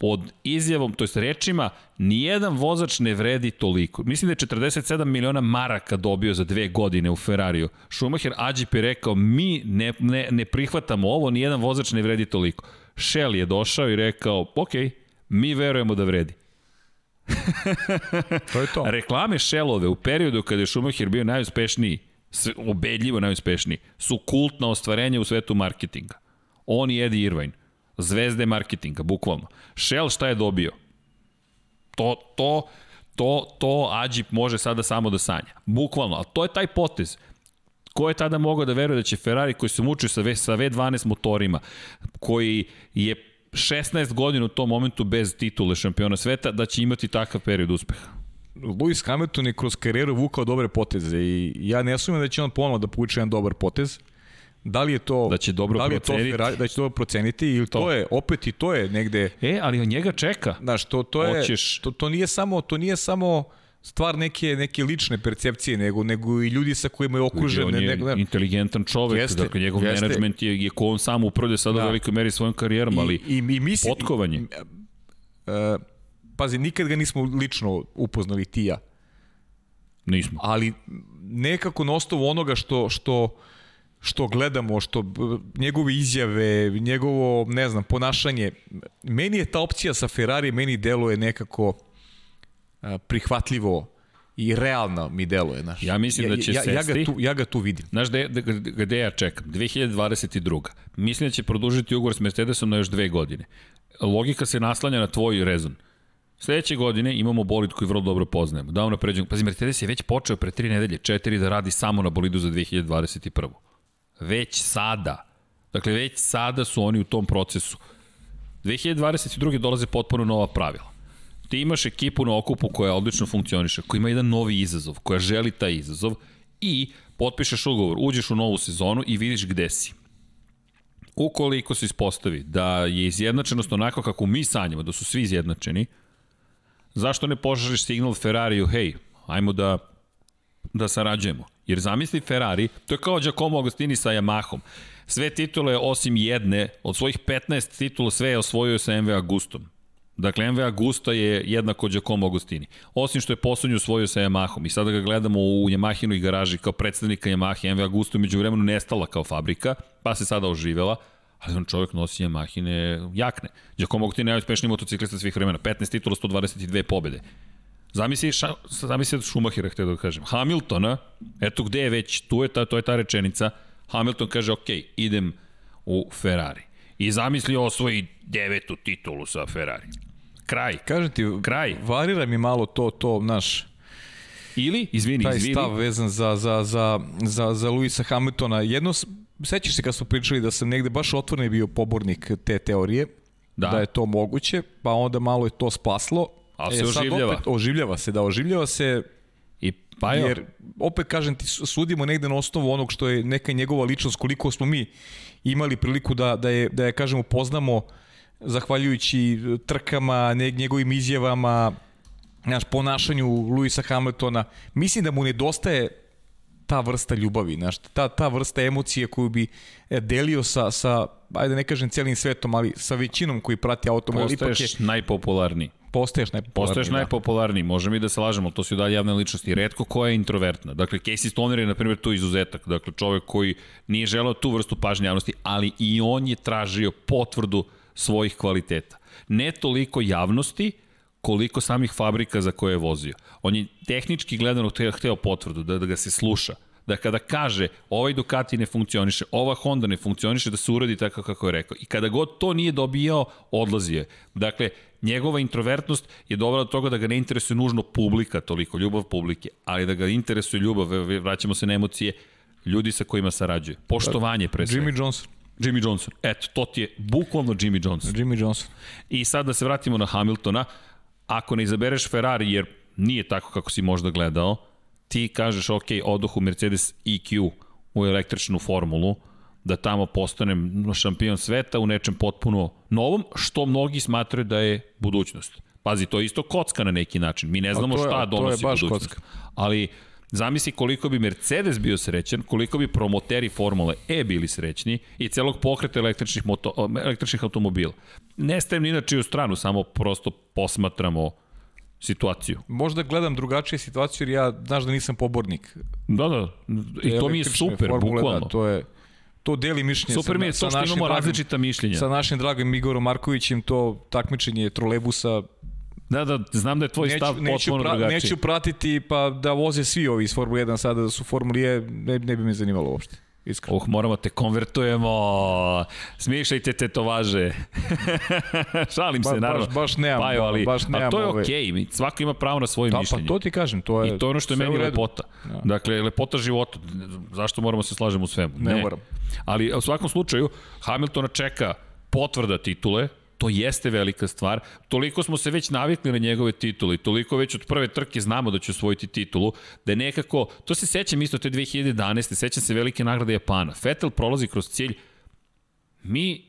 Speaker 1: pod izjavom, to jest rečima, nijedan vozač ne vredi toliko. Mislim da je 47 miliona maraka dobio za dve godine u Ferrariju. Schumacher Ađip je rekao, mi ne, ne, ne prihvatamo ovo, nijedan vozač ne vredi toliko. Shell je došao i rekao, ok, mi verujemo da vredi.
Speaker 2: To je to.
Speaker 1: Reklame Shellove u periodu kada je Schumacher bio najuspešniji, ubedljivo najuspešniji, su kultna ostvarenja u svetu marketinga. On i Eddie Irvine. Zvezde marketinga, bukvalno. Shell šta je dobio? To, to, to, to Ađip može sada samo da sanja. Bukvalno, ali to je taj potez. Ko je tada mogao da veruje da će Ferrari koji se muči sa, V- sa V12 motorima, koji je 16 godina u tom momentu bez titule šampiona sveta, da će imati takav period uspeha.
Speaker 2: Lewis Hamilton je kroz karijeru vukao dobre poteze i ja ne sumnjam da će on ponovo da povuče jedan dobar potez. Da li je to
Speaker 1: Da će dobro
Speaker 2: da li je to
Speaker 1: proceniti.
Speaker 2: Ferrari, da će dobro proceniti ili to.
Speaker 1: To.
Speaker 2: je opet i to je negde
Speaker 1: E, ali on njega čeka.
Speaker 2: znaš to to je
Speaker 1: Hoćeš-
Speaker 2: to, to nije samo to nije samo stvar neke neke lične percepcije nego nego i ljudi sa kojima je okružen
Speaker 1: on je
Speaker 2: nego
Speaker 1: inteligentan čovek,
Speaker 2: Jeste,
Speaker 1: dakle njegov
Speaker 2: jeste.
Speaker 1: menadžment je, je ko on sam upravlja sada
Speaker 2: Da.
Speaker 1: u velikoj meri svojom karijerom, ali
Speaker 2: i, i, i mislim,
Speaker 1: potkovan je.
Speaker 2: e, pazi, nikad ga nismo lično upoznali ti i ja.
Speaker 1: nismo.
Speaker 2: ali nekako na osnovu onoga što, što, što gledamo, što njegove izjave, njegovo, ne znam, ponašanje, meni je ta opcija sa Ferrari, meni deluje nekako prihvatljivo i realno mi deluje, znaš.
Speaker 1: Ja mislim da će
Speaker 2: ja, ja, ja,
Speaker 1: sesti-
Speaker 2: ga tu, ja ga tu vidim.
Speaker 1: Znaš gde, gde, ja čekam? 2022. Mislim da će produžiti ugovor s Mercedesom na još dve godine. Logika se naslanja na tvoj rezon. Sledeće godine imamo bolid koji vrlo dobro poznajemo. Da unapređujemo. Pazi, Mercedes je već počeo pre tri nedelje, četiri da radi samo na bolidu za 2021. Već sada. Dakle, već sada su oni u tom procesu. 2022. dolaze potpuno nova pravila. Ti imaš ekipu na okupu koja odlično funkcioniše, koja ima jedan novi izazov, koja želi taj izazov i potpišeš ugovor, uđeš u novu sezonu i vidiš gde si. Ukoliko se ispostavi da je izjednačenost onako kako mi sanjamo, da su svi izjednačeni, zašto ne pošalješ signal Ferrariju, hej, ajmo da, da sarađujemo. Jer zamisli Ferrari, to je kao Giacomo Agostini sa Yamahom. Sve titule osim jedne, od svojih 15 titula sve je osvojio sa MV Agustom. Dakle, MV Agusta je jednako Giacomo Agostini. Osim što je poslednju svoju sa Yamahom i sada ga gledamo u Yamahinoj garaži kao predstavnika Yamahe, MV Agusta je među vremenu nestala kao fabrika, pa se sada oživela, ali on čovjek nosi Yamahine jakne. Giacomo Agostini je najuspešniji motociklista svih vremena, 15 titula, 122 pobede. Zamisli, ša, zamisli Schumachera, htio da kažem. Hamiltona, eto gde je već, tu je ta, to je ta rečenica, Hamilton kaže, ok, idem u Ferrari. I zamisli osvoji devetu titulu sa Ferrari. Kraj.
Speaker 2: Kažem ti,
Speaker 1: Kraj.
Speaker 2: varira mi malo to, to, naš,
Speaker 1: Ili, izvini,
Speaker 2: taj
Speaker 1: izvini.
Speaker 2: stav vezan za, za, za, za, za Luisa Hamiltona. Jedno, sećaš se kad smo pričali da sam negde baš otvoreno bio pobornik te teorije,
Speaker 1: Da.
Speaker 2: da je to moguće, pa onda malo je to splaslo.
Speaker 1: Ali se
Speaker 2: sad
Speaker 1: oživljava.
Speaker 2: Opet, oživljava se, da, oživljava se
Speaker 1: I pa jo,
Speaker 2: Jer, opet kažem ti, sudimo negde na osnovu onog što je neka njegova ličnost, koliko smo mi imali priliku da, da, je, da je, kažemo, poznamo zahvaljujući trkama, ne, njegovim izjavama, znaš, ponašanju Luisa Hamiltona. Mislim da mu nedostaje ta vrsta ljubavi, znaš, ta, ta vrsta emocije koju bi e, delio sa, sa, ajde ne kažem celim svetom, ali sa većinom koji prati automobil. Ipak je,
Speaker 1: postaješ najpopularniji.
Speaker 2: postaješ najpopularniji.
Speaker 1: Postaješ
Speaker 2: da.
Speaker 1: najpopularniji, može mi da se lažemo, to su i dalje javne ličnosti. Redko koja je introvertna. Dakle, Casey Stoner je, na primjer, tu izuzetak. Dakle, čovek koji nije želeo tu vrstu pažnje javnosti, ali i on je tražio potvrdu svojih kvaliteta. Ne toliko javnosti, koliko samih fabrika za koje je vozio. On je tehnički gledano hteo, hteo potvrdu, da, da ga se sluša. Da kada kaže ovaj Ducati ne funkcioniše, ova Honda ne funkcioniše, da se uradi tako kako je rekao. I kada god to nije dobijao, odlazio je. Dakle, njegova introvertnost je dovela do toga da ga ne interesuje nužno publika, toliko ljubav publike, ali da ga interesuje ljubav, vraćamo se na emocije, ljudi sa kojima sarađuje. Poštovanje pre svega.
Speaker 2: Jimmy Johnson.
Speaker 1: Jimmy Johnson. Eto, to ti je bukvalno Jimmy Johnson.
Speaker 2: Jimmy Johnson.
Speaker 1: I sad da se vratimo na Hamiltona, ako ne izabereš Ferrari, jer nije tako kako si možda gledao, ti kažeš, ok, odoh u Mercedes EQ u električnu formulu, da tamo postanem šampion sveta u nečem potpuno novom, što mnogi smatraju da je budućnost. Pazi, to je isto kocka na neki način. Mi ne znamo
Speaker 2: je-
Speaker 1: šta
Speaker 2: to je
Speaker 1: donosi
Speaker 2: baš
Speaker 1: budućnost.
Speaker 2: kocka.
Speaker 1: Ali zamisli koliko bi Mercedes bio srećan, koliko bi promoteri Formule E bili srećni i celog pokreta električnih, moto, električnih automobila. Ne stajem ni inače u stranu, samo prosto posmatramo situaciju.
Speaker 2: Možda gledam drugačije situaciju jer ja, znaš da nisam pobornik.
Speaker 1: Da, da, i to mi je super,
Speaker 2: formule,
Speaker 1: bukvalno.
Speaker 2: Da, to je to deli mišljenje
Speaker 1: Super mi je
Speaker 2: sa,
Speaker 1: to
Speaker 2: sa
Speaker 1: što
Speaker 2: našim
Speaker 1: imamo
Speaker 2: dragom-
Speaker 1: različita mišljenja.
Speaker 2: Sa našim dragom Igorom Markovićem to takmičenje trolebusa
Speaker 1: Da, da, znam da je tvoj stav
Speaker 2: neću, neću,
Speaker 1: potpuno
Speaker 2: pra,
Speaker 1: drugačiji.
Speaker 2: neću pratiti pa da voze svi ovi iz Formule 1 sada da su Formule E, ne, ne bi me zanimalo uopšte. Iskreno.
Speaker 1: Uh, moramo te konvertujemo. Smišljajte tetovaže. Šalim
Speaker 2: Ba-
Speaker 1: se, naravno.
Speaker 2: baš- baš nemam,
Speaker 1: Paju, ali,
Speaker 2: baš nemam
Speaker 1: to je okej. Okay. Svako ima pravo na svoje
Speaker 2: Da, pa
Speaker 1: mišljenje.
Speaker 2: to ti kažem, to je
Speaker 1: I to je ono što je meni lepota.
Speaker 2: Da.
Speaker 1: Dakle, lepota života. Zašto moramo se slažemo u svemu?
Speaker 2: Ne moram.
Speaker 1: Ali u svakom slučaju, Hamiltona čeka potvrda titule, to jeste velika stvar. Toliko smo se već navikli na njegove titule i toliko već od prve trke znamo da će osvojiti titulu, da je nekako, to se sećam isto te 2011. Sećam se velike nagrade Japana. Vettel prolazi kroz cilj, mi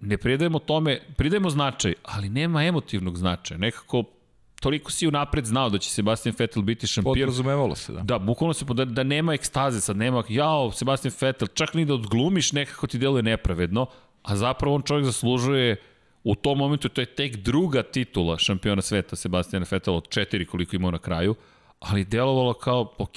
Speaker 1: ne pridajemo tome, pridajemo značaj, ali nema emotivnog značaja. Nekako toliko si unapred znao da će Sebastian Vettel biti šampion.
Speaker 2: Podrazumevalo se, da.
Speaker 1: Da, bukvalno se, da, da nema ekstaze, sad nema, jao, Sebastian Vettel, čak ni da odglumiš nekako ti deluje nepravedno, a zapravo on čovjek zaslužuje u tom momentu, to je tek druga titula šampiona sveta Sebastiana Vettela od četiri koliko imao na kraju, ali delovalo kao, ok,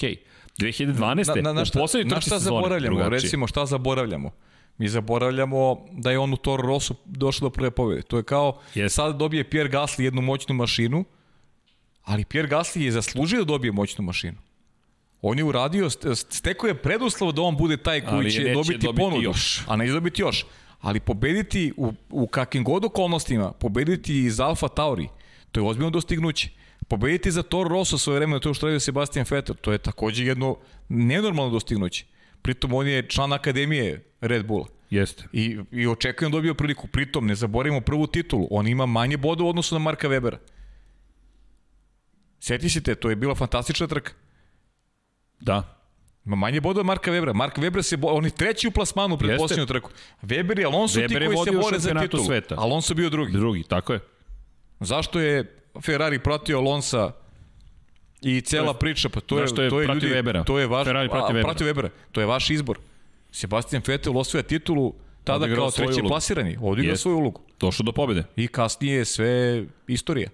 Speaker 1: 2012.
Speaker 2: Na, na, na,
Speaker 1: u
Speaker 2: šta,
Speaker 1: poslednjoj
Speaker 2: na
Speaker 1: trci
Speaker 2: šta zaboravljamo?
Speaker 1: drugačije.
Speaker 2: Recimo, šta zaboravljamo? Mi zaboravljamo da je on u Toro Rosso došao do prve pobjede. To je kao,
Speaker 1: Jest.
Speaker 2: sad dobije Pierre Gasly jednu moćnu mašinu, ali Pierre Gasly je zaslužio da dobije moćnu mašinu. On je uradio, st- stekao je preduslov da on bude taj koji
Speaker 1: Ali
Speaker 2: će dobiti,
Speaker 1: dobiti
Speaker 2: ponudu,
Speaker 1: još.
Speaker 2: a neće dobiti još. Ali pobediti u, u kakvim god okolnostima, pobediti iz Alfa Tauri, to je ozbiljno dostignuće. Pobediti za Toro Rosso svoje vreme, to je što radio Sebastian Vettel, to je takođe jedno nenormalno dostignuće. Pritom on je član akademije Red Bulla.
Speaker 1: Jeste.
Speaker 2: I, i očekujem da dobio priliku. Pritom, ne zaboravimo prvu titulu. On ima manje boda u odnosu na Marka Webera. Sjeti se te, to je bila fantastična trka.
Speaker 1: Da.
Speaker 2: Ima manje bodova od Marka Webera. Mark Weber se bo... on je treći u plasmanu pred
Speaker 1: Jeste.
Speaker 2: posljednju trku. Weber i Alonso
Speaker 1: Weber
Speaker 2: ti
Speaker 1: je
Speaker 2: koji se bore za titulu.
Speaker 1: sveta.
Speaker 2: Alonso bio drugi.
Speaker 1: Drugi, tako je.
Speaker 2: Zašto je Ferrari pratio Alonsa i cela priča, pa to je,
Speaker 1: je
Speaker 2: to je ljudi,
Speaker 1: Webera?
Speaker 2: to je vaš,
Speaker 1: Ferrari pratio
Speaker 2: a,
Speaker 1: Webera.
Speaker 2: pratio Webera. To je vaš izbor. Sebastian Vettel osvoja titulu tada kao treći
Speaker 1: ulogu.
Speaker 2: plasirani, odigrao svoju ulogu.
Speaker 1: Došao do pobede.
Speaker 2: I kasnije sve istorija.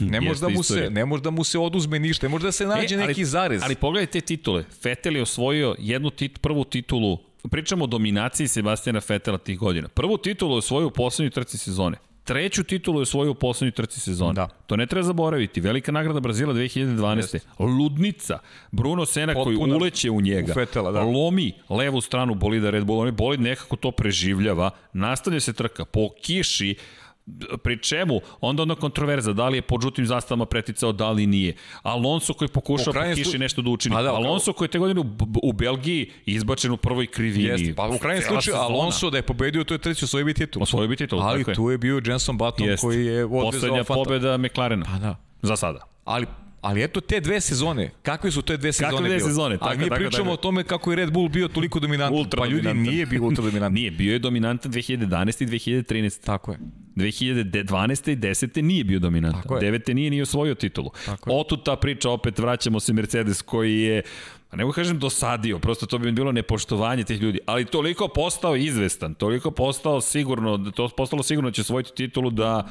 Speaker 2: Ne može,
Speaker 1: Jeste
Speaker 2: da mu se, ne može da mu se oduzme ništa, ne može da se nađe
Speaker 1: E, ali-
Speaker 2: neki zarez.
Speaker 1: Ali pogledaj te titule. Vettel je osvojio jednu tit, prvu titulu, pričamo o dominaciji Sebastijana Vettela tih godina. Prvu titulu je osvojio u poslednjoj trci sezone. Treću titulu je osvojio u poslednjoj trci sezone.
Speaker 2: Da.
Speaker 1: To ne treba zaboraviti. Velika nagrada Brazila 2012. Ludnica. Bruno Sena koji
Speaker 2: Potpuna
Speaker 1: uleće u njega.
Speaker 2: u Vettela, da.
Speaker 1: Lomi levu stranu bolida Red Bull. Oni bolid nekako to preživljava. Nastavlja se trka po kiši pri čemu, onda ona kontroverza, da li je pod žutim zastavama preticao, da li nije. Alonso koji pokušao po kiši
Speaker 2: slu-
Speaker 1: nešto da učini.
Speaker 2: Pa da,
Speaker 1: Alonso koji je te godine u, u Belgiji izbačen u prvoj krivini.
Speaker 2: Jeste, pa u krajnjem slučaju. Alonso da je pobedio u toj trci osvojio bi titul.
Speaker 1: Osvojio bi titul,
Speaker 2: Ali
Speaker 1: tako je.
Speaker 2: tu je bio Jenson Button
Speaker 1: Jeste.
Speaker 2: koji je odvezao
Speaker 1: Poslednja pobeda McLarena.
Speaker 2: Pa da.
Speaker 1: Za sada.
Speaker 2: Ali Ali eto te dve sezone, kakve su te dve sezone
Speaker 1: dve
Speaker 2: bile?
Speaker 1: sezone?
Speaker 2: A
Speaker 1: Tako,
Speaker 2: mi
Speaker 1: tako,
Speaker 2: pričamo
Speaker 1: tako.
Speaker 2: o tome kako je Red Bull bio toliko dominantan.
Speaker 1: Ultra
Speaker 2: pa ljudi
Speaker 1: dominantan.
Speaker 2: nije bio ultra dominantan.
Speaker 1: Nije, bio je dominantan 2011. i 2013.
Speaker 2: Tako je.
Speaker 1: 2012. i 10. nije bio dominantan.
Speaker 2: Tako je.
Speaker 1: 9. nije ni osvojio titulu.
Speaker 2: Tako je.
Speaker 1: Otud ta priča, opet vraćamo se Mercedes koji je Pa ne mogu kažem dosadio, prosto to bi bilo nepoštovanje tih ljudi, ali toliko postao izvestan, toliko postao sigurno, to postalo sigurno da će osvojiti titulu da,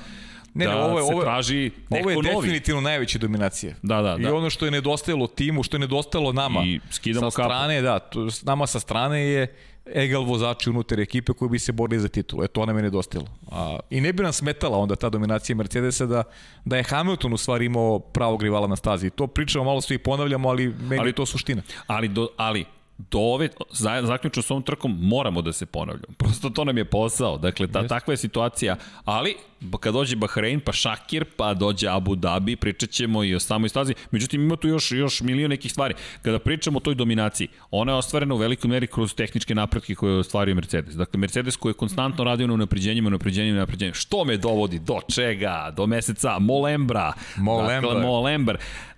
Speaker 2: Ne,
Speaker 1: da
Speaker 2: ne, ovo je-
Speaker 1: se
Speaker 2: ovo
Speaker 1: traži neko
Speaker 2: Ovo je
Speaker 1: novi.
Speaker 2: definitivno najveća dominacija.
Speaker 1: Da, da,
Speaker 2: I
Speaker 1: da.
Speaker 2: ono što je nedostajalo timu, što je nedostajalo nama.
Speaker 1: I skidamo
Speaker 2: sa
Speaker 1: kapu.
Speaker 2: strane, da, to, nama sa strane je egal vozači unutar ekipe koji bi se borili za titulu. E, to nam je nedostajalo. A, I ne bi nam smetala onda ta dominacija Mercedesa da, da je Hamilton u stvari imao pravog rivala na stazi. To pričamo, malo svi ponavljamo, ali meni
Speaker 1: ali,
Speaker 2: je to suština.
Speaker 1: Ali, do, ali do ove, za, zaključno s ovom trkom, moramo da se ponavljamo. Prosto to nam je posao. Dakle, ta, takva je situacija. Ali, kad dođe Bahrein, pa Šakir, pa dođe Abu Dhabi, pričat ćemo i o samoj stazi. Međutim, ima tu još, još milion nekih stvari. Kada pričamo o toj dominaciji, ona je ostvarena u velikoj meri kroz tehničke napretke koje je ostvario Mercedes. Dakle, Mercedes koji je konstantno radio na unapređenjima, unapređenjima, unapređenjima. Što me dovodi? Do čega? Do meseca Molembra.
Speaker 2: Molembar.
Speaker 1: Dakle, Molembar.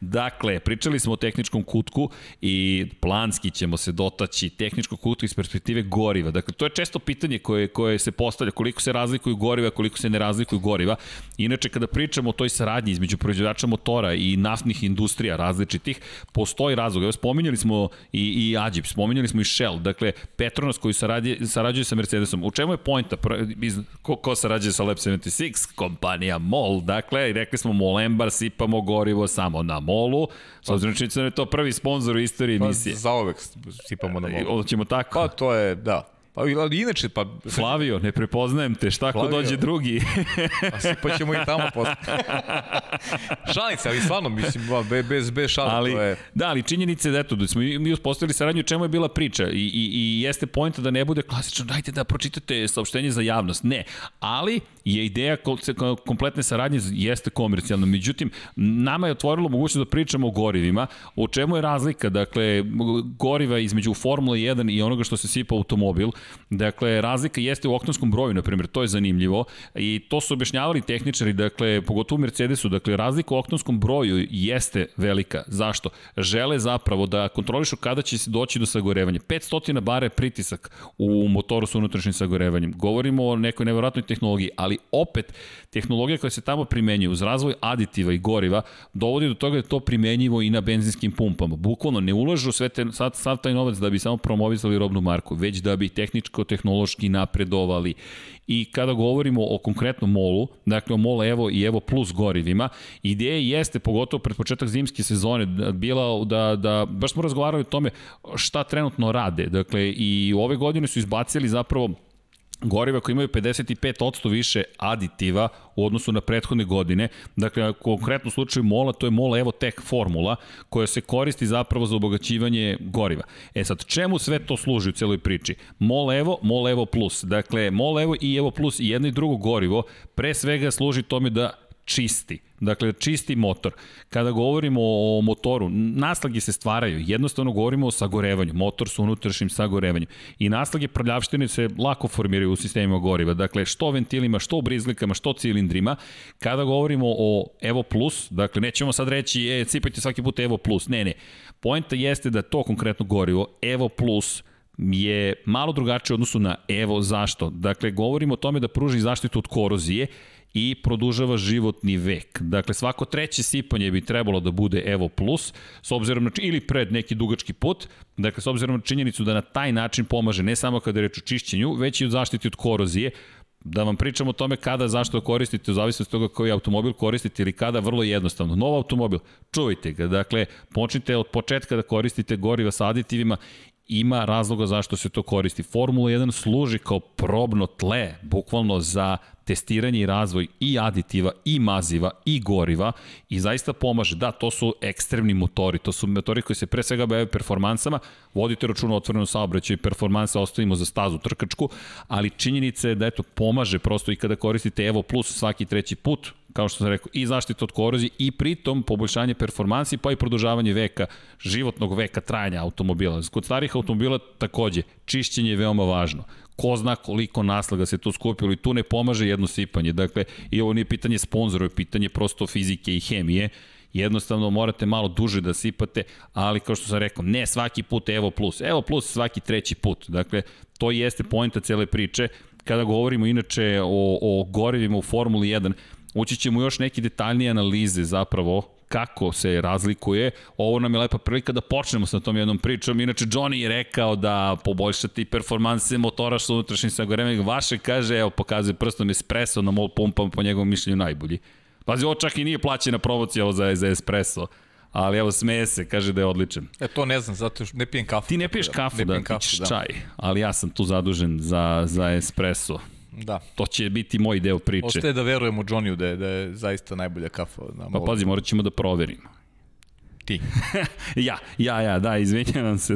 Speaker 1: Dakle, pričali smo o tehničkom kutku i planski ćemo se dotaći tehničkog kutka iz perspektive goriva. Dakle, to je često pitanje koje, koje se postavlja, koliko se razlikuju goriva, koliko se ne razlikuju goriva. Inače, kada pričamo o toj saradnji između proizvođača motora i naftnih industrija različitih, postoji razlog. Evo, spominjali smo i, i Ađib, spominjali smo i Shell, dakle, Petronas koji sarađuje, sarađuje sa Mercedesom. U čemu je pojnta? Ko, ko sarađuje sa Lab 76? Kompanija MOL. Dakle, rekli smo Molembar, sipamo gorivo samo na MOL-u. S obzirom činjenica da je to prvi sponsor u istoriji emisije.
Speaker 2: Pa, zaovek sipamo na
Speaker 1: I
Speaker 2: mogu.
Speaker 1: Ovo ćemo tako.
Speaker 2: Pa to je, da. Pa, ali inače, pa,
Speaker 1: Flavio, ne prepoznajem te, šta
Speaker 2: Flavio.
Speaker 1: dođe drugi?
Speaker 2: pa sipat ćemo i tamo posle. Šalice, ali stvarno, mislim, ba, be- bez, bez šala,
Speaker 1: ali,
Speaker 2: to je...
Speaker 1: Da, ali činjenica je da eto, da smo mi uspostavili saradnju, čemu je bila priča i, i, i jeste pojenta da ne bude klasično, dajte da pročitate saopštenje za javnost. Ne, ali je ideja ko- kompletne saradnje jeste komercijalna. Međutim, nama je otvorilo mogućnost da pričamo o gorivima. O čemu je razlika? Dakle, goriva između Formula 1 i onoga što se sipa u automobil. Dakle, razlika jeste u oktonskom broju, na primjer, to je zanimljivo. I to su objašnjavali tehničari, dakle, pogotovo u Mercedesu, dakle, razlika u oktonskom broju jeste velika. Zašto? Žele zapravo da kontrolišu kada će se doći do sagorevanja. 500 bara je pritisak u motoru sa unutrašnjim sagorevanjem. Govorimo o nekoj nevjerojatnoj tehnologiji, ali opet tehnologija koja se tamo primenjuje uz razvoj aditiva i goriva dovodi do toga da je to primenjivo i na benzinskim pumpama. Bukvalno ne ulažu sve te, sad, sav taj novac da bi samo promovisali robnu marku, već da bi tehničko-tehnološki napredovali. I kada govorimo o konkretnom molu, dakle o MOL Evo i Evo Plus gorivima, ideja jeste, pogotovo pred početak zimske sezone, da- bila da, da baš smo razgovarali o tome šta trenutno rade. Dakle, i ove godine su izbacili zapravo goriva koji imaju 55% više aditiva u odnosu na prethodne godine. Dakle, u konkretnom slučaju MOLA, to je MOLA Evo Tech formula koja se koristi zapravo za obogaćivanje goriva. E sad, čemu sve to služi u celoj priči? MOL Evo, MOL Evo Plus. Dakle, MOL Evo i Evo Plus i jedno i drugo gorivo pre svega služi tome da čisti. Dakle, čisti motor. Kada govorimo o motoru, naslage se stvaraju. Jednostavno govorimo o sagorevanju. Motor sa unutrašnjim sagorevanjem. I naslage prljavštine se lako formiraju u sistemima goriva. Dakle, što ventilima, što brizlikama, što cilindrima. Kada govorimo o Evo Plus, dakle, nećemo sad reći, e, cipajte svaki put Evo Plus. Ne, ne. Poenta jeste da to konkretno gorivo, Evo Plus, je malo drugačije u odnosu na Evo zašto. Dakle, govorimo o tome da pruži zaštitu od korozije i produžava životni vek. Dakle, svako treće sipanje bi trebalo da bude Evo Plus, s obzirom na, ili pred neki dugački put, dakle, s obzirom na činjenicu da na taj način pomaže ne samo kada je reč o čišćenju, već i od zaštiti od korozije, da vam pričam o tome kada, zašto koristite, u zavisnosti od toga koji automobil koristite ili kada, vrlo jednostavno. Nov automobil, čuvajte ga, dakle, počnite od početka da koristite goriva sa aditivima ima razloga zašto se to koristi. Formula 1 služi kao probno tle, bukvalno za testiranje i razvoj i aditiva, i maziva, i goriva i zaista pomaže. Da, to su ekstremni motori, to su motori koji se pre svega bave performansama, vodite račun o otvorenom saobraćaju performanse ostavimo za stazu trkačku, ali činjenica je da eto, pomaže prosto i kada koristite Evo Plus svaki treći put, kao što sam rekao, i zaštita od korozije i pritom poboljšanje performansi pa i produžavanje veka, životnog veka trajanja automobila. Kod starih automobila takođe, čišćenje je veoma važno ko zna koliko naslaga se tu skupilo i tu ne pomaže jedno sipanje. Dakle, i ovo nije pitanje sponzora, je pitanje prosto fizike i hemije. Jednostavno morate malo duže da sipate, ali kao što sam rekao, ne svaki put Evo Plus. Evo Plus svaki treći put. Dakle, to jeste pojenta cele priče. Kada govorimo inače o, o gorivima u Formuli 1, ući ćemo još neke detaljnije analize zapravo kako se razlikuje. Ovo nam je lepa prilika da počnemo sa tom jednom pričom. Inače, Johnny je rekao da poboljšati performanse motora sa unutrašnjim. Vaše kaže, evo, pokazuje prstom espresso na mol pumpama po njegovom mišljenju najbolji. Pazi, ovo čak i nije plaćena promocija za, za espresso. Ali evo, smeje se, kaže da je odličan.
Speaker 2: E, to ne znam, zato ne pijem kafu.
Speaker 1: Ti ne piješ kafu,
Speaker 2: ne
Speaker 1: da,
Speaker 2: pijem
Speaker 1: ti
Speaker 2: kafu,
Speaker 1: ćeš
Speaker 2: da.
Speaker 1: čaj. Ali ja sam tu zadužen za, za espresso.
Speaker 2: Da.
Speaker 1: To će biti moj deo priče.
Speaker 2: Ostaje da verujemo Johnny-u da je, da je zaista najbolja kafa. Na
Speaker 1: Pa pazi, morat ćemo da proverimo.
Speaker 2: Ti.
Speaker 1: ja, ja, ja, da, izvinjavam se.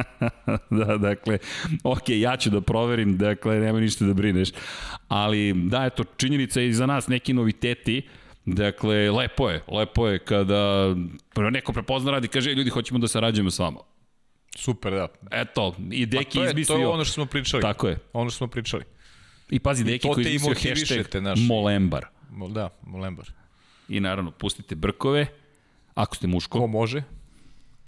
Speaker 1: da, dakle, ok, ja ću da proverim, dakle, nema ništa da brineš. Ali, da, eto, činjenica je i za nas neki noviteti, Dakle, lepo je, lepo je kada neko prepozna radi, kaže, "E, ljudi, hoćemo da sarađujemo s vama.
Speaker 2: Super, da.
Speaker 1: Eto, i
Speaker 2: Pa
Speaker 1: Deki
Speaker 2: to je,
Speaker 1: izmislio...
Speaker 2: to je ono što smo pričali.
Speaker 1: Tako je.
Speaker 2: Ono što smo pričali.
Speaker 1: I pazi, Deki koji izmislio hashtag
Speaker 2: te, znaš.
Speaker 1: Molembar.
Speaker 2: Mo- Da, Molembar.
Speaker 1: I naravno, pustite brkove, ako ste muško.
Speaker 2: Ko može?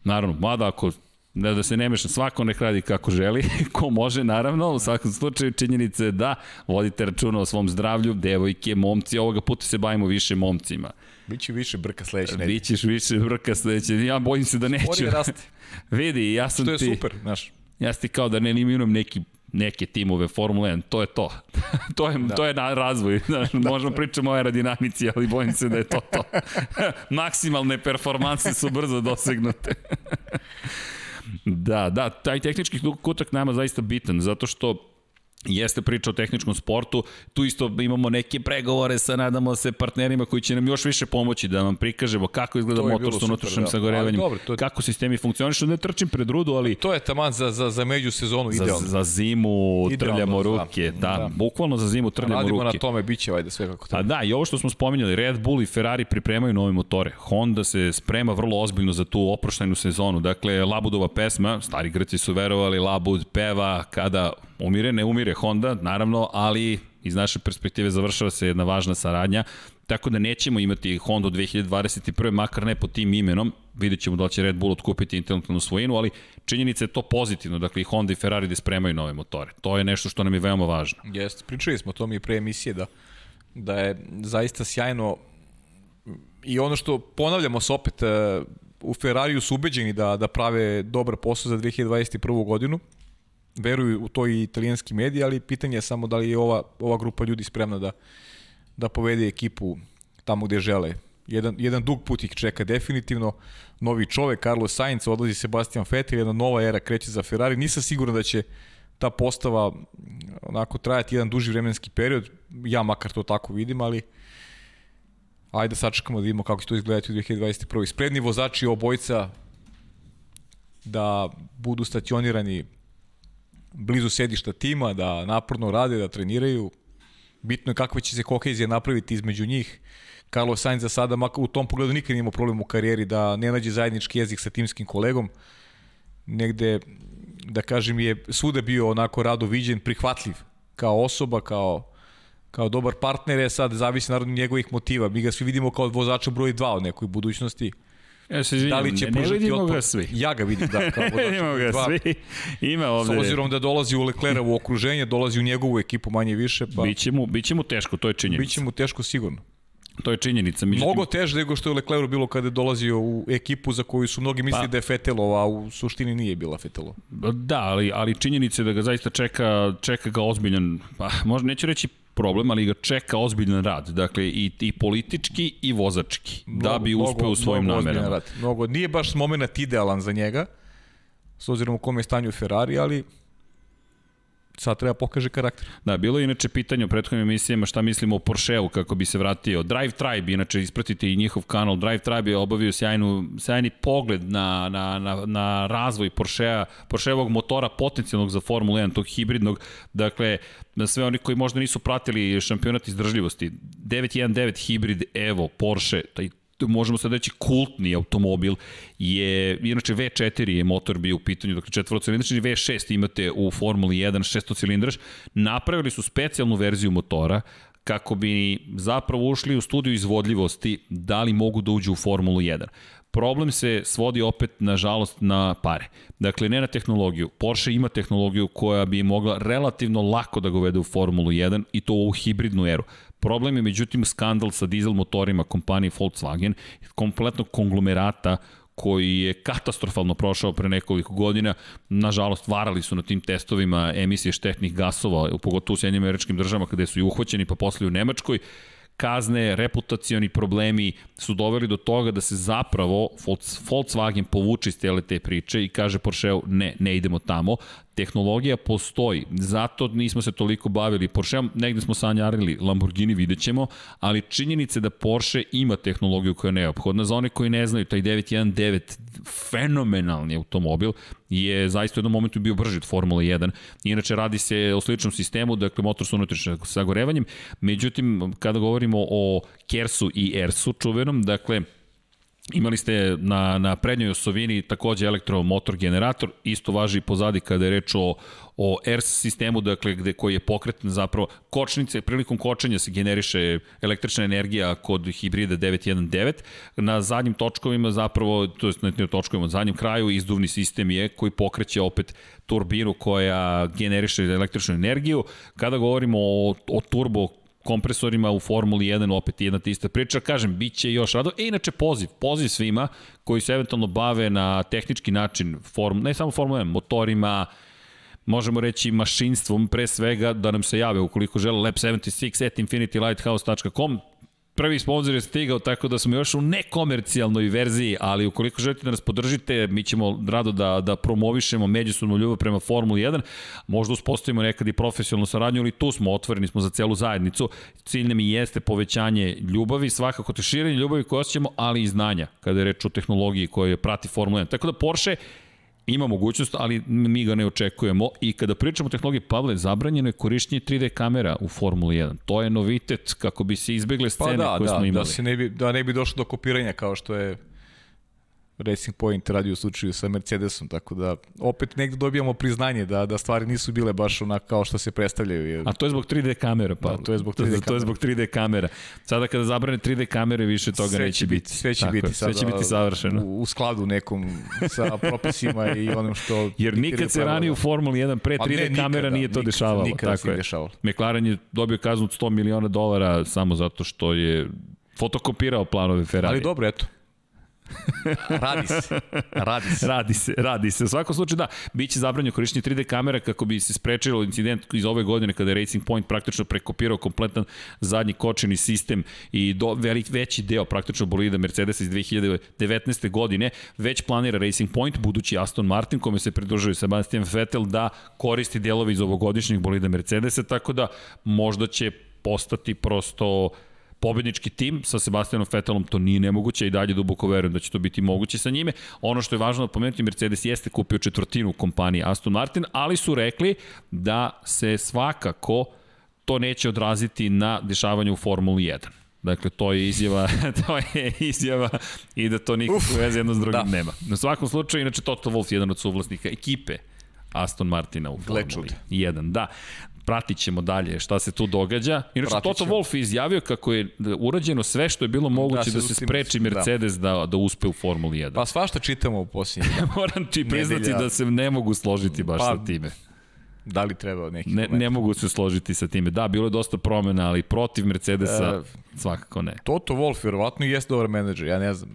Speaker 1: Naravno, mada ako da, da se ne meša, svako nek radi kako želi, ko može naravno, u svakom slučaju činjenica je da vodite računa o svom zdravlju, devojke, momci, ovoga puta se bavimo više momcima.
Speaker 2: Biće više brka sledeće nedelje.
Speaker 1: Bićeš više vrka sledeće, ja bojim se da neću.
Speaker 2: Sporije raste.
Speaker 1: Vidi, ja sam
Speaker 2: To je
Speaker 1: ti,
Speaker 2: super, znaš.
Speaker 1: ja sam ti kao da ne eliminujem neki neke timove Formule 1, to je to. to je, da. to je na razvoj. Znaš, da, možemo pričamo o aerodinamici, ali bojim se da je to to. Maksimalne performanse su brzo dosegnute. da, da, taj tehnički kutak nama zaista bitan, zato što jeste priča o tehničkom sportu, tu isto imamo neke pregovore sa, nadamo se, partnerima koji će nam još više pomoći da vam prikažemo kako izgleda motor sa unutrašnjim
Speaker 2: da.
Speaker 1: sagorevanjem,
Speaker 2: dobro, to je-
Speaker 1: kako sistemi funkcionišu, ne trčim pred rudu, ali
Speaker 2: To je taman za, za, za među sezonu
Speaker 1: za,
Speaker 2: idealno.
Speaker 1: za zimu
Speaker 2: Idealno,
Speaker 1: trljamo
Speaker 2: da.
Speaker 1: ruke, da, da,
Speaker 2: Da.
Speaker 1: bukvalno za zimu trljamo
Speaker 2: Radimo
Speaker 1: ruke.
Speaker 2: na tome, bit će sve kako
Speaker 1: A
Speaker 2: treba.
Speaker 1: da, i ovo što smo spominjali, Red Bull i Ferrari pripremaju nove motore. Honda se sprema vrlo ozbiljno za tu oproštajnu sezonu. Dakle, Labudova pesma, stari Grci su verovali, Labud peva kada umire, ne umire Honda, naravno, ali iz naše perspektive završava se jedna važna saradnja, tako da nećemo imati Honda 2021. makar ne pod tim imenom, vidjet ćemo da će Red Bull otkupiti intelektualnu svojinu, ali činjenica je to pozitivno, dakle i Honda i Ferrari da spremaju nove motore. To je nešto što nam je veoma važno.
Speaker 2: Jeste, pričali smo o tome i pre emisije da, da je zaista sjajno i ono što ponavljamo se opet, e, u Ferrariju su ubeđeni da, da prave dobar posao za 2021. godinu, veruju u to i italijanski mediji, ali pitanje je samo da li je ova, ova grupa ljudi spremna da, da povede ekipu tamo gde žele. Jedan, jedan dug put ih čeka definitivno, novi čovek, Carlos Sainz, odlazi Sebastian Vettel, jedna nova era kreće za Ferrari, nisam siguran da će ta postava onako trajati jedan duži vremenski period, ja makar to tako vidim, ali ajde da sačekamo da vidimo kako će to izgledati u 2021. Spredni vozači obojca da budu stacionirani blizu sedišta tima, da naporno rade, da treniraju. Bitno je kakva će se kohezija napraviti između njih. Carlos Sainz za sada u tom pogledu nikad nije imao problem u karijeri da ne nađe zajednički jezik sa timskim kolegom. Negde, da kažem, je svuda bio onako rado viđen, prihvatljiv kao osoba, kao kao dobar partner je sad zavisi naravno njegovih motiva. Mi ga svi vidimo kao vozača broj 2 od nekoj budućnosti.
Speaker 1: Ja se izvinjam,
Speaker 2: da li će
Speaker 1: ne, ne vidimo
Speaker 2: otpor?
Speaker 1: ga svi.
Speaker 2: Ja ga vidim, da. Kao vozač
Speaker 1: Vidimo ga
Speaker 2: dva.
Speaker 1: svi. Ima
Speaker 2: S
Speaker 1: ovde...
Speaker 2: obzirom da dolazi u Leclerovo okruženje, dolazi u njegovu ekipu manje više, pa
Speaker 1: Biće mu, biće mu teško, to je činjenica.
Speaker 2: biće mu teško sigurno.
Speaker 1: To je činjenica. Međutim,
Speaker 2: Mnogo teže nego što je Lecleru bilo kada je dolazio u ekipu za koju su mnogi mislili
Speaker 1: Pa-
Speaker 2: da je Fetelova, a u suštini nije bila Fetelova.
Speaker 1: Da, ali, ali činjenica je da ga zaista čeka, čeka ga ozbiljan, pa možda neću reći problem, ali ga čeka ozbiljan rad. Dakle, i, i politički i vozački. da bi uspeo u svojim
Speaker 2: mnogo
Speaker 1: namerama.
Speaker 2: rad. Mnogo, nije baš moment idealan za njega, s obzirom u kome je stanju Ferrari, ali sad treba pokaže karakter.
Speaker 1: Da, bilo je inače pitanje u prethodnim emisijama šta mislimo o Porscheu kako bi se vratio. Drive Tribe, inače ispratite i njihov kanal, Drive Tribe je obavio sjajnu, sjajni pogled na, na, na, na razvoj Porschea, Porscheovog motora potencijalnog za Formulu 1, tog hibridnog, dakle, na sve oni koji možda nisu pratili šampionat izdržljivosti, 919 hibrid Evo, Porsche, taj možemo sad reći kultni automobil je, inače V4 je motor bio u pitanju, dakle četvorocilidračni V6 imate u Formuli 1 šestocilidraš, napravili su specijalnu verziju motora kako bi zapravo ušli u studiju izvodljivosti da li mogu da uđu u Formulu 1. Problem se svodi opet, nažalost, na pare. Dakle, ne na tehnologiju. Porsche ima tehnologiju koja bi mogla relativno lako da ga uvede u Formulu 1 i to u hibridnu eru. Problem je međutim skandal sa dizel motorima kompanije Volkswagen, kompletnog konglomerata koji je katastrofalno prošao pre nekoliko godina. Nažalost, varali su na tim testovima emisije štetnih gasova, pogotovo u Sjednjim američkim državama kada su i uhvaćeni, pa posle u Nemačkoj kazne, reputacioni problemi su doveli do toga da se zapravo Volkswagen povuče iz tele te priče i kaže Porscheu ne, ne idemo tamo. Tehnologija postoji, zato nismo se toliko bavili. Porsche, negde smo sanjarili, Lamborghini vidjet ćemo, ali činjenice da Porsche ima tehnologiju koja je neophodna. Za one koji ne znaju, taj 919 fenomenalni automobil je zaista u jednom momentu bio brži od Formula 1. Inače, radi se o sličnom sistemu, dakle, motor sa unutrašnjim sagorevanjem. Međutim, kada govorimo o Kersu i Ersu čuvenom, dakle, Imali ste na, na prednjoj osovini takođe elektromotor generator, isto važi pozadi kada je reč o, o ERS sistemu, dakle gde koji je pokretan zapravo kočnice, prilikom kočenja se generiše električna energija kod hibrida 919. Na zadnjim točkovima zapravo, to je na točkovima, na zadnjem kraju izduvni sistem je koji pokreće opet turbinu koja generiše električnu energiju. Kada govorimo o, o turbo kompresorima u Formuli 1, opet jedna te ista priča. Kažem, bit će još rado. E, inače, poziv. Poziv svima koji se eventualno bave na tehnički način, form, ne samo Formula 1, motorima, možemo reći mašinstvom, pre svega da nam se jave ukoliko žele lab76 at infinitylighthouse.com prvi sponsor je stigao, tako da smo još u nekomercijalnoj verziji, ali ukoliko želite da nas podržite, mi ćemo rado da, da promovišemo međusobnu ljubav prema Formuli 1, možda uspostavimo nekad i profesionalnu saradnju, ali tu smo, otvoreni smo za celu zajednicu. Cilj nam i jeste povećanje ljubavi, svakako te širenje ljubavi koje osjećamo, ali i znanja, kada je reč o tehnologiji koja prati Formula 1. Tako da Porsche ima mogućnost, ali mi ga ne očekujemo. I kada pričamo o tehnologiji, Pavle, zabranjeno je korišćenje 3D kamera u Formuli 1. To je novitet kako bi se izbegle scene
Speaker 2: Pa da,
Speaker 1: koje
Speaker 2: da,
Speaker 1: smo imali.
Speaker 2: da, se ne bi, da ne bi došlo do kopiranja kao što je Racing Point radio u slučaju sa Mercedesom, tako da opet negde dobijamo priznanje da da stvari nisu bile baš onako kao što se predstavljaju. Jer...
Speaker 1: A to je zbog 3D kamera, pa.
Speaker 2: Da, to je zbog 3D
Speaker 1: To je
Speaker 2: kamera.
Speaker 1: zbog 3D kamera. Sada kada zabrane 3D kamere, više toga
Speaker 2: sve
Speaker 1: neće
Speaker 2: će
Speaker 1: biti.
Speaker 2: Sve će
Speaker 1: Tako
Speaker 2: biti
Speaker 1: je, sve
Speaker 2: sada
Speaker 1: će biti savršeno.
Speaker 2: U, u skladu nekom sa propisima i onim što...
Speaker 1: Jer nikad se ranije u Formuli 1 pre
Speaker 2: Pa
Speaker 1: 3D
Speaker 2: ne, nikada,
Speaker 1: kamera nije to
Speaker 2: nikada,
Speaker 1: dešavalo.
Speaker 2: nikada
Speaker 1: tako je.
Speaker 2: dešavalo.
Speaker 1: McLaren je dobio kaznu od 100 miliona dolara samo zato što je fotokopirao planove Ferrari.
Speaker 2: Ali dobro, eto. radi se. Radi se.
Speaker 1: Radi se, radi se. U svakom slučaju da, biće zabranjeno korišćenje 3D kamera kako bi se sprečilo incident iz ove godine kada je Racing Point praktično prekopirao kompletan zadnji kočeni sistem i do, velik, veći deo praktično bolida Mercedes iz 2019. godine već planira Racing Point, budući Aston Martin kome se pridružuje Sebastian Vettel da koristi delove iz ovogodišnjeg bolida Mercedesa, tako da možda će postati prosto pobednički tim sa Sebastianom Vettelom, to nije nemoguće i dalje duboko verujem da će to biti moguće sa njime. Ono što je važno da pomenuti, Mercedes jeste kupio četvrtinu kompanije Aston Martin, ali su rekli da se svakako to neće odraziti na dešavanje u Formuli 1. Dakle, to je izjava, to je izjava i da to nikakve veze jedno s drugim
Speaker 2: da.
Speaker 1: nema. Na svakom slučaju, inače Toto Wolff je jedan od suvlasnika ekipe Aston Martina u Formuli
Speaker 2: čuda.
Speaker 1: 1. Da. Pratit ćemo dalje šta se tu događa. Inače, Toto. Wolff je izjavio kako je urađeno sve što je bilo moguće da se,
Speaker 2: zaustavi-
Speaker 1: spreči Mercedes da, da uspe u Formuli 1.
Speaker 2: Pa svašta čitamo u posljednjih dana.
Speaker 1: Moram ti priznati
Speaker 2: Nedelja.
Speaker 1: da se ne mogu složiti baš
Speaker 2: Pa,
Speaker 1: sa time.
Speaker 2: Da li treba neki
Speaker 1: Ne,
Speaker 2: komentar?
Speaker 1: ne mogu se složiti sa time. Da, bilo je dosta promena, ali protiv Mercedesa
Speaker 2: E,
Speaker 1: svakako ne.
Speaker 2: Toto Wolff vjerovatno i jeste dobar menadžer, ja ne znam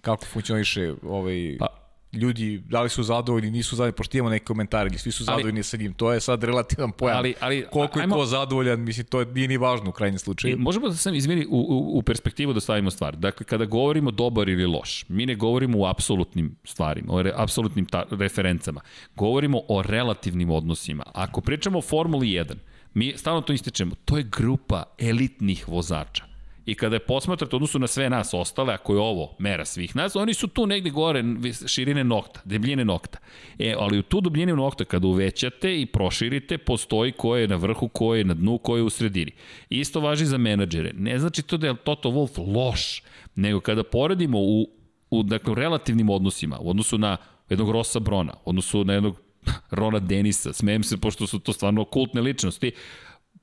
Speaker 2: kako funkcioniše ovaj,
Speaker 1: Pa-
Speaker 2: ljudi, da li su zadovoljni, nisu zadovoljni, pošto imamo neke komentare, svi su
Speaker 1: Ali-
Speaker 2: zadovoljni sa njim, to je sad relativan pojam.
Speaker 1: Ali, ali,
Speaker 2: Koliko je
Speaker 1: ajmo-
Speaker 2: ko zadovoljan, mislim, to nije ni važno u krajnjem
Speaker 1: E,
Speaker 2: slučaju.
Speaker 1: možemo da sam, izvini, u, u, u perspektivu da stavimo stvar. Dakle, kada govorimo dobar ili loš, mi ne govorimo u apsolutnim stvarima, o re, apsolutnim ta, referencama. Govorimo o relativnim odnosima. Ako pričamo o Formuli 1, mi stalno to ističemo, to je grupa elitnih vozača. I kada je posmatrate odnosu na sve nas ostale, ako je ovo mera svih nas, oni su tu negde gore širine nokta, debljine nokta. E, ali u tu dubljinu nokta kada uvećate i proširite, postoji ko je na vrhu, ko je na dnu, ko je u sredini. Isto važi za menadžere. Ne znači to da je Toto Wolff loš, nego kada poredimo u, u, dakle, relativnim odnosima, u odnosu na jednog Rosa Brona, u odnosu na jednog Rona Denisa, smijem se pošto su to stvarno kultne ličnosti,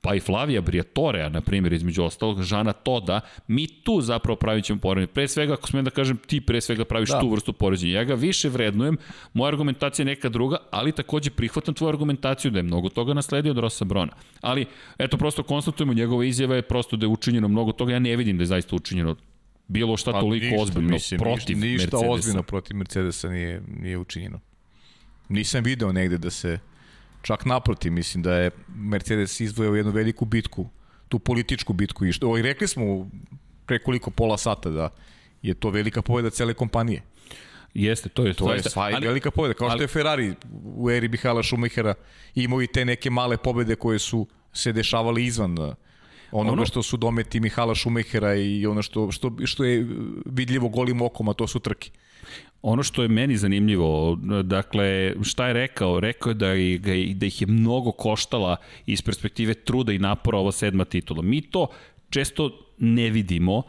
Speaker 1: pa i Flavija Briatorea, na primjer, između ostalog, Žana Toda, mi tu zapravo pravit ćemo poređenje. Pre svega, ako smijem da kažem, ti pre svega praviš da. Tu vrstu poređenja. Ja ga više vrednujem, moja argumentacija je neka druga, ali takođe prihvatam tvoju argumentaciju da je mnogo toga nasledio od Rosa Brona. Ali, eto, prosto konstatujemo, njegova izjava je prosto da je učinjeno mnogo toga. Ja ne vidim da je zaista učinjeno bilo šta toliko ozbiljno protiv
Speaker 2: ništa, ništa
Speaker 1: Mercedesa.
Speaker 2: ozbiljno protiv Mercedesa nije, nije učinjeno. Nisam video negde da se, čak naprotiv, mislim da je Mercedes izdvojao jednu veliku bitku, tu političku bitku. I, što, i rekli smo pre koliko pola sata da je to velika pobjeda cele kompanije.
Speaker 1: Jeste, to je
Speaker 2: To je
Speaker 1: zaista-
Speaker 2: sva
Speaker 1: ali-
Speaker 2: velika pobjeda. Kao
Speaker 1: ali-
Speaker 2: što je Ferrari u eri Mihaela Schumachera imao i te neke male pobjede koje su se dešavale izvan uh, onoga
Speaker 1: Ono-
Speaker 2: što su dometi Mihala Schumachera i ono što, što, što je vidljivo golim okom, a to su trke.
Speaker 1: Ono što je meni zanimljivo, dakle, šta je rekao? Rekao je da, ga- da ih je mnogo koštala iz perspektive truda i napora ova sedma titula. Mi to često ne vidimo,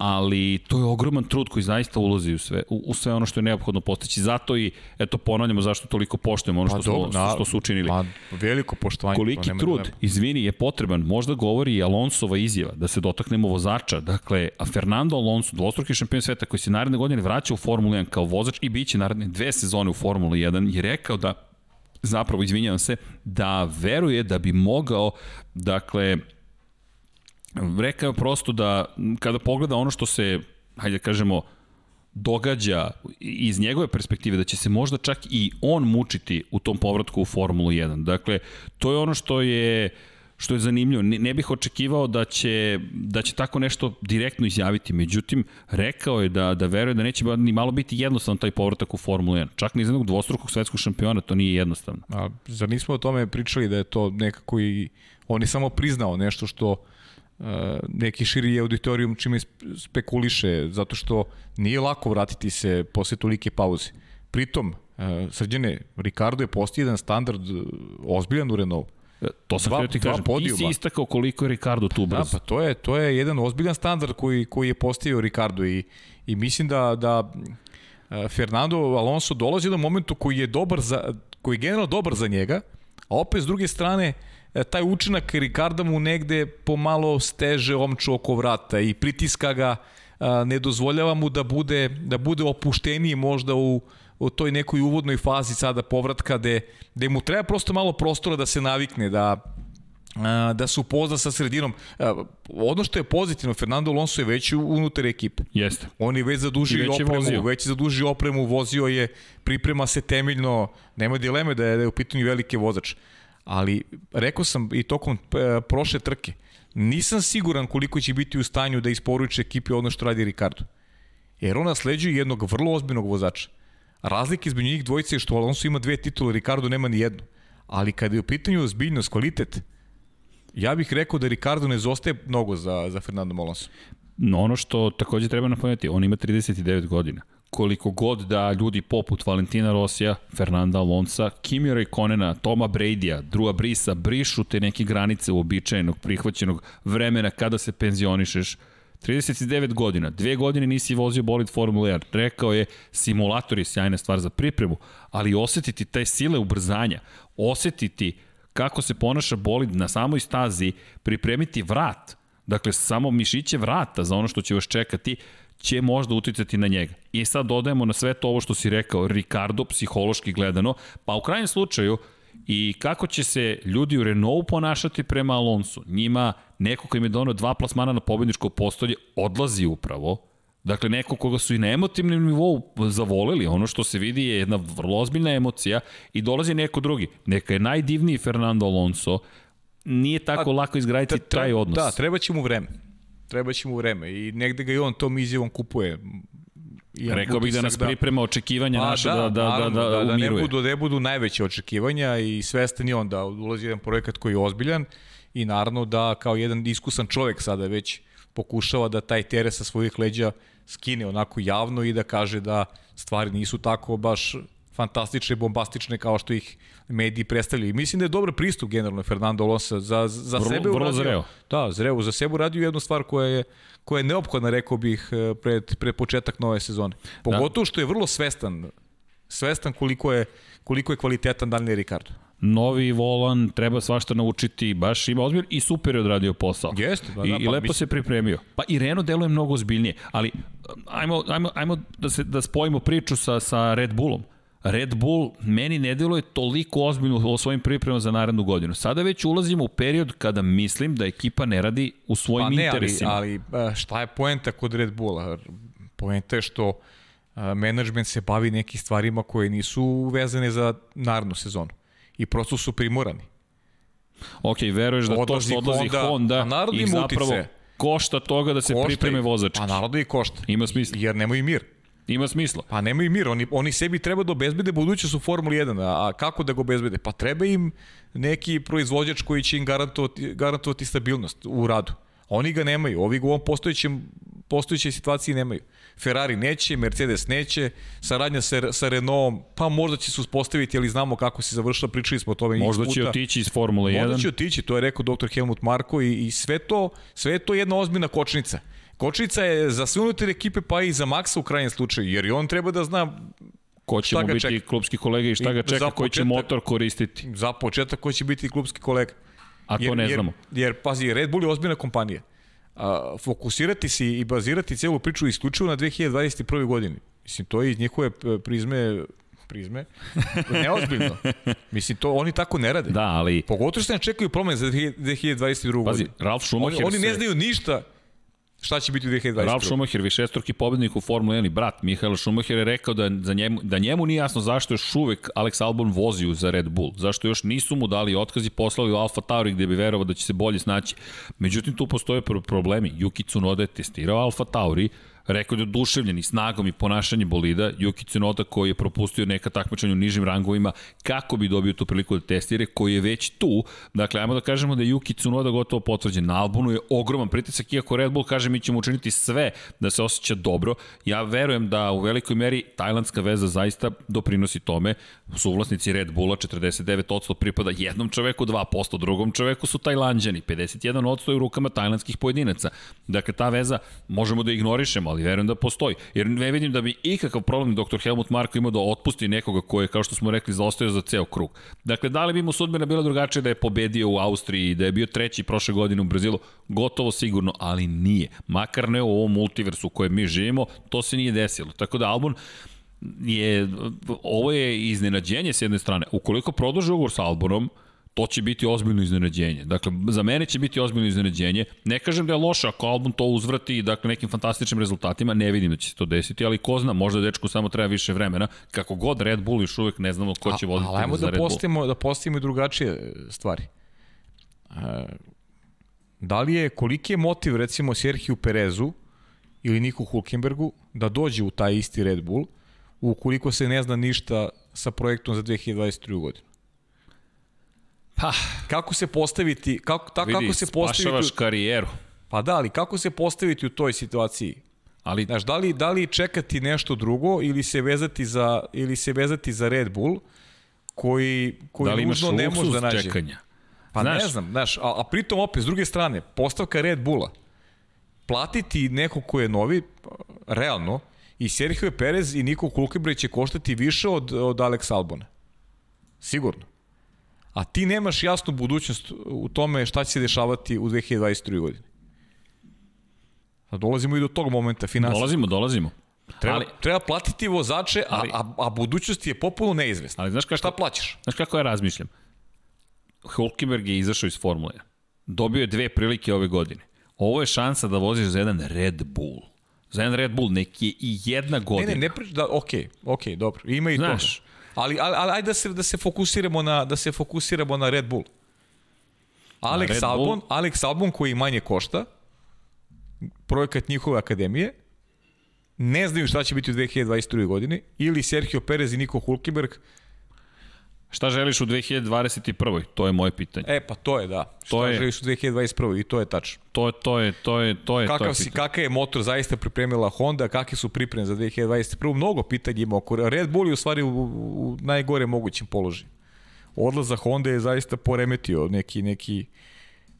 Speaker 1: ali to je ogroman trud koji zaista ulazi u sve, u, u sve ono što je neophodno postići. Zato i, eto, ponavljamo zašto toliko poštujemo ono što, smo,
Speaker 2: dobro, na-
Speaker 1: što su učinili.
Speaker 2: Pa, veliko poštovanje. to
Speaker 1: Koliki
Speaker 2: nema
Speaker 1: trud,
Speaker 2: dileme.
Speaker 1: izvini, je potreban, možda govori i Alonsova izjava, da se dotaknemo vozača. Dakle, a Fernando Alonso, dvostruki šampion sveta koji se naredne godine vraća u Formulu 1 kao vozač i biće naredne dve sezone u Formulu 1, je rekao da, zapravo, izvinjavam se, da veruje da bi mogao, dakle, rekao prosto da kada pogleda ono što se, hajde da kažemo, događa iz njegove perspektive da će se možda čak i on mučiti u tom povratku u Formulu 1. Dakle, to je ono što je što je zanimljivo. Ne, ne bih očekivao da će, da će tako nešto direktno izjaviti. Međutim, rekao je da, da veruje da neće ni malo biti jednostavan taj povratak u Formulu 1. Čak ni za jednog dvostrukog svetskog šampiona to nije jednostavno.
Speaker 2: A, zar nismo o tome pričali da je to nekako i on je samo priznao nešto što neki širi auditorijum čime sp- spekuliše, zato što nije lako vratiti se posle tolike pauze. Pritom, uh, srđene, Ricardo je postao jedan standard uh, ozbiljan u Renault.
Speaker 1: E, To sam
Speaker 2: Dva-
Speaker 1: htio ti
Speaker 2: dva
Speaker 1: kažem. Ti
Speaker 2: podijuma.
Speaker 1: si istakao koliko je Ricardo tu
Speaker 2: Da,
Speaker 1: brzo.
Speaker 2: pa to je, to je jedan ozbiljan standard koji, koji je postavio Ricardo i, i mislim da, da Fernando Alonso dolazi do momentu koji je dobar za, koji je generalno dobar za njega, a opet s druge strane e, taj učinak Ricarda mu negde pomalo steže omču oko vrata i pritiska ga, ne dozvoljava mu da bude, da bude opušteniji možda u, u toj nekoj uvodnoj fazi sada povratka gde, gde mu treba prosto malo prostora da se navikne, da da se upozna sa sredinom. Ono što je pozitivno, Fernando Alonso je već unutar ekipe.
Speaker 1: Jeste.
Speaker 2: On je već
Speaker 1: I
Speaker 2: zadužio
Speaker 1: već
Speaker 2: opremu,
Speaker 1: vozio.
Speaker 2: već je zadužio opremu, vozio je, priprema se temeljno, nema dileme da je, da je u pitanju veliki vozač. Ali rekao sam i tokom e, prošle trke, nisam siguran koliko će biti u stanju da isporuče ekipi ono što radi Ricardo. Jer on nasleđuje jednog vrlo ozbiljnog vozača. Razlika između njih dvojice je što Alonso ima dve titule, Ricardo nema ni jednu. Ali kada je u pitanju ozbiljnost, kvalitet, ja bih rekao da Ricardo ne zostaje mnogo za, za Fernando Alonso.
Speaker 1: No, ono što takođe treba napomenuti, on ima 39 godina. Koliko god da ljudi poput Valentina Rosija, Fernanda Alonsa, Kimi Raikkonena, Toma Bradija, Drua Brisa brišu te neke granice uobičajenog, prihvaćenog vremena kada se penzionišeš, 39 godina, dve godine nisi vozio bolid Formula 1. Rekao je, simulator je sjajna stvar za pripremu, ali osetiti taj sile ubrzanja, osetiti kako se ponaša bolid na samoj stazi, pripremiti vrat, dakle samo mišiće vrata za ono što će vas čekati, će možda uticati na njega. I sad dodajemo na sve to ovo što si rekao, Ricardo, psihološki gledano, pa u krajnjem slučaju, i kako će se ljudi u Renaultu ponašati prema Alonsu. Njima neko koji im je donao dva plasmana na pobedničko postolje odlazi upravo. Dakle, neko koga su i na emotivnom nivou zavolili, ono što se vidi je jedna vrlo ozbiljna emocija i dolazi neko drugi. Neka je najdivniji Fernando Alonso, nije tako A, lako izgraditi taj odnos.
Speaker 2: Da, treba će mu vreme. Treba će mu vreme. I negde ga i on tom izjavom kupuje.
Speaker 1: Imam Rekao bih da nas da... priprema očekivanja pa, naše da, da, da, naravno, da, da, da,
Speaker 2: ne budu, ne budu najveće očekivanja i svestan je on da ulazi jedan projekat koji je ozbiljan i naravno da kao jedan iskusan čovek sada već pokušava da taj tere sa svojih leđa skine onako javno i da kaže da stvari nisu tako baš fantastične, bombastične kao što ih mediji predstavljaju. I mislim da je dobar pristup generalno Fernando Alonso za, za vrlo, sebe
Speaker 1: vrlo uradio. Zreo.
Speaker 2: Da, zreo. Za sebe uradio jednu stvar koja je, koja je neophodna, rekao bih, eh, pred, pred početak nove sezone. Pogotovo da. što je vrlo svestan, svestan koliko je, koliko je kvalitetan Daniel Ricardo
Speaker 1: novi volan, treba svašta naučiti, baš ima ozbilj i super je odradio posao.
Speaker 2: Jeste,
Speaker 1: da, da, I, pa, i lepo mislim... se pripremio. Pa i Renault deluje mnogo ozbiljnije, ali ajmo, ajmo, ajmo da, se, da spojimo priču sa, sa Red Bullom. Red Bull meni ne deluje toliko ozbiljno u svojim pripremama za narednu godinu. Sada već ulazimo u period kada mislim da ekipa ne radi u svojim pa ne, interesima.
Speaker 2: Ali, ali šta je poenta kod Red Bulla? Poenta je što menadžment se bavi nekim stvarima koje nisu vezane za narednu sezonu. I prosto su primorani.
Speaker 1: Ok, veruješ da odlazi to što odlazi Honda, Honda, i zapravo utice. košta toga da se košta pripreme vozački.
Speaker 2: Pa naravno i košta.
Speaker 1: Ima smisla.
Speaker 2: Jer nemaju mir.
Speaker 1: Ima smisla.
Speaker 2: Pa nemaju mir, oni, oni sebi treba da obezbede budućnost u Formuli 1, a, a kako da ga obezbede? Pa treba im neki proizvođač koji će im garantovati, garantovati stabilnost u radu. Oni ga nemaju, ovi ga u ovom postojećem, postojećoj situaciji nemaju. Ferrari neće, Mercedes neće, saradnja sa, sa Renaultom, pa možda će se uspostaviti, ali znamo kako se završila, pričali smo o tome
Speaker 1: Možda će otići iz Formule 1.
Speaker 2: Možda će otići, to je rekao dr. Helmut Marko i, i sve, to, sve to jedna ozbiljna kočnica. Kočnica je za sve unutar ekipe, pa i za Maksa u krajnjem slučaju, jer i on treba da zna
Speaker 1: ko će mu biti čeka. klubski kolega i šta ga čeka, početak, koji će motor koristiti.
Speaker 2: Za početak ko će biti klubski kolega.
Speaker 1: A to jer, ne znamo.
Speaker 2: Jer, jer, pazi, Red Bull je ozbiljna kompanija. A, fokusirati se i bazirati celu priču isključivo na 2021. godini. Mislim, to je iz njihove prizme prizme, neozbiljno. Mislim, to oni tako ne rade.
Speaker 1: Da, ali...
Speaker 2: Pogotovo što ne čekaju promene za 2022.
Speaker 1: Pazi. Ralf Schumacher
Speaker 2: oni, oni ne znaju ništa Šta će biti u 2021?
Speaker 1: Ralf Schumacher, višestruki pobednik u Formula 1 i brat Mihael Schumacher je rekao da, za njemu, da njemu nije jasno zašto još uvek Alex Albon vozi za Red Bull. Zašto još nisu mu dali otkaz i poslali u Alfa Tauri gde bi verovao da će se bolje snaći. Međutim, tu postoje problemi. Yuki Tsunoda je testirao Alfa Tauri, Rekao je oduševljen i snagom i ponašanjem bolida, Yuki Tsunoda koji je propustio neka takmičanja u nižim rangovima, kako bi dobio tu priliku da testire, koji je već tu. Dakle, ajmo da kažemo da je Yuki Tsunoda gotovo potvrđen. Na Albonu je ogroman pritisak, iako Red Bull kaže mi ćemo učiniti sve da se osjeća dobro. Ja verujem da u velikoj meri tajlandska veza zaista doprinosi tome. Suvlasnici Red Bulla 49% pripada jednom čoveku, 2% drugom čoveku su Tajlanđani, 51% je u rukama tajlandskih pojedinaca. Dakle, ta veza možemo da ignorišemo, ali ali verujem da postoji. Jer ne vidim da bi ikakav problem dr. Helmut Marko imao da otpusti nekoga koje, kao što smo rekli, zaostaje za ceo krug. Dakle, da li bi mu sudbina bila drugačija da je pobedio u Austriji i da je bio treći prošle godine u Brazilu? Gotovo sigurno, ali nije. Makar ne u ovom multiversu u kojem mi živimo, to se nije desilo. Tako da Albon je, ovo je iznenađenje s jedne strane. Ukoliko produže ugovor sa Albonom, to će biti ozbiljno iznenađenje. Dakle, za mene će biti ozbiljno iznenađenje. Ne kažem da je loše ako album to uzvrati dakle, nekim fantastičnim rezultatima, ne vidim da će se to desiti, ali ko zna, možda dečku samo treba više vremena. Kako god Red Bull još uvek ne znamo ko će voditi
Speaker 2: A, ali
Speaker 1: za
Speaker 2: da
Speaker 1: Red
Speaker 2: postavimo, da postavimo i drugačije stvari. E, da li je, koliki je motiv recimo Serhiju Perezu ili Niku Hulkenbergu da dođe u taj isti Red Bull ukoliko se ne zna ništa sa projektom za 2023. godinu? Pa, kako se postaviti, kako, ta,
Speaker 1: vidi,
Speaker 2: kako se postaviti...
Speaker 1: Vidi, karijeru.
Speaker 2: Pa da, ali kako se postaviti u toj situaciji? Ali, Znaš, da li, da li čekati nešto drugo ili se vezati za, ili se vezati za Red Bull koji, koji
Speaker 1: da li imaš
Speaker 2: ne može da nađe?
Speaker 1: čekanja?
Speaker 2: Pa znaš, ne znam, znaš, a, a pritom opet, s druge strane, postavka Red Bulla, platiti neko ko je novi, realno, i Sergio Perez i Niko Kulkebre će koštati više od, od Alex Albona. Sigurno. A ti nemaš jasnu budućnost u tome šta će se dešavati u 2023. godini. A dolazimo i do tog momenta finansijskog.
Speaker 1: Dolazimo, dolazimo.
Speaker 2: Treba,
Speaker 1: ali,
Speaker 2: treba platiti vozače, a,
Speaker 1: Ali-
Speaker 2: a, a budućnost je popuno neizvesna.
Speaker 1: ali znaš kako,
Speaker 2: Šta plaćaš?
Speaker 1: Znaš kako ja razmišljam? Hulkenberg je izašao iz Formule 1. Dobio je dve prilike ove godine. Ovo je šansa da voziš za jedan Red Bull. Za jedan Red Bull neki je i jedna
Speaker 2: Ne,
Speaker 1: godina.
Speaker 2: ne, ne priča, da, okej, okej, dobro, ima i
Speaker 1: Znaš.
Speaker 2: to. Ali, ali, ali ajde da se, da se fokusiramo na, da se fokusiramo na Red Bull. Alex
Speaker 1: Red Bull.
Speaker 2: Albon, Alex Albon koji manje košta, projekat njihove akademije, ne znaju šta će biti u 2022. godini, ili Sergio Perez i Niko Hulkenberg,
Speaker 1: Šta želiš u 2021. To je moje pitanje.
Speaker 2: e pa to je da, šta
Speaker 1: To je-
Speaker 2: želiš u 2021. i to je tačno.
Speaker 1: To, to je, to je, to je, to
Speaker 2: Kakav,
Speaker 1: je
Speaker 2: si,
Speaker 1: pitanje.
Speaker 2: kakav je motor zaista pripremila Honda, kakve su pripreme za 2021. Mnogo pitanja ima oko Red Bull je u stvari u, u najgore mogućem položaju. Odlazak Honda je zaista poremetio neki neki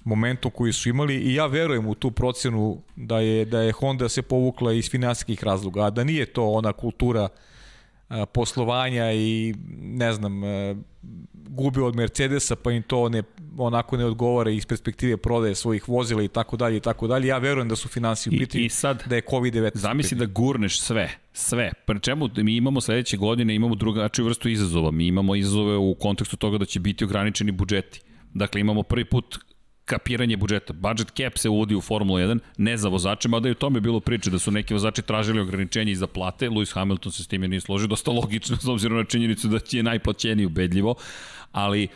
Speaker 2: momentum koji su imali i ja verujem u tu procenu da je da je Honda se povukla iz finansijskih razloga, a da nije to ona kultura a, poslovanja i ne znam gubi od Mercedesa pa im to ne onako ne odgovara iz perspektive prodaje svojih vozila i tako dalje i tako dalje. Ja verujem da su finansije u pitanju, da je COVID-19.
Speaker 1: Zamisli da gurneš sve, sve. Pri čemu mi imamo sledeće godine, imamo drugačiju vrstu izazova. Mi imamo izazove u kontekstu toga da će biti ograničeni budžeti. Dakle, imamo prvi put kapiranje budžeta. Budget cap se uvodi u Formula 1, ne za vozače, mada je u tome bilo priče da su neki vozači tražili ograničenje i za plate. Lewis Hamilton se s time nije složio, dosta logično, s obzirom na činjenicu da će je najplaćeniji ubedljivo, ali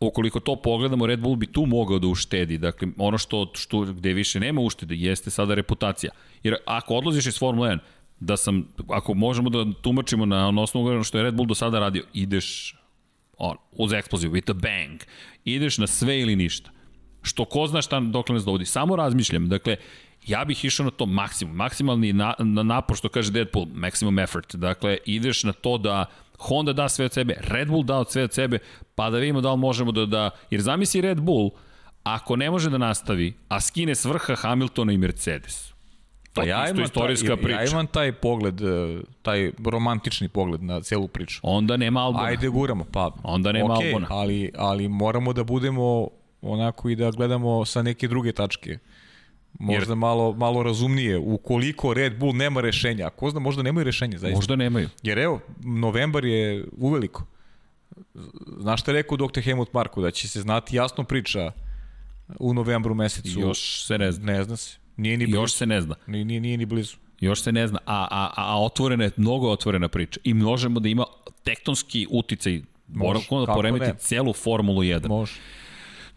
Speaker 1: ukoliko to pogledamo, Red Bull bi tu mogao da uštedi. Dakle, ono što, što gde više nema uštede jeste sada reputacija. Jer ako odlaziš iz Formula 1, da sam, ako možemo da tumačimo na, na osnovu što je Red Bull do sada radio, ideš on, uz eksploziv, with a bang. Ideš na sve ili ništa. Što ko zna šta dokle nas dovodi. Samo razmišljam, dakle, ja bih išao na to maksimum, maksimalni na, na napor, što kaže Deadpool, maximum effort. Dakle, ideš na to da Honda da sve od sebe, Red Bull da od sve od sebe, pa da vidimo da li možemo da, da jer zamisli Red Bull, ako ne može da nastavi, a skine s vrha Hamiltona i Mercedes. To
Speaker 2: Pa ja imam,
Speaker 1: istorijska
Speaker 2: taj,
Speaker 1: priča.
Speaker 2: ja imam taj pogled, e, taj romantični pogled na celu priču.
Speaker 1: Onda nema Albona.
Speaker 2: Ajde guramo, pa.
Speaker 1: Onda nema
Speaker 2: okay,
Speaker 1: Albona.
Speaker 2: Ali, ali moramo da budemo onako i da gledamo sa neke druge tačke. Možda Jer... malo, malo razumnije. Ukoliko Red Bull nema rešenja, ako zna, možda nemaju rešenja, zaista.
Speaker 1: Možda nemaju.
Speaker 2: Jer evo, novembar je uveliko. Znaš šta je rekao dr. Helmut Marko, da će se znati jasno priča u novembru mesecu.
Speaker 1: Još se ne zna.
Speaker 2: Ne zna se. Nije ni blizu.
Speaker 1: Još se ne zna.
Speaker 2: Nije, nije, nije ni blizu.
Speaker 1: Još se ne zna, a, a, a otvorena je, mnogo otvorena priča i možemo da ima tektonski uticaj Moramo da poremeti
Speaker 2: ne.
Speaker 1: celu Formulu 1.
Speaker 2: Može.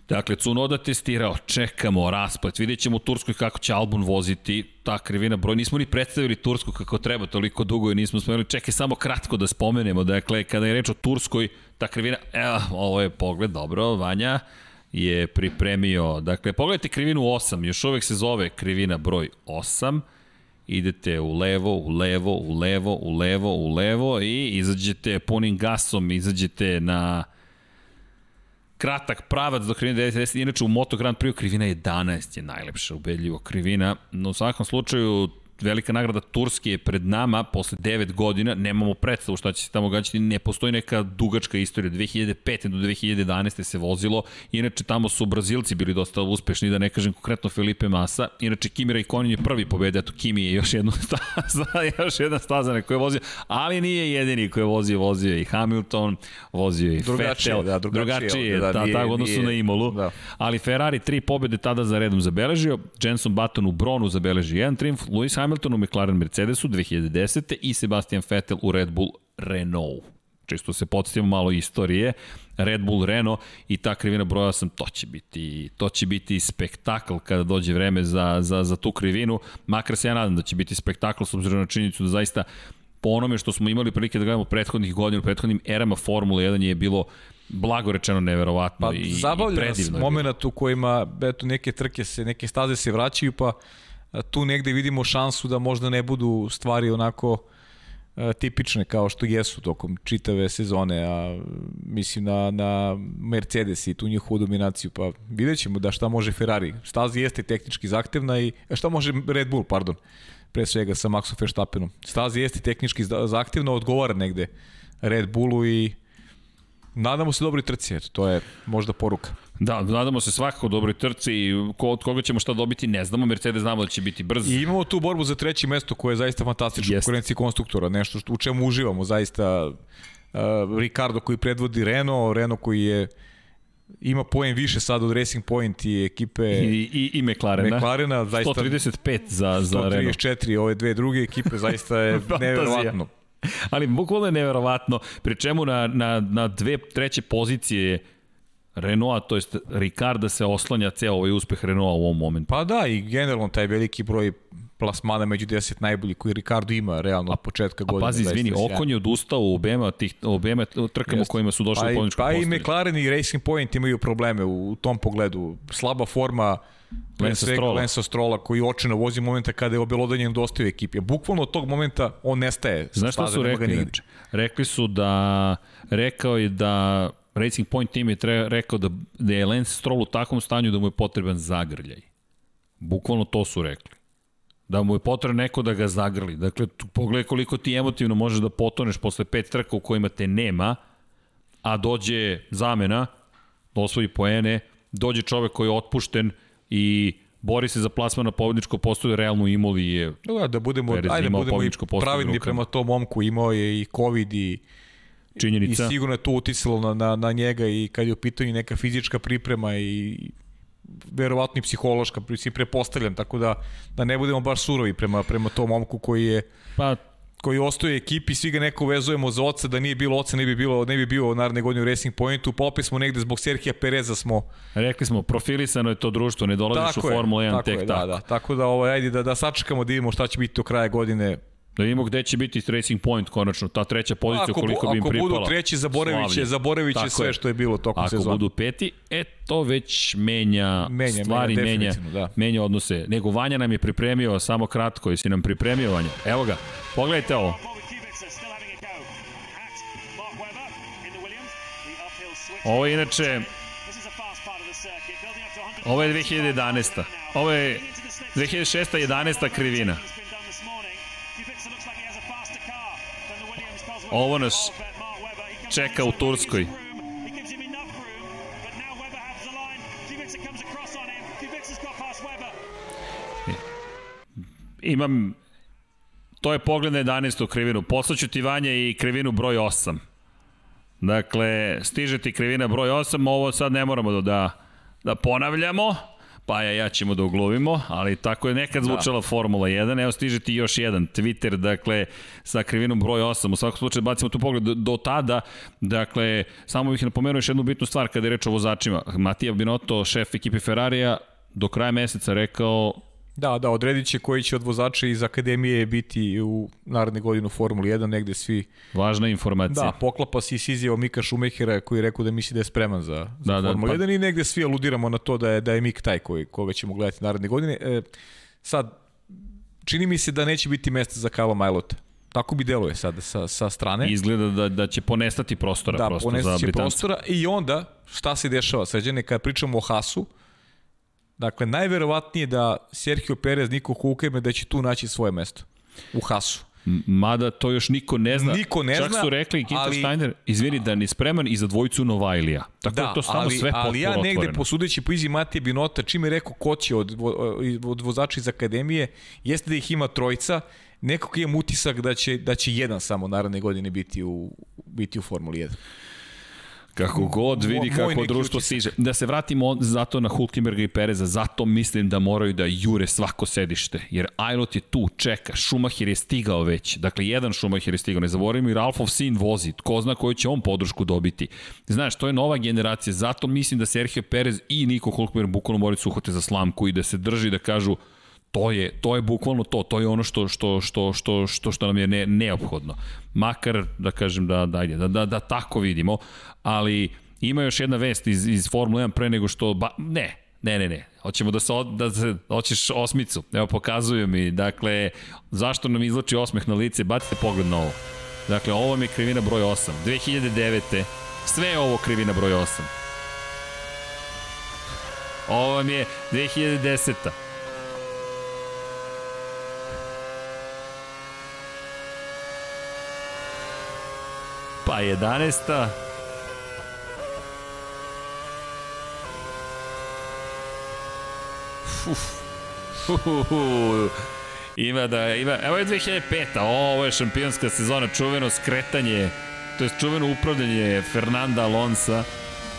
Speaker 1: Dakle, Cunoda testirao, čekamo rasplet, vidjet ćemo u Turskoj kako će Albon voziti, ta krivina. Broj, nismo ni predstavili Tursku kako treba, toliko dugo i nismo spomenuli, čekaj samo kratko da spomenemo, dakle, kada je reč o Turskoj, ta krivina, evo, ovo je pogled, dobro, Vanja je pripremio, dakle, pogledajte krivinu 8, još uvek se zove krivina broj 8, idete u levo, u levo, u levo, u levo, u levo i izađete punim gasom, izađete na kratak pravac do krivine 90. Inače u Moto Grand Prix krivina 11 je najlepša, ubedljivo krivina. No u svakom slučaju velika nagrada Turske je pred nama posle 9 godina, nemamo predstavu šta će se tamo gađati, ne postoji neka dugačka istorija, 2005. do 2011. se vozilo, inače tamo su Brazilci bili dosta uspešni, da ne kažem konkretno Felipe Massa, inače Kimi Raikkonen je prvi pobedio, eto Kimi je još jednu staza, još jedna staza na kojoj je vozio, ali nije jedini koji je vozio, vozio je i Hamilton, vozio je i
Speaker 2: Drugačije,
Speaker 1: Vettel,
Speaker 2: da, drugačije
Speaker 1: drugačije je,
Speaker 2: da,
Speaker 1: da,
Speaker 2: nije-
Speaker 1: tako odnosu
Speaker 2: nije-
Speaker 1: na Imolu,
Speaker 2: da.
Speaker 1: ali Ferrari tri pobede tada za redom zabeležio, Jenson Button u Bronu zabeleži jedan triumf, Lewis Hamilton u McLaren Mercedesu 2010. i Sebastian Vettel u Red Bull Renault. Čisto se podsjetimo malo istorije, Red Bull Renault i ta krivina broja sam, to će biti, to će biti spektakl kada dođe vreme za, za, za tu krivinu, makar se ja nadam da će biti spektakl s obzirom na činjenicu da zaista po onome što smo imali prilike da gledamo prethodnih godina, u prethodnim erama Formule 1 je bilo blago rečeno neverovatno
Speaker 2: Pa
Speaker 1: i, i
Speaker 2: zabavlja nas
Speaker 1: predivno. je bilo.
Speaker 2: moment u kojima eto, neke trke se, neke staze se vraćaju, pa tu negde vidimo šansu da možda ne budu stvari onako a, tipične kao što jesu tokom čitave sezone, a mislim na, na Mercedes i tu njihovu dominaciju, pa vidjet ćemo da šta može Ferrari. Staza jeste tehnički zahtevna i a šta može Red Bull, pardon, pre svega sa Maxom Verstappenom. Staza jeste tehnički za- zahtevna, odgovara negde Red Bullu i Nadamo se dobroj trci, eto, to je možda poruka.
Speaker 1: Da, nadamo se svakako dobroj trci i ko, od koga ćemo šta dobiti ne znamo, Mercedes znamo da će biti brz.
Speaker 2: I imamo tu borbu za treće mesto koje je zaista fantastično u konkurenciji konstruktora, nešto što, u čemu uživamo zaista uh, Ricardo koji predvodi Renault, Renault koji je ima poen više sad od Racing Point i ekipe
Speaker 1: i, i, i McLarena.
Speaker 2: McLarena
Speaker 1: zaista 135 za, za 134, Renault.
Speaker 2: 134, ove dve druge ekipe zaista je neverovatno.
Speaker 1: Ali bukvalno je neverovatno, pri čemu na, na, na dve treće pozicije Renault, to jest Ricarda se oslanja ceo ovaj uspeh Renault u ovom momentu.
Speaker 2: Pa da, i generalno taj veliki broj plasmana među 10 najboljih koji Ricardo ima realno od početka godine.
Speaker 1: A pazi, izvini, Okon je odustao u obema, tih, obema trkama u kojima su došli pa, u pobjedičku
Speaker 2: Pa i McLaren i Racing Point imaju probleme u, u tom pogledu. Slaba forma Lensa Strola. Lensa Strola koji očeno vozi momenta kada je obelodanjen dostaju ekipi. Bukvalno od tog momenta on nestaje.
Speaker 1: Znaš šta su rekli? Rekli su da, rekao je da Racing Point team je tre, rekao da, da je Lance Stroll u takvom stanju da mu je potreban zagrljaj. Bukvalno to su rekli. Da mu je potrebno neko da ga zagrli. Dakle, tu, pogledaj koliko ti emotivno možeš da potoneš posle pet trka u kojima te nema, a dođe zamena, osvoji poene, dođe čovek koji je otpušten i bori se za plasman na pobedničko postoje realno imali je
Speaker 2: da, da budemo, ajde, da budemo i pravilni prema tom momku, imao je i COVID i
Speaker 1: činjenica.
Speaker 2: I sigurno je to uticalo na, na, na njega i kad je u pitanju neka fizička priprema i verovatno i psihološka, mislim prepostavljam, tako da, da ne budemo baš surovi prema, prema tom momku koji je pa, koji ostaje ekipi, svi ga neko vezujemo za oca, da nije bilo oca, ne bi, bilo, ne bi bio naredne godine u Racing Pointu, popis smo negde zbog Serhija Pereza smo...
Speaker 1: Rekli smo, profilisano je to društvo, ne dolaziš tako u Formula 1
Speaker 2: tako
Speaker 1: tek
Speaker 2: je,
Speaker 1: tako.
Speaker 2: Da, da, tako da ovaj, ajde da, da sačekamo da vidimo šta će biti do kraja godine
Speaker 1: Da vidimo gde će biti Racing Point konačno, ta treća pozicija ako, koliko bi im pripala.
Speaker 2: Ako budu treći, zaboravit će, zaboravit će sve je. što je bilo tokom
Speaker 1: ako
Speaker 2: sezona.
Speaker 1: Ako budu peti, e to već menja, menja stvari, menja, menja, da. menja odnose. Nego Vanja nam je pripremio, samo kratko, jesi nam pripremio Vanja. Evo ga, pogledajte ovo. Ovo je inače Ovo je 2011. Ovo je 2006. 11. krivina. Ovo nas čeka u Turskoj. Imam to je pogled na 11. krivinu. Poslaću ti Vanja i krivinu broj 8. Dakle, stiže ti krivina broj 8, ovo sad ne moramo da, da, da ponavljamo. Pa ja, ja ćemo da uglovimo, ali tako je nekad da. zvučala da. Formula 1. Evo stiže ti još jedan Twitter, dakle, sa krivinom broj 8. U svakom slučaju bacimo tu pogled do, do tada. Dakle, samo bih napomenuo još jednu bitnu stvar kada je reč o vozačima. Matija Binotto, šef ekipe Ferrarija, do kraja meseca rekao
Speaker 2: Da, da, odredit će koji će od vozača iz akademije biti u naredne godinu Formuli 1, negde svi...
Speaker 1: Važna informacija.
Speaker 2: Da, poklapa se i s izjavom Mika Šumehera koji je rekao da misli da je spreman za, za da, da Formulu da, pa... 1 i negde svi aludiramo na to da je, da je Mik taj koji, koga ćemo gledati naredne godine. E, sad, čini mi se da neće biti mesta za Kava Majlota. Tako bi deluje sad sa, sa strane.
Speaker 1: Izgleda da, da će ponestati prostora
Speaker 2: da,
Speaker 1: prosto
Speaker 2: za
Speaker 1: Britanca.
Speaker 2: Da, prostora i onda šta se dešava? Sređene, kad pričamo o Hasu, Dakle, najverovatnije da Sergio Perez, Niko Hukeme, da će tu naći svoje mesto. U Hasu.
Speaker 1: Mada to još niko ne zna.
Speaker 2: Niko ne
Speaker 1: Čak
Speaker 2: zna.
Speaker 1: Čak su rekli Kita ali, Steiner, izvini da ni spreman i za dvojicu Novajlija. Tako da, da to stano ali, sve potpuno
Speaker 2: Ali ja negde otvoreno. posudeći po izi Matije Binota, čime je rekao ko će od, od vozača iz akademije, jeste da ih ima trojica, nekako imam utisak da će, da će jedan samo naredne godine biti u, biti u Formuli 1.
Speaker 1: Kako god vidi Mo, kako društvo stiže. Da se vratimo zato na Hulkenberga i Pereza, zato mislim da moraju da jure svako sedište. Jer Ailot je tu, čeka, Schumacher je stigao već. Dakle, jedan Schumacher je stigao. Ne zaboravimo i Ralfov sin vozi. Ko zna koju će on podršku dobiti. Znaš, to je nova generacija. Zato mislim da Sergio Perez i Niko Hulkenberg bukvalno moraju suhote za slamku i da se drži da kažu to je, to je bukvalno to, to je ono što, što, što, što, što, što nam je ne, neophodno. Makar, da kažem, da, da, da, da, da tako vidimo, ali ima još jedna vest iz, iz Formule 1 pre nego što, ba, ne, Ne, ne, ne. Hoćemo da se, da se, hoćeš osmicu. Evo, pokazuju mi. Dakle, zašto nam izlači osmeh na lice? Bacite pogled na ovo. Dakle, ovo mi je krivina broj 8. 2009. Sve je ovo krivina broj 8. Ovo mi je 2010. Pa 11. Ima da, ima, evo je 2005. O, ovo je šampionska sezona, čuveno skretanje, to je čuveno upravljanje Fernanda Alonsa.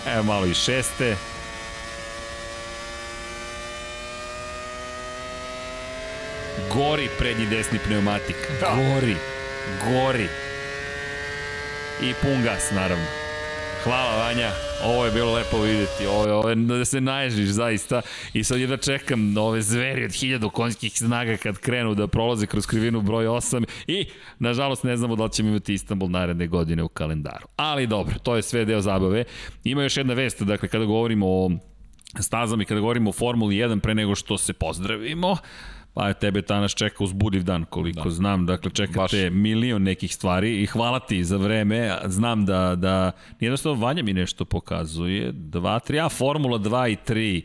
Speaker 1: Evo malo i šeste. Gori prednji desni pneumatik. Da. Gori. Gori. I pun gas, naravno. Hvala Vanja, ovo je bilo lepo videti, ovo je, ovo je da se naježiš zaista i sad jedva čekam ove zveri od hiljadu konjskih snaga kad krenu da prolaze kroz krivinu broj 8 i nažalost ne znamo da li ćemo imati Istanbul naredne godine u kalendaru. Ali dobro, to je sve deo zabave. Ima još jedna vest, dakle kada govorimo o stazama i kada govorimo o Formuli 1 pre nego što se pozdravimo, uh, Pa tebe danas čeka uzbudiv dan, koliko da. znam. Dakle, čekate Baš. milion nekih stvari i hvala ti za vreme. Znam da, da jednostavno Vanja mi nešto pokazuje. 2, 3, a Formula 2 i 3.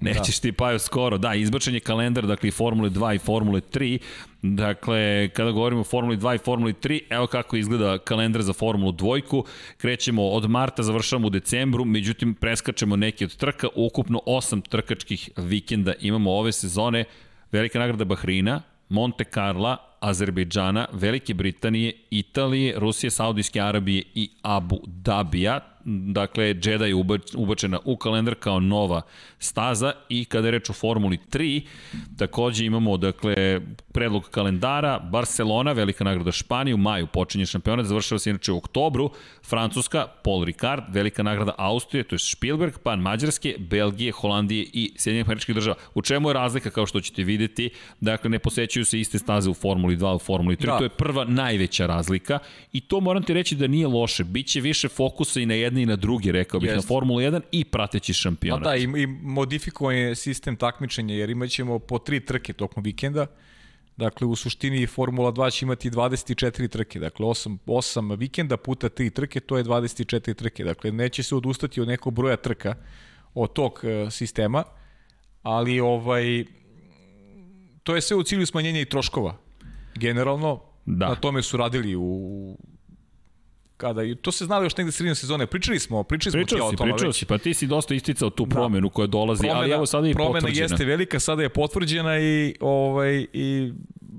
Speaker 1: Nećeš da. ti paju skoro. Da, izbačen je kalendar, dakle i Formule 2 i Formule 3. Dakle, kada govorimo o Formuli 2 i Formuli 3, evo kako izgleda kalendar za Formulu 2. Krećemo od marta, završamo u decembru, međutim preskačemo neke od trka. Ukupno 8 trkačkih vikenda imamo ove sezone. Velika nagrada Bahrina, Monte Carla, Azerbejdžana, Velike Britanije, Italije, Rusije, Saudijske Arabije i Abu Dabija. Dakle, Jeddah je ubačena u kalendar kao nova staza i kada je reč o Formuli 3, takođe imamo dakle, predlog kalendara, Barcelona, velika nagrada Španije, u maju počinje šampionat, završava se inače u oktobru, Francuska, Paul Ricard, velika nagrada Austrije, to je Spielberg, pan Mađarske, Belgije, Holandije i Sjedinjenih američkih država. U čemu je razlika, kao što ćete videti, dakle, ne posećaju se iste staze u Formuli 2, u Formuli 3, da. to je prva najveća razlika i to moram ti reći da nije loše, biće više fokusa i na jedne i na druge, rekao bih, Jest. na Formulu 1 i prateći šampionat.
Speaker 2: Pa da, i, i modifikovan je sistem takmičenja, jer imaćemo po tri trke tokom vikenda, Dakle, u suštini Formula 2 će imati 24 trke, dakle 8, 8 vikenda puta 3 trke, to je 24 trke. Dakle, neće se odustati od nekog broja trka od tog uh, sistema, ali ovaj to je sve u cilju smanjenja i troškova. Generalno, da. na tome su radili u kada i to se znalo još negde sredine sezone. Pričali smo, pričali smo
Speaker 1: pričali si, o tome pričali već. si, pa ti si dosta isticao tu da. promenu koja dolazi, promena, ali evo sada je promena potvrđena.
Speaker 2: Promena jeste velika, sada je potvrđena i ovaj i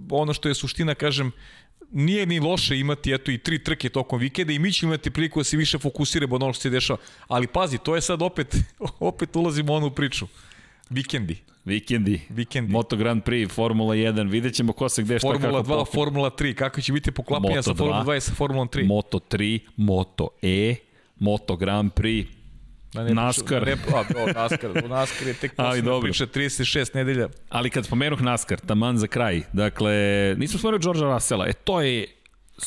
Speaker 2: ono što je suština, kažem, nije ni loše imati eto i tri trke tokom vikenda i mi ćemo imati priliku da se više fokusiramo od onog što se dešava. Ali pazi, to je sad opet, opet ulazimo u onu priču. Vikendi.
Speaker 1: Vikendi. Vikendi. Moto Grand Prix, Formula 1, vidjet ćemo ko se gde šta
Speaker 2: Formula
Speaker 1: kako
Speaker 2: 2, popim. Formula 3, kako će biti poklapanja sa Formula 2 i sa Formulom 3.
Speaker 1: Moto 3, Moto E, Moto Grand Prix, Da ne NASCAR.
Speaker 2: Ne, a, o, NASCAR. U NASCAR je tek posle priča 36 nedelja.
Speaker 1: Ali kad spomenuh NASCAR, taman za kraj, dakle, nismo spomenuli Georgea Russella, e to je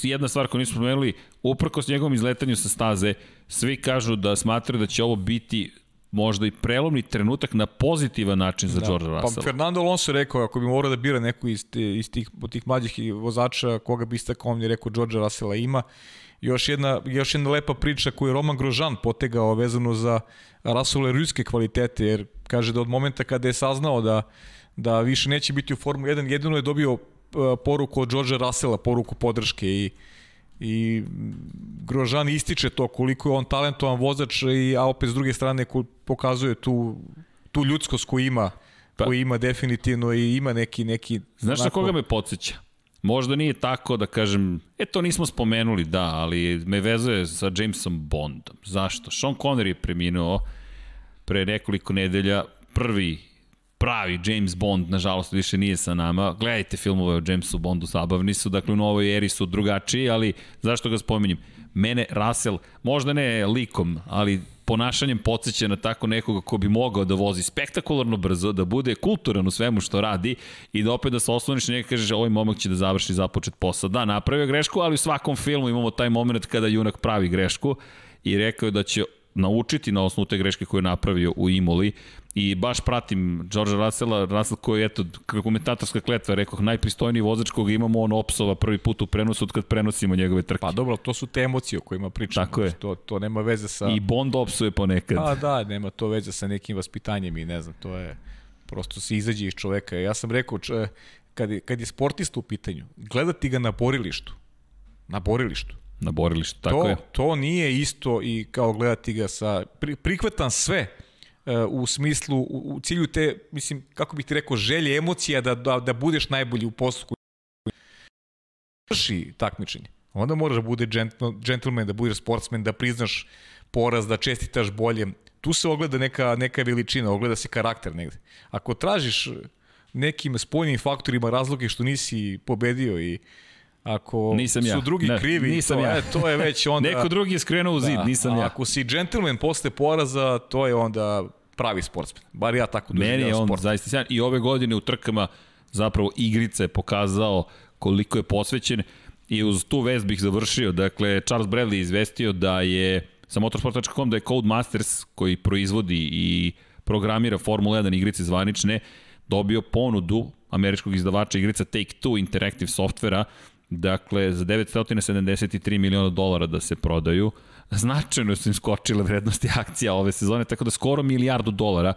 Speaker 1: jedna stvar koju nismo spomenuli, uprkos njegovom izletanju sa staze, svi kažu da smatraju da će ovo biti možda i prelomni trenutak na pozitivan način za da. George pa Russell.
Speaker 2: Pa Fernando Alonso je rekao, ako bi morao da bira neku iz, iz tih, od tih mlađih vozača, koga bi istakao, on je rekao George Russella ima. Još jedna, još jedna lepa priča koju je Roman Grožan potegao vezano za Russellove ruske kvalitete, jer kaže da od momenta kada je saznao da, da više neće biti u Formu 1, jedino je dobio uh, poruku od George Russella, poruku podrške i i Grožan ističe to koliko je on talentovan vozač i a opet s druge strane pokazuje tu tu ljudskost koju ima pa. koji ima definitivno i ima neki neki
Speaker 1: Znaš onako... na koga me podsjeća? Možda nije tako da kažem, e to nismo spomenuli, da, ali me vezuje sa Jamesom Bondom. Zašto? Sean Connery je preminuo pre nekoliko nedelja, prvi pravi James Bond, nažalost, više nije sa nama. Gledajte filmove o Jamesu Bondu, sabavni su, dakle u novoj eri su drugačiji, ali zašto ga spominjem? Mene Russell, možda ne likom, ali ponašanjem podsjeća na tako nekoga ko bi mogao da vozi spektakularno brzo, da bude kulturan u svemu što radi i da opet da se osloniš na njega kažeš ovaj momak će da završi započet posao. Da, napravio grešku, ali u svakom filmu imamo taj moment kada junak pravi grešku i rekao je da će naučiti na osnovu te greške koje je napravio u Imoli i baš pratim George Russella, Russell koji je, eto, komentatorska kletva, rekao, najpristojniji vozač koga imamo, on opsova prvi put u prenosu od kad prenosimo njegove trke.
Speaker 2: Pa dobro, to su te emocije o kojima pričamo. Tako je. To, to nema veze sa...
Speaker 1: I Bond opsuje ponekad.
Speaker 2: Pa da, nema to veze sa nekim vaspitanjem i ne znam, to je... Prosto se izađe iz čoveka. Ja sam rekao, če, kad, je, kad je sportista u pitanju, gledati ga na borilištu. Na borilištu
Speaker 1: na borilištu, tako
Speaker 2: to,
Speaker 1: je.
Speaker 2: To nije isto i kao gledati ga sa... Pri, prihvatam sve, u smislu, u, u cilju te, mislim, kako bih ti rekao, želje, emocija da, da, da budeš najbolji u postupku. Vrši takmičenje. Onda moraš da bude džentlmen, da budeš sportsmen, da priznaš poraz, da čestitaš bolje. Tu se ogleda neka, neka veličina, ogleda se karakter negde. Ako tražiš nekim spoljnim faktorima razloge što nisi pobedio i Ako
Speaker 1: nisam
Speaker 2: su
Speaker 1: ja.
Speaker 2: drugi ne, krivi, nisam to, ja. je, to je već onda...
Speaker 1: Neko drugi je skrenuo u zid, da, nisam ja.
Speaker 2: Ako si džentlmen posle poraza, to je onda pravi sportsmen. Bar ja tako
Speaker 1: doživljam sport. Meni je on sport. zaista sjajan. I ove godine u trkama zapravo igrica je pokazao koliko je posvećen i uz tu vest bih završio. Dakle, Charles Bradley izvestio da je sa motorsport.com da je Codemasters koji proizvodi i programira Formula 1 igrice zvanične dobio ponudu američkog izdavača igrica Take-Two Interactive Softvera Dakle, za 973 miliona dolara da se prodaju, značajno su im skočile vrednosti akcija ove sezone, tako da skoro milijardu dolara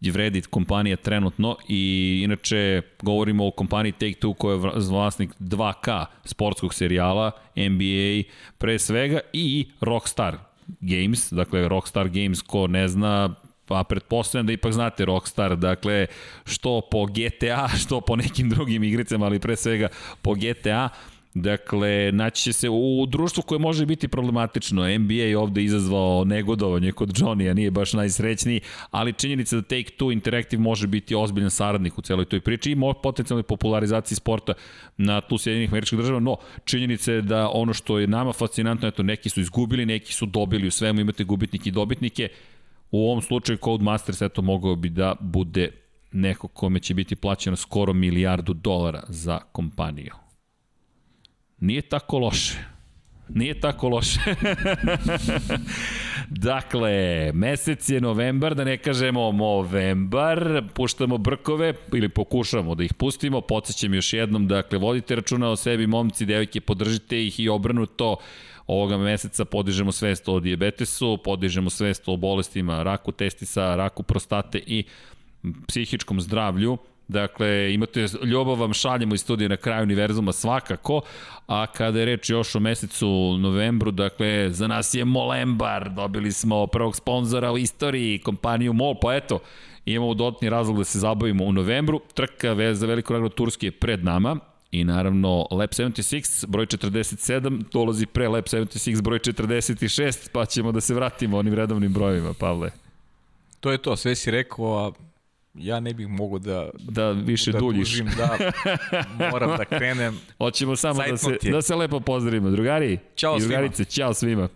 Speaker 1: vredi kompanija trenutno i inače govorimo o kompaniji Take-Two koja je vlasnik 2K sportskog serijala, NBA pre svega i Rockstar Games, dakle Rockstar Games ko ne zna pa pretpostavljam da ipak znate Rockstar, dakle, što po GTA, što po nekim drugim igricama, ali pre svega po GTA, Dakle, naći će se u društvu koje može biti problematično. NBA je ovde izazvao negodovanje kod Johnny-a, nije baš najsrećniji, ali činjenica da Take-Two Interactive može biti ozbiljan saradnik u celoj toj priči i potencijalnoj popularizaciji sporta na tlu Sjedinjenih američkih država, no činjenica je da ono što je nama fascinantno, eto, neki su izgubili, neki su dobili, u svemu imate gubitnike i dobitnike, U ovom slučaju Codemasters eto mogao bi da bude neko kome će biti plaćeno skoro milijardu dolara za kompaniju. Nije tako loše. Nije tako loše. dakle, mesec je novembar, da ne kažemo novembar, puštamo brkove ili pokušamo da ih pustimo, podsjećam još jednom, dakle, vodite računa o sebi, momci, devojke, podržite ih i obrnuto, ovoga meseca podižemo svest o diabetesu, podižemo svest o bolestima raku testisa, raku prostate i psihičkom zdravlju. Dakle, imate ljubav vam šaljemo iz studija na kraju univerzuma svakako, a kada je reč još o mesecu novembru, dakle, za nas je Molembar, dobili smo prvog sponzora u istoriji, kompaniju MOL, pa eto, imamo dodatni razlog da se zabavimo u novembru, trka za veliko nagradu Turske je pred nama, I naravno Lab 76 broj 47 dolazi pre Lab 76 broj 46 pa ćemo da se vratimo onim redovnim brojevima, Pavle.
Speaker 2: To je to, sve si rekao, a ja ne bih mogo da
Speaker 1: da više da duljiš. Dužim,
Speaker 2: da moram da krenem.
Speaker 1: Hoćemo samo da se, da se lepo pozdravimo. Drugari
Speaker 2: ćao
Speaker 1: i drugarice,
Speaker 2: svima.
Speaker 1: ćao svima.